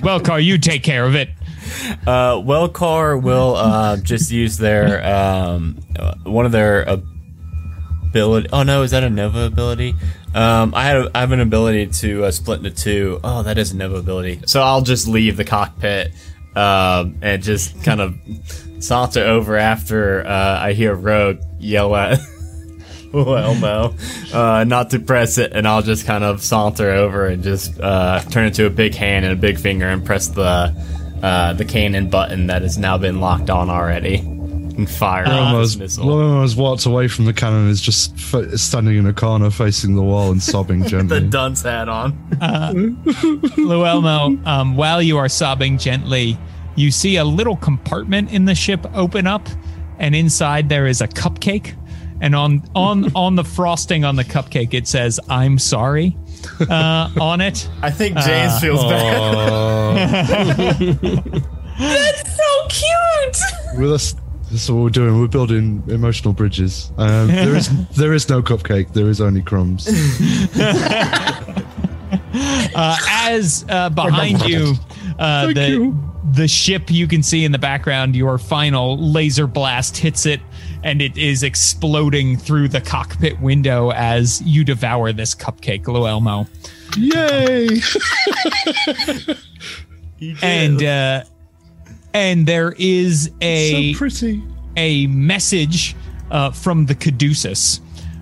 Wellcar, you take care of it." Uh, Wellcar will uh, just use their um, uh, one of their ability. Oh no, is that a Nova ability? Um, have an ability to uh, split into two. Oh, that is a Nova ability. So I'll just leave the cockpit um, and just kind of saunter over after uh, I hear Rogue yell at. Elmo, uh, not to press it, and I'll just kind of saunter over and just uh, turn into a big hand and a big finger and press the uh, the cannon button that has now been locked on already and fire off Elmo's, this missile. Elmo's walked away from the cannon and is just f- standing in a corner facing the wall and sobbing gently. the dunce hat on. Loelmo, um, while you are sobbing gently, you see a little compartment in the ship open up, and inside there is a cupcake. And on on on the frosting on the cupcake, it says "I'm sorry" uh, on it. I think James feels bad. That's so cute. With us, that's what we're doing. We're building emotional bridges. Um, there is there is no cupcake. There is only crumbs. Uh, as uh, behind you, uh, the you. the ship you can see in the background, your final laser blast hits it, and it is exploding through the cockpit window as you devour this cupcake, Loelmo. Yay! And uh, and there is a so pretty. a message uh, from the Caduceus.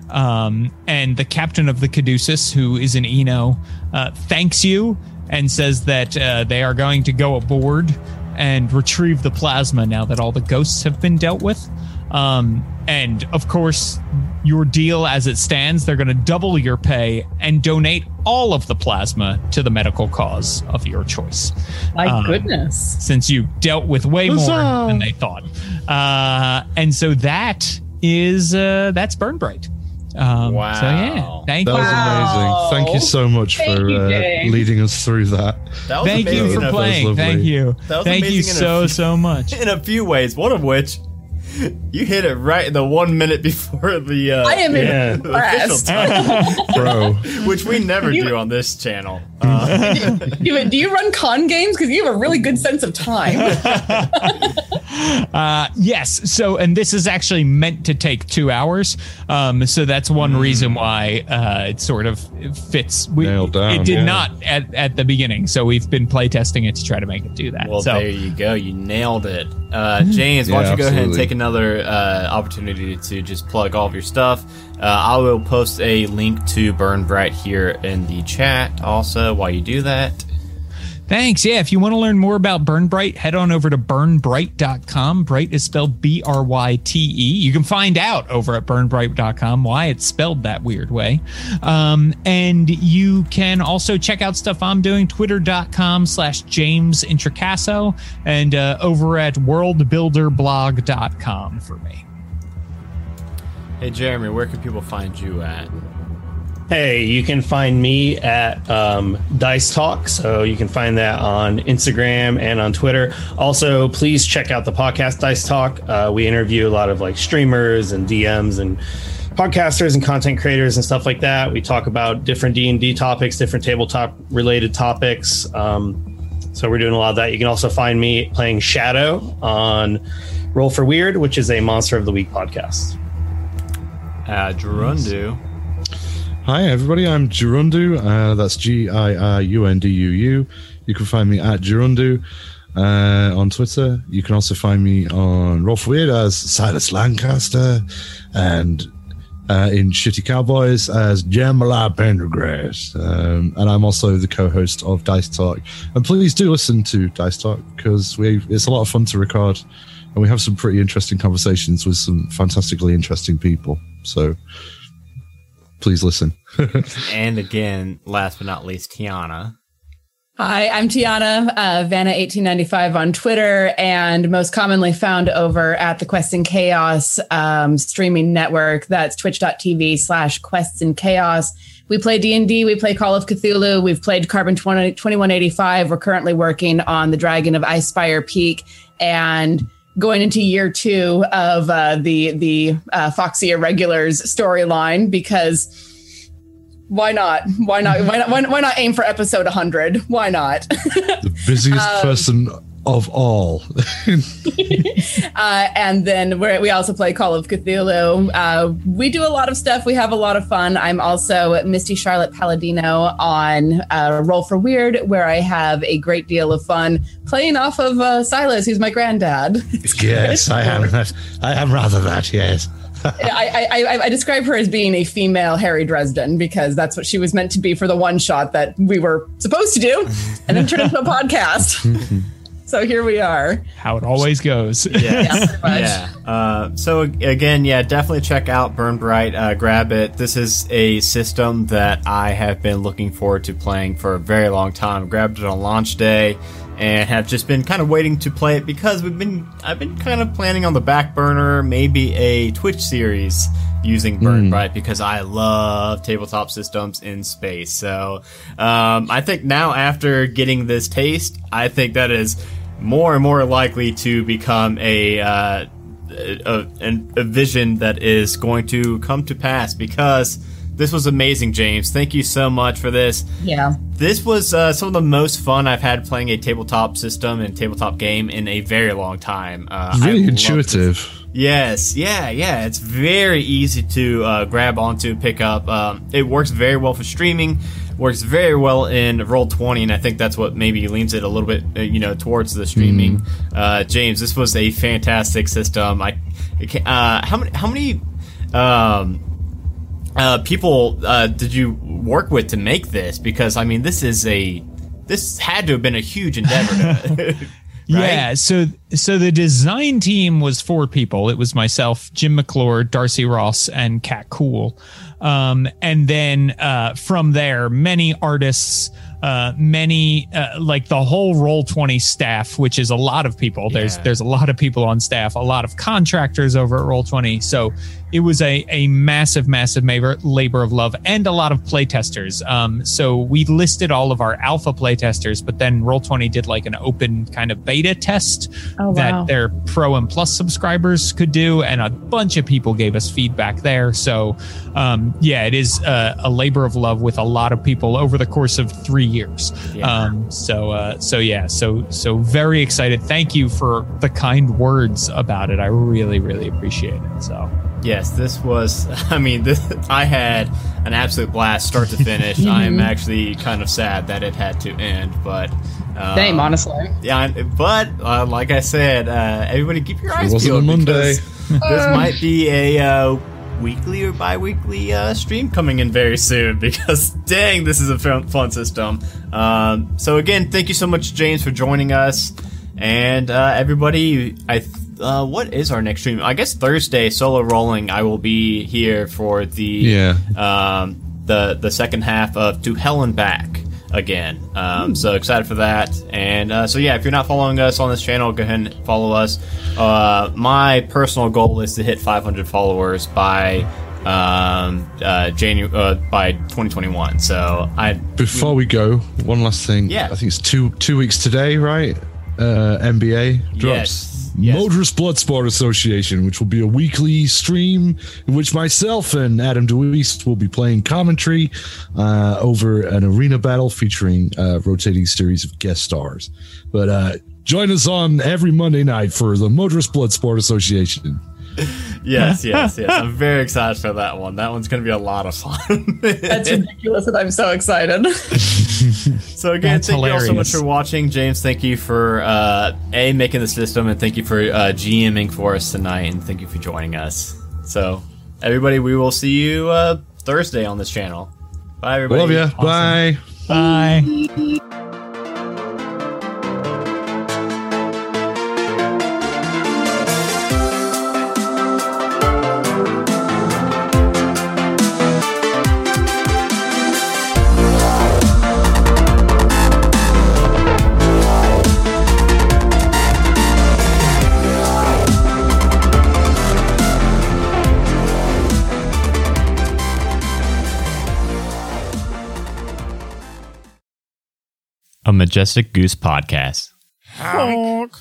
Um, and the captain of the Caduceus, who is an Eno, uh, thanks you and says that uh, they are going to go aboard and retrieve the plasma now that all the ghosts have been dealt with. Um, and of course, your deal as it stands, they're going to double your pay and donate all of the plasma to the medical cause of your choice My Um, goodness. since you dealt with way more than they thought. Uh, and so that is uh, that's Burn Bryte. Um, Wow. So yeah, thank That you. was Wow. amazing. Thank you so much Thank for you, uh, leading us through that. That was Thank you for playing. Thank you. That was Thank you amazing in a so few- so much. in a few ways. One of which you hit it right in the one minute before the uh, I am Yeah. official impressed. time, Bro, which we never You- do on this channel. Uh, do, you, do you run con games? Because you have a really good sense of time. Uh, yes. So, and this is actually meant to take two hours. Um, so that's one reason why uh, it sort of fits. We, Nailed down, It did yeah. not at, at the beginning. So we've been playtesting it to try to make it do that. well, so there you go. You nailed it. Uh, James, why don't Yeah, you go ahead and take another uh, opportunity to just plug all of your stuff? Uh, I will post a link to Burn Bryte here in the chat also while you do that. Thanks. Yeah, if you want to learn more about Burn Bryte, head on over to burnbryte.com. Bryte is spelled B R Y T E. You can find out over at burnbryte.com why it's spelled that weird way. Um, and you can also check out stuff I'm doing, twitter.com slash James Introcaso and uh, over at worldbuilderblog.com for me. Hey, Jeremy, where can people find you at? Hey, you can find me at um, Dice Talk. So you can find that on Instagram and on Twitter. Also, please check out the podcast Dice Talk. Uh, we interview a lot of like streamers and DMs and podcasters and content creators and stuff like that. We talk about different D and D topics, different tabletop related topics. Um, so we're doing a lot of that. You can also find me playing Shadow on Roll for Weird, which is a Monster of the Week podcast. Gerundu. Hi, everybody. I'm Gerundu. Uh, that's G I R U N D U U. You can find me at Gerundu uh, on Twitter. You can also find me on for Weird as Silas Lancaster. And uh, in Shitty Cowboys as Jamala Pendergrass. Um, and I'm also the co host of Dice Talk. And please do listen to Dice Talk because we it's a lot of fun to record and we have some pretty interesting conversations with some fantastically interesting people. So please listen. and again, last but not least, Tiana. Hi, I'm Tiana, uh, Vanna1895 on Twitter, and most commonly found over at the Quests and Chaos um, streaming network. That's twitch.tv slash Quests and Chaos. We play D&D, we play Call of Cthulhu, we've played Carbon 20, 2185. We're currently working on the Dragon of Icespire Peak, and going into year two of uh, the, the uh, Foxy Irregulars storyline because why not? Why not? Why not? Why, why not aim for episode 100? Why not? the busiest um, person of all. uh, and then we also play Call of Cthulhu. Uh, we do a lot of stuff. We have a lot of fun. I'm also Misty Charlotte Palladino on uh, Roll for Weird, where I have a great deal of fun playing off of uh, Silas, who's my granddad. yes, I am. I am rather that. Yes. I, I, I, describe her as being a female Harry Dresden because that's what she was meant to be for the one shot that we were supposed to do, and then turn into a podcast. So here we are. How it always goes. Yeah. yeah. Uh, so again, yeah, definitely check out Burn Bryte. Uh, grab it. This is a system that I have been looking forward to playing for a very long time. Grabbed it on launch day and have just been kind of waiting to play it because we've been I've been kind of planning on the back burner maybe a Twitch series using Burn mm. Bryte because I love tabletop systems in space. So um, I think now after getting this taste, I think that is more and more likely to become a uh, a, a vision that is going to come to pass because this was amazing, James. Thank you so much for this. Yeah. This was uh, some of the most fun I've had playing a tabletop system and tabletop game in a very long time. Uh, really intuitive. Yes, yeah, yeah. It's very easy to uh, grab onto, pick up. Um, it works very well for streaming. Works very well in Roll Twenty, and I think that's what maybe leans it a little bit, uh, you know, towards the streaming. Mm. James, this was a fantastic system. I, uh, how many, how many, um, uh, people uh, did you work with to make this? Because I mean, this is a this had to have been a huge endeavor. To, right? Yeah. So so the design team was four people. It was myself, Jim McClure, Darcy Ross, and Cat Cool. Um, and then uh, from there, many artists uh, many uh, like the whole roll 20 staff which is a lot of people there's yeah. there's a lot of people on staff a lot of contractors over at roll 20 so it was a, a massive massive labor, labor of love and a lot of playtesters um, so we listed all of our alpha playtesters but then roll 20 did like an open kind of beta test oh, wow. that their pro and plus subscribers could do and a bunch of people gave us feedback there so um, yeah it is a, a labor of love with a lot of people over the course of three years. Yeah. Um, so uh, so yeah, so so very excited. Thank you for the kind words about it. I really really appreciate it. So. Yes, this was. I mean, this, I had an absolute blast, start to finish. I am actually kind of sad that it had to end, but um, same, honestly. Yeah, but uh, like I said, uh, everybody keep your eyes peeled. Monday. this might be a uh, weekly or bi-weekly uh, stream coming in very soon because dang this is a fun, fun system um, so again thank you so much james for joining us and uh, everybody i uh, what is our next stream i guess thursday solo rolling i will be here for the yeah um, the the second half of to hell and back again. Um, so excited for that. And uh, so, yeah, if you're not following us on this channel, go ahead and follow us. Uh, my personal goal is to hit 500 followers by um, uh, January uh, by 2021. So I before we go, one last thing. Yeah, I think it's two two weeks today, right? Uh, MBA drops. Yes. Yes. Motorist Bloodsport Association, which will be a weekly stream in which myself and Adam DeWeese will be playing commentary uh, over an arena battle featuring a rotating series of guest stars. But uh, join us on every Monday night for the Motorist Bloodsport Association. yes, yes, yes. I'm very excited for that one. That one's going to be a lot of fun. That's ridiculous, and I'm so excited. so again, That's thank hilarious. you all so much for watching, James. Thank you for uh, a making the system, and thank you for uh, GMing for us tonight, and thank you for joining us. So everybody, we will see you uh, Thursday on this channel. Bye, everybody. Love you. Bye. Bye. Majestic Goose podcast. Honk.